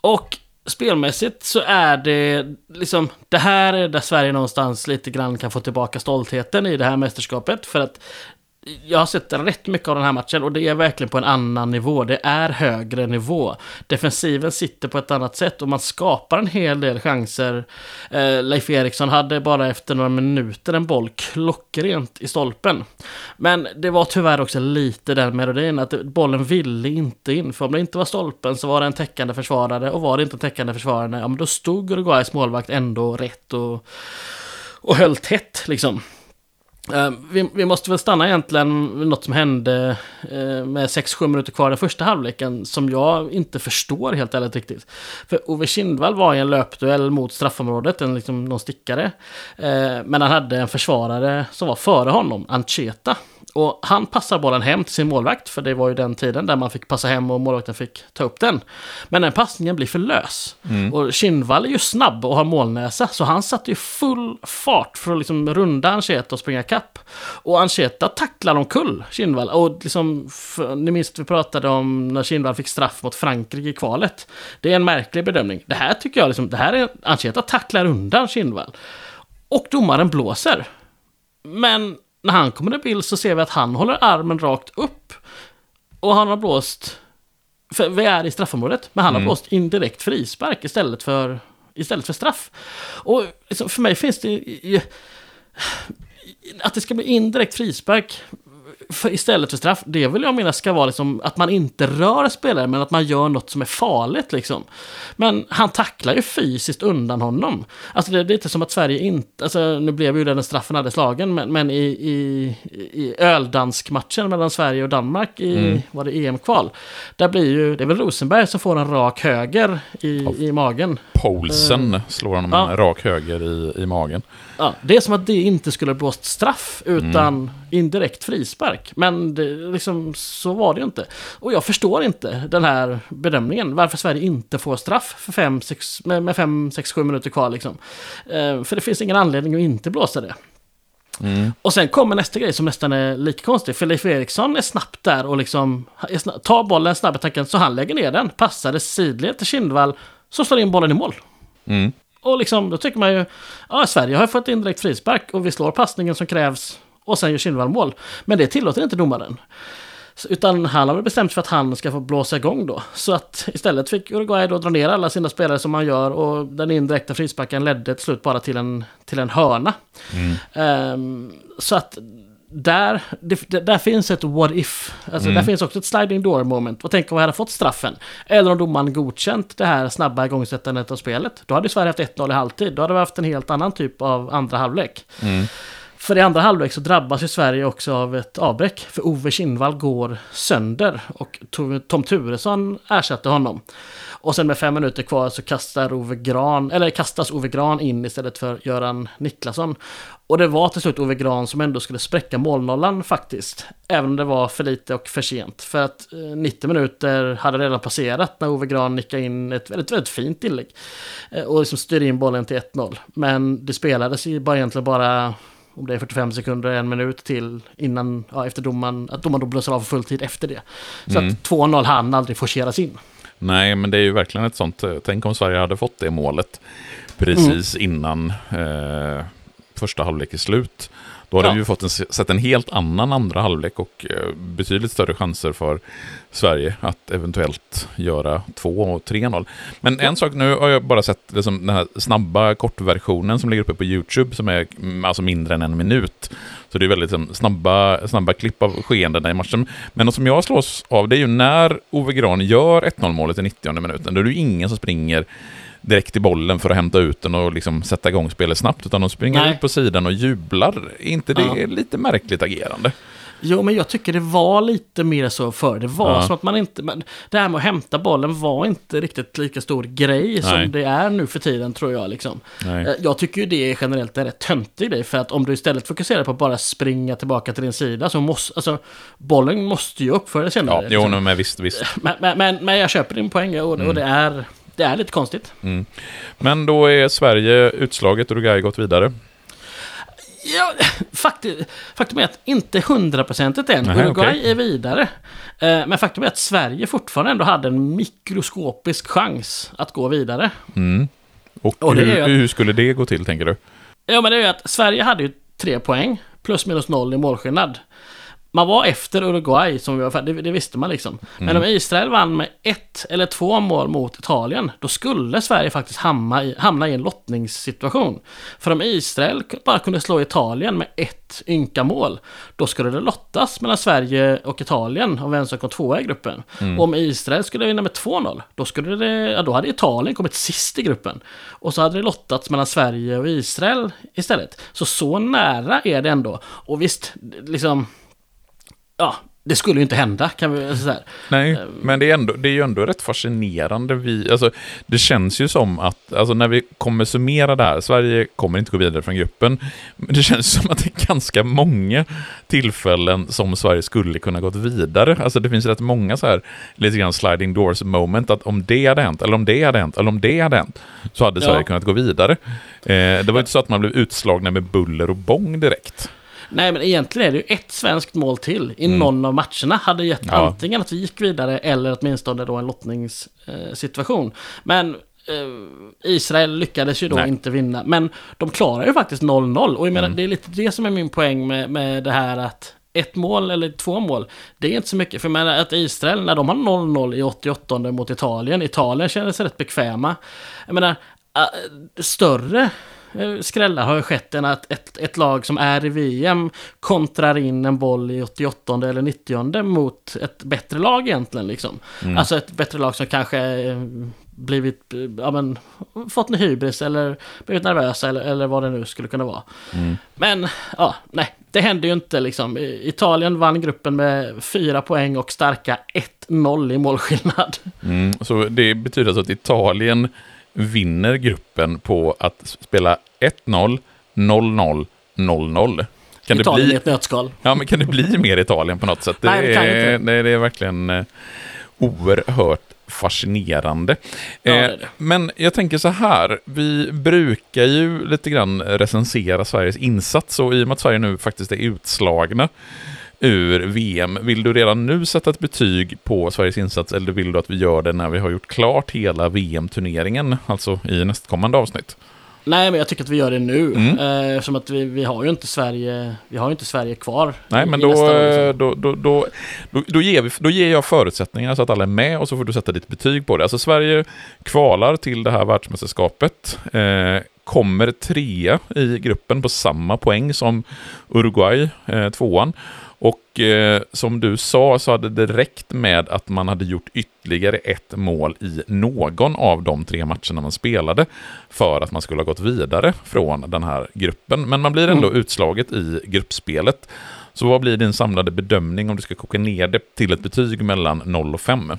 Och spelmässigt så är det liksom, det här är där Sverige någonstans lite grann kan få tillbaka stoltheten i det här mästerskapet. För att jag har sett rätt mycket av den här matchen och det är verkligen på en annan nivå. Det är högre nivå. Defensiven sitter på ett annat sätt och man skapar en hel del chanser. Eh, Leif Eriksson hade bara efter några minuter en boll klockrent i stolpen. Men det var tyvärr också lite den melodin att bollen ville inte in. För om det inte var stolpen så var det en täckande försvarare och var det inte en täckande försvarare, ja men då stod Uruguays målvakt ändå rätt och, och höll tätt liksom. Uh, vi, vi, måste väl stanna egentligen vid något som hände uh, med 6-7 minuter kvar i första halvleken som jag inte förstår helt ärligt riktigt. För Ove Kindvall var i en löpduell mot straffområdet, en, liksom, någon stickare. Uh, men han hade en försvarare som var före honom, Ancheta. Och han passar bollen hem till sin målvakt, för det var ju den tiden där man fick passa hem och målvakten fick ta upp den. Men den passningen blir för lös. Mm. Och Kindvall är ju snabb och har målnäsa, så han satte ju full fart för att liksom runda Ancheta och springa kapp. Och Ancheta tacklar omkull Kindvall. Och liksom, för, ni minns vi pratade om när Kindvall fick straff mot Frankrike i kvalet. Det är en märklig bedömning. Det här tycker jag, liksom, det här är, Ancheta tacklar undan Kindvall. Och domaren blåser. Men när han kommer i bild så ser vi att han håller armen rakt upp. Och han har blåst... För vi är i straffområdet, men han har mm. blåst indirekt frispark istället för, istället för straff. Och liksom för mig finns det... Att det ska bli indirekt frispark för, istället för straff, det vill jag mena ska vara liksom att man inte rör spelare, men att man gör något som är farligt liksom. Men han tacklar ju fysiskt undan honom. Alltså det, är lite som att Sverige inte, alltså nu blev ju den straffen hade slagen, men, men i, i, i öldansk-matchen mellan Sverige och Danmark i, mm. var det EM-kval, där blir ju, det är väl Rosenberg som får en rak höger i, i magen. Paulsen uh, slår honom ja. en rak höger i, i magen. Ja, det är som att det inte skulle blåst straff, utan mm. Indirekt frispark. Men det, liksom, så var det ju inte. Och jag förstår inte den här bedömningen. Varför Sverige inte får straff för fem, sex, med 5, 6, 7 minuter kvar. Liksom. Eh, för det finns ingen anledning att inte blåsa det. Mm. Och sen kommer nästa grej som nästan är lika konstig. För Leif Eriksson är snabbt där och liksom tar bollen snabb i tanken så han lägger ner den. Passar det sidled till Kindvall som slår in bollen i mål. Mm. Och liksom, då tycker man ju, ja, Sverige har fått in direkt frispark och vi slår passningen som krävs och sen gör Kindvall mål. Men det tillåter inte domaren. Utan han har väl bestämt för att han ska få blåsa igång då. Så att istället fick Uruguay då dra ner alla sina spelare som man gör och den indirekta frisparken ledde till slut bara till en, till en hörna. Mm. Um, så att där, det, där finns ett what if. Alltså mm. där finns också ett sliding door moment. Och tänk om vi hade fått straffen. Eller om domaren godkänt det här snabba igångsättandet av spelet. Då hade Sverige haft 1-0 i halvtid. Då hade vi haft en helt annan typ av andra halvlek. Mm. För i andra halvlek så drabbas ju Sverige också av ett avbräck. För Ove Kindvall går sönder och Tom Turesson ersätter honom. Och sen med fem minuter kvar så kastar Ove Gran, eller kastas Ove Gran in istället för Göran Niklasson. Och det var till slut Ove Gran som ändå skulle spräcka målnollan faktiskt. Även om det var för lite och för sent. För att eh, 90 minuter hade redan passerat när Ove Gran nickade in ett väldigt, väldigt fint inlägg. Eh, och liksom styrde in bollen till 1-0. Men det spelades ju bara egentligen bara om det är 45 sekunder, en minut till innan, ja, efter domaren, att domaren då blåser av fulltid efter det. Så mm. att 2-0 hann aldrig forceras in. Nej, men det är ju verkligen ett sånt, eh, tänk om Sverige hade fått det målet precis mm. innan eh, första halvlek är slut. Då hade ja. vi fått en, sett en helt annan andra halvlek och eh, betydligt större chanser för Sverige att eventuellt göra 2 och 3-0. Men en sak, nu har jag bara sett liksom, den här snabba kortversionen som ligger uppe på YouTube som är mm, alltså mindre än en minut. Så det är väldigt liksom, snabba, snabba klipp av skeendena i matchen. Men något som jag slås av det är ju när Ove Gran gör 1-0 målet i 90 minuten. Då är det ju ingen som springer direkt i bollen för att hämta ut den och liksom sätta igång spelet snabbt, utan de springer Nej. ut på sidan och jublar. Är inte det ja. lite märkligt agerande? Jo, men jag tycker det var lite mer så förr. Det var ja. som att man inte... Men det här med att hämta bollen var inte riktigt lika stor grej Nej. som det är nu för tiden, tror jag. Liksom. Nej. Jag tycker ju det är generellt en rätt töntig grej, för att om du istället fokuserar på att bara springa tillbaka till din sida, så måste... Alltså, bollen måste ju upp förr eller senare. Ja, liksom. jo, men visst, visst. Men, men, men, men jag köper din poäng och, mm. och det är det är lite konstigt. Mm. Men då är Sverige utslaget och Uruguay gått vidare? Ja, faktum, faktum är att inte hundraprocentigt än. Uruguay okay. är vidare. Eh, men faktum är att Sverige fortfarande ändå hade en mikroskopisk chans att gå vidare. Mm. Och, och hur, att, hur, skulle det gå till, tänker du? Ja, men det är ju att Sverige hade ju tre poäng. Plus minus noll i målskillnad man var efter Uruguay, som vi var, det, det visste man liksom. Men mm. om Israel vann med ett eller två mål mot Italien, då skulle Sverige faktiskt hamna i, hamna i en lottningssituation. För om Israel bara kunde slå Italien med ett ynka mål, då skulle det lottas mellan Sverige och Italien om vem som kom tvåa i gruppen. Mm. Och om Israel skulle vinna med 2-0, då, skulle det, ja, då hade Italien kommit sist i gruppen. Och så hade det lottats mellan Sverige och Israel istället. Så så nära är det ändå. Och visst, liksom ja, det skulle ju inte hända kan vi säga. Nej, ehm. men det är, ändå, det är ju ändå rätt fascinerande. Vi, alltså, det känns ju som att, alltså, när vi kommer summera det här, Sverige kommer inte gå vidare från gruppen, men det känns som att det är ganska många tillfällen som Sverige skulle kunna gått vidare. Alltså det finns rätt många så här, lite grann sliding doors moment, att om det hade hänt, eller om det hade hänt, eller om det hade hänt, så hade Sverige ja. kunnat gå vidare. Eh, det var inte så att man blev utslagna med buller och bång direkt. Nej, men egentligen är det ju ett svenskt mål till i mm. någon av matcherna. Hade gett ja. antingen att vi gick vidare eller åtminstone då en lottningssituation. Men eh, Israel lyckades ju då Nej. inte vinna. Men de klarar ju faktiskt 0-0. Och jag menar, mm. det är lite det som är min poäng med, med det här att ett mål eller två mål, det är inte så mycket. För menar att Israel, när de har 0-0 i 88 mot Italien, Italien känner sig rätt bekväma. Jag menar, äh, större Eh, skrällar har ju skett än att ett, ett lag som är i VM kontrar in en boll i 88 eller 90 mot ett bättre lag egentligen. Liksom. Mm. Alltså ett bättre lag som kanske eh, blivit, eh, ja men, fått en hybris eller blivit nervösa eller, eller vad det nu skulle kunna vara. Mm. Men, ja, nej, det hände ju inte liksom. Italien vann gruppen med fyra poäng och starka 1-0 i målskillnad. Mm, så det betyder alltså att Italien vinner gruppen på att spela 1-0, 0-0, 0-0. Kan Italien det bli... ett nötskal. Ja, men kan det bli mer Italien på något sätt? Det, Nej, det, är, det, det är verkligen eh, oerhört fascinerande. Ja, det det. Men jag tänker så här, vi brukar ju lite grann recensera Sveriges insats och i och med att Sverige nu faktiskt är utslagna ur VM. Vill du redan nu sätta ett betyg på Sveriges insats eller vill du att vi gör det när vi har gjort klart hela VM-turneringen, alltså i nästkommande avsnitt? Nej, men jag tycker att vi gör det nu. Mm. Eh, som att vi, vi har ju inte Sverige, vi har inte Sverige kvar. Nej, men då, liksom. då, då, då, då, då, ger vi, då ger jag förutsättningar så att alla är med och så får du sätta ditt betyg på det. Alltså Sverige kvalar till det här världsmästerskapet. Eh, kommer trea i gruppen på samma poäng som Uruguay, eh, tvåan. Och eh, som du sa så hade det räckt med att man hade gjort ytterligare ett mål i någon av de tre matcherna man spelade för att man skulle ha gått vidare från den här gruppen. Men man blir ändå mm. utslaget i gruppspelet. Så vad blir din samlade bedömning om du ska koka ner det till ett betyg mellan 0 och 5?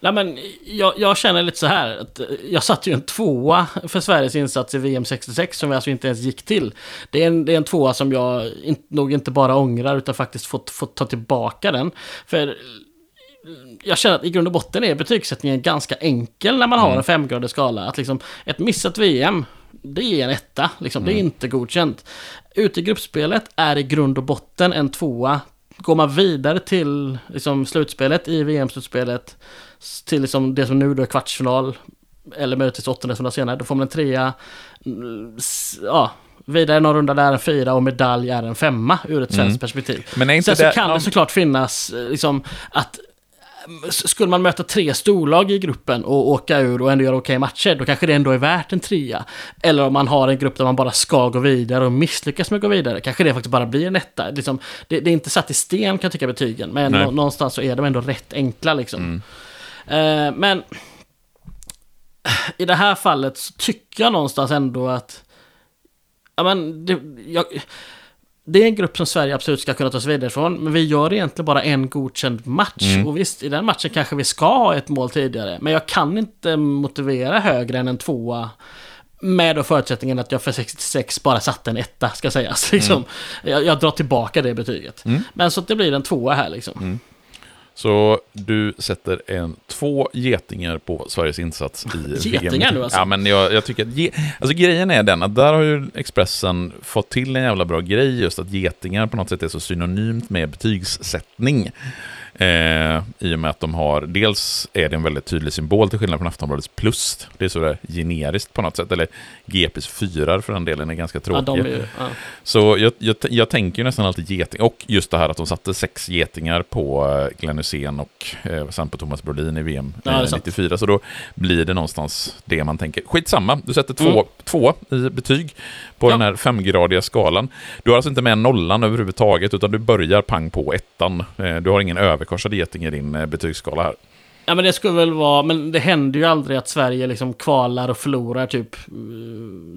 Nej, men jag, jag, känner lite så här. Att jag satte ju en tvåa för Sveriges insats i VM 66 som vi alltså inte ens gick till. Det är en, det är en tvåa som jag in, nog inte bara ångrar utan faktiskt fått, fått ta tillbaka den. För jag känner att i grund och botten är betygssättningen ganska enkel när man har mm. en femgradig skala. Att liksom ett missat VM, det är en etta. Liksom. Mm. Det är mm. inte godkänt. Ute i gruppspelet är i grund och botten en tvåa. Går man vidare till liksom, slutspelet i VM-slutspelet till liksom det som nu då är kvartsfinal eller möjligtvis åttondelsfinal senare, då får man en trea. Mm, ja, vidare någon runda där en fyra och medalj är en femma ur ett svenskt mm. perspektiv. Men är inte Sen det, så kan det såklart finnas eh, liksom att skulle man möta tre storlag i gruppen och åka ur och ändå göra okej matcher, då kanske det ändå är värt en trea. Eller om man har en grupp där man bara ska gå vidare och misslyckas med att gå vidare, kanske det faktiskt bara blir en etta. Liksom, det, det, är inte satt i sten kan jag tycka betygen, men Nej. någonstans så är de ändå rätt enkla liksom. Mm. Eh, men i det här fallet så tycker jag någonstans ändå att... Ja men, det, jag, det är en grupp som Sverige absolut ska kunna ta sig vidare ifrån. Men vi gör egentligen bara en godkänd match. Mm. Och visst, i den matchen kanske vi ska ha ett mål tidigare. Men jag kan inte motivera högre än en tvåa. Med då förutsättningen att jag för 66 bara satte en etta, ska sägas. Liksom. Jag, jag drar tillbaka det betyget. Mm. Men så att det blir en tvåa här liksom. Så du sätter en, två getingar på Sveriges insats i Getingar VM. nu alltså? Ja, men jag, jag tycker att... Ge, alltså grejen är den att där har ju Expressen fått till en jävla bra grej just att getingar på något sätt är så synonymt med betygssättning. Eh, I och med att de har, dels är det en väldigt tydlig symbol till skillnad från Aftonbladets plus. Det är sådär generiskt på något sätt. Eller GPs fyrar för den delen är ganska Ja, tråkiga. är, ju- ja. Så jag, jag, jag tänker ju nästan alltid geting. Och just det här att de satte sex getingar på eh, Glenn Hysén och eh, sen på Thomas Brolin i VM Ja, det är eh, sant. 94. Så då blir det någonstans det man tänker. Skitsamma, du sätter två, Mm. två i betyg på Ja. den här femgradiga skalan. Du har alltså inte med nollan överhuvudtaget, utan du börjar pang på ettan. Eh, Du har ingen överkorsad geting i din eh, betygsskala här. Ja men det skulle väl vara, men det händer ju aldrig att Sverige liksom kvalar och förlorar typ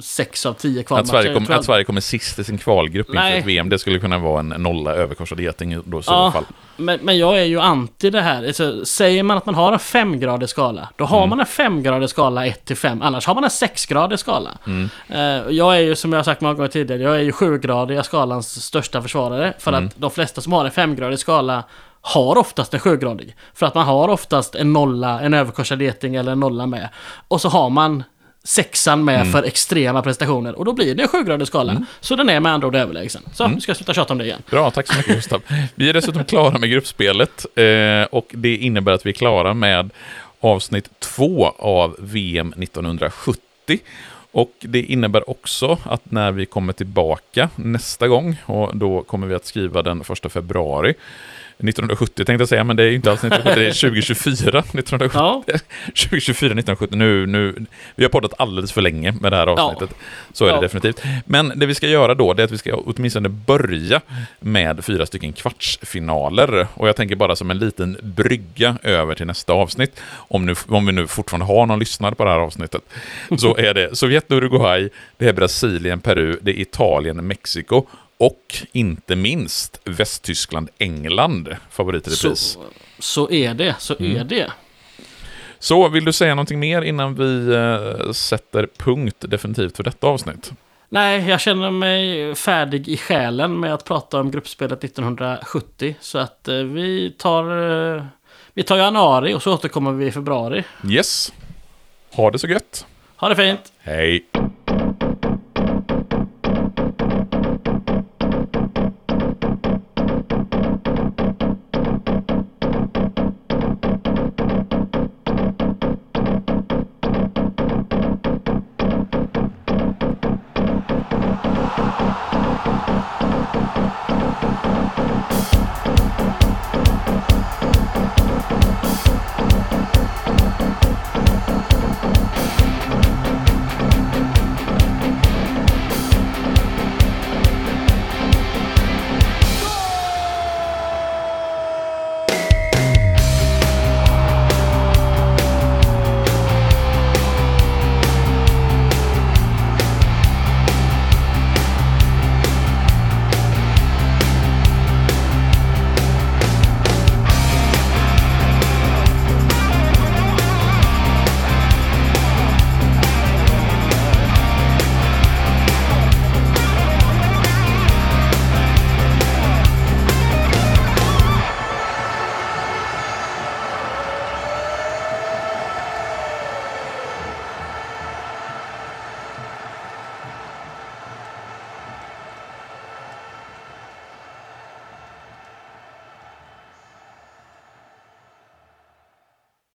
6 av 10 Att kvalmatcher. Sverige, Jag kom, att Sverige kommer sist i sin kvalgrupp inför Nej. ett VM, det skulle kunna vara en nolla överkorsad geting då i så Ja. fall. Men, men jag är ju anti det här. Alltså, säger man att man har en femgradig skala, då har Mm. man en femgradig skala 1 till 5. Annars har man en sexgradig skala. Mm. Eh, jag är ju, som jag har sagt många gånger tidigare, jag är ju sjugradiga skalans största försvarare. För Mm. att de flesta som har en femgradig skala har oftast en sjugradig. För att man har oftast en nolla, en överkorsad geting eller en nolla med. Och så har man sexan med Mm. för extrema prestationer. Och då blir det en sjugradig skala. Så den är med andra ord överlägsen. Så, Mm. nu ska jag sluta tjata om det igen. Bra, tack så mycket Gustav. Vi är dessutom klara med gruppspelet eh, och det innebär att vi är klara med avsnitt två av VM 1970. Och det innebär också att när vi kommer tillbaka nästa gång, och då kommer vi att skriva den första februari 1970 tänkte jag säga, men det är ju inte alls 1970, det är 2024. 1970. Ja, 2024, 1970. Nu, nu, vi har poddat alldeles för länge med det här avsnittet. Så är det Ja. definitivt. Men det vi ska göra då, det är att vi ska åtminstone börja med fyra stycken kvartsfinaler. Och jag tänker bara som en liten brygga över till nästa avsnitt. Om, nu, om vi nu fortfarande har någon lyssnare på det här avsnittet. Så är det Sovjet, Uruguay, det är Brasilien, Peru, det är Italien, Mexiko. Och inte minst Västtyskland, England, favoriter i så, pris. så är det. Så Mm. är det. Så vill du säga någonting mer innan vi eh, sätter punkt definitivt för detta avsnitt? Nej, jag känner mig färdig i själen med att prata om gruppspelet 1970. Så att eh, vi tar... Eh, vi tar januari och så återkommer vi i februari. Yes. Ha det så gött. Ha det fint! Hej.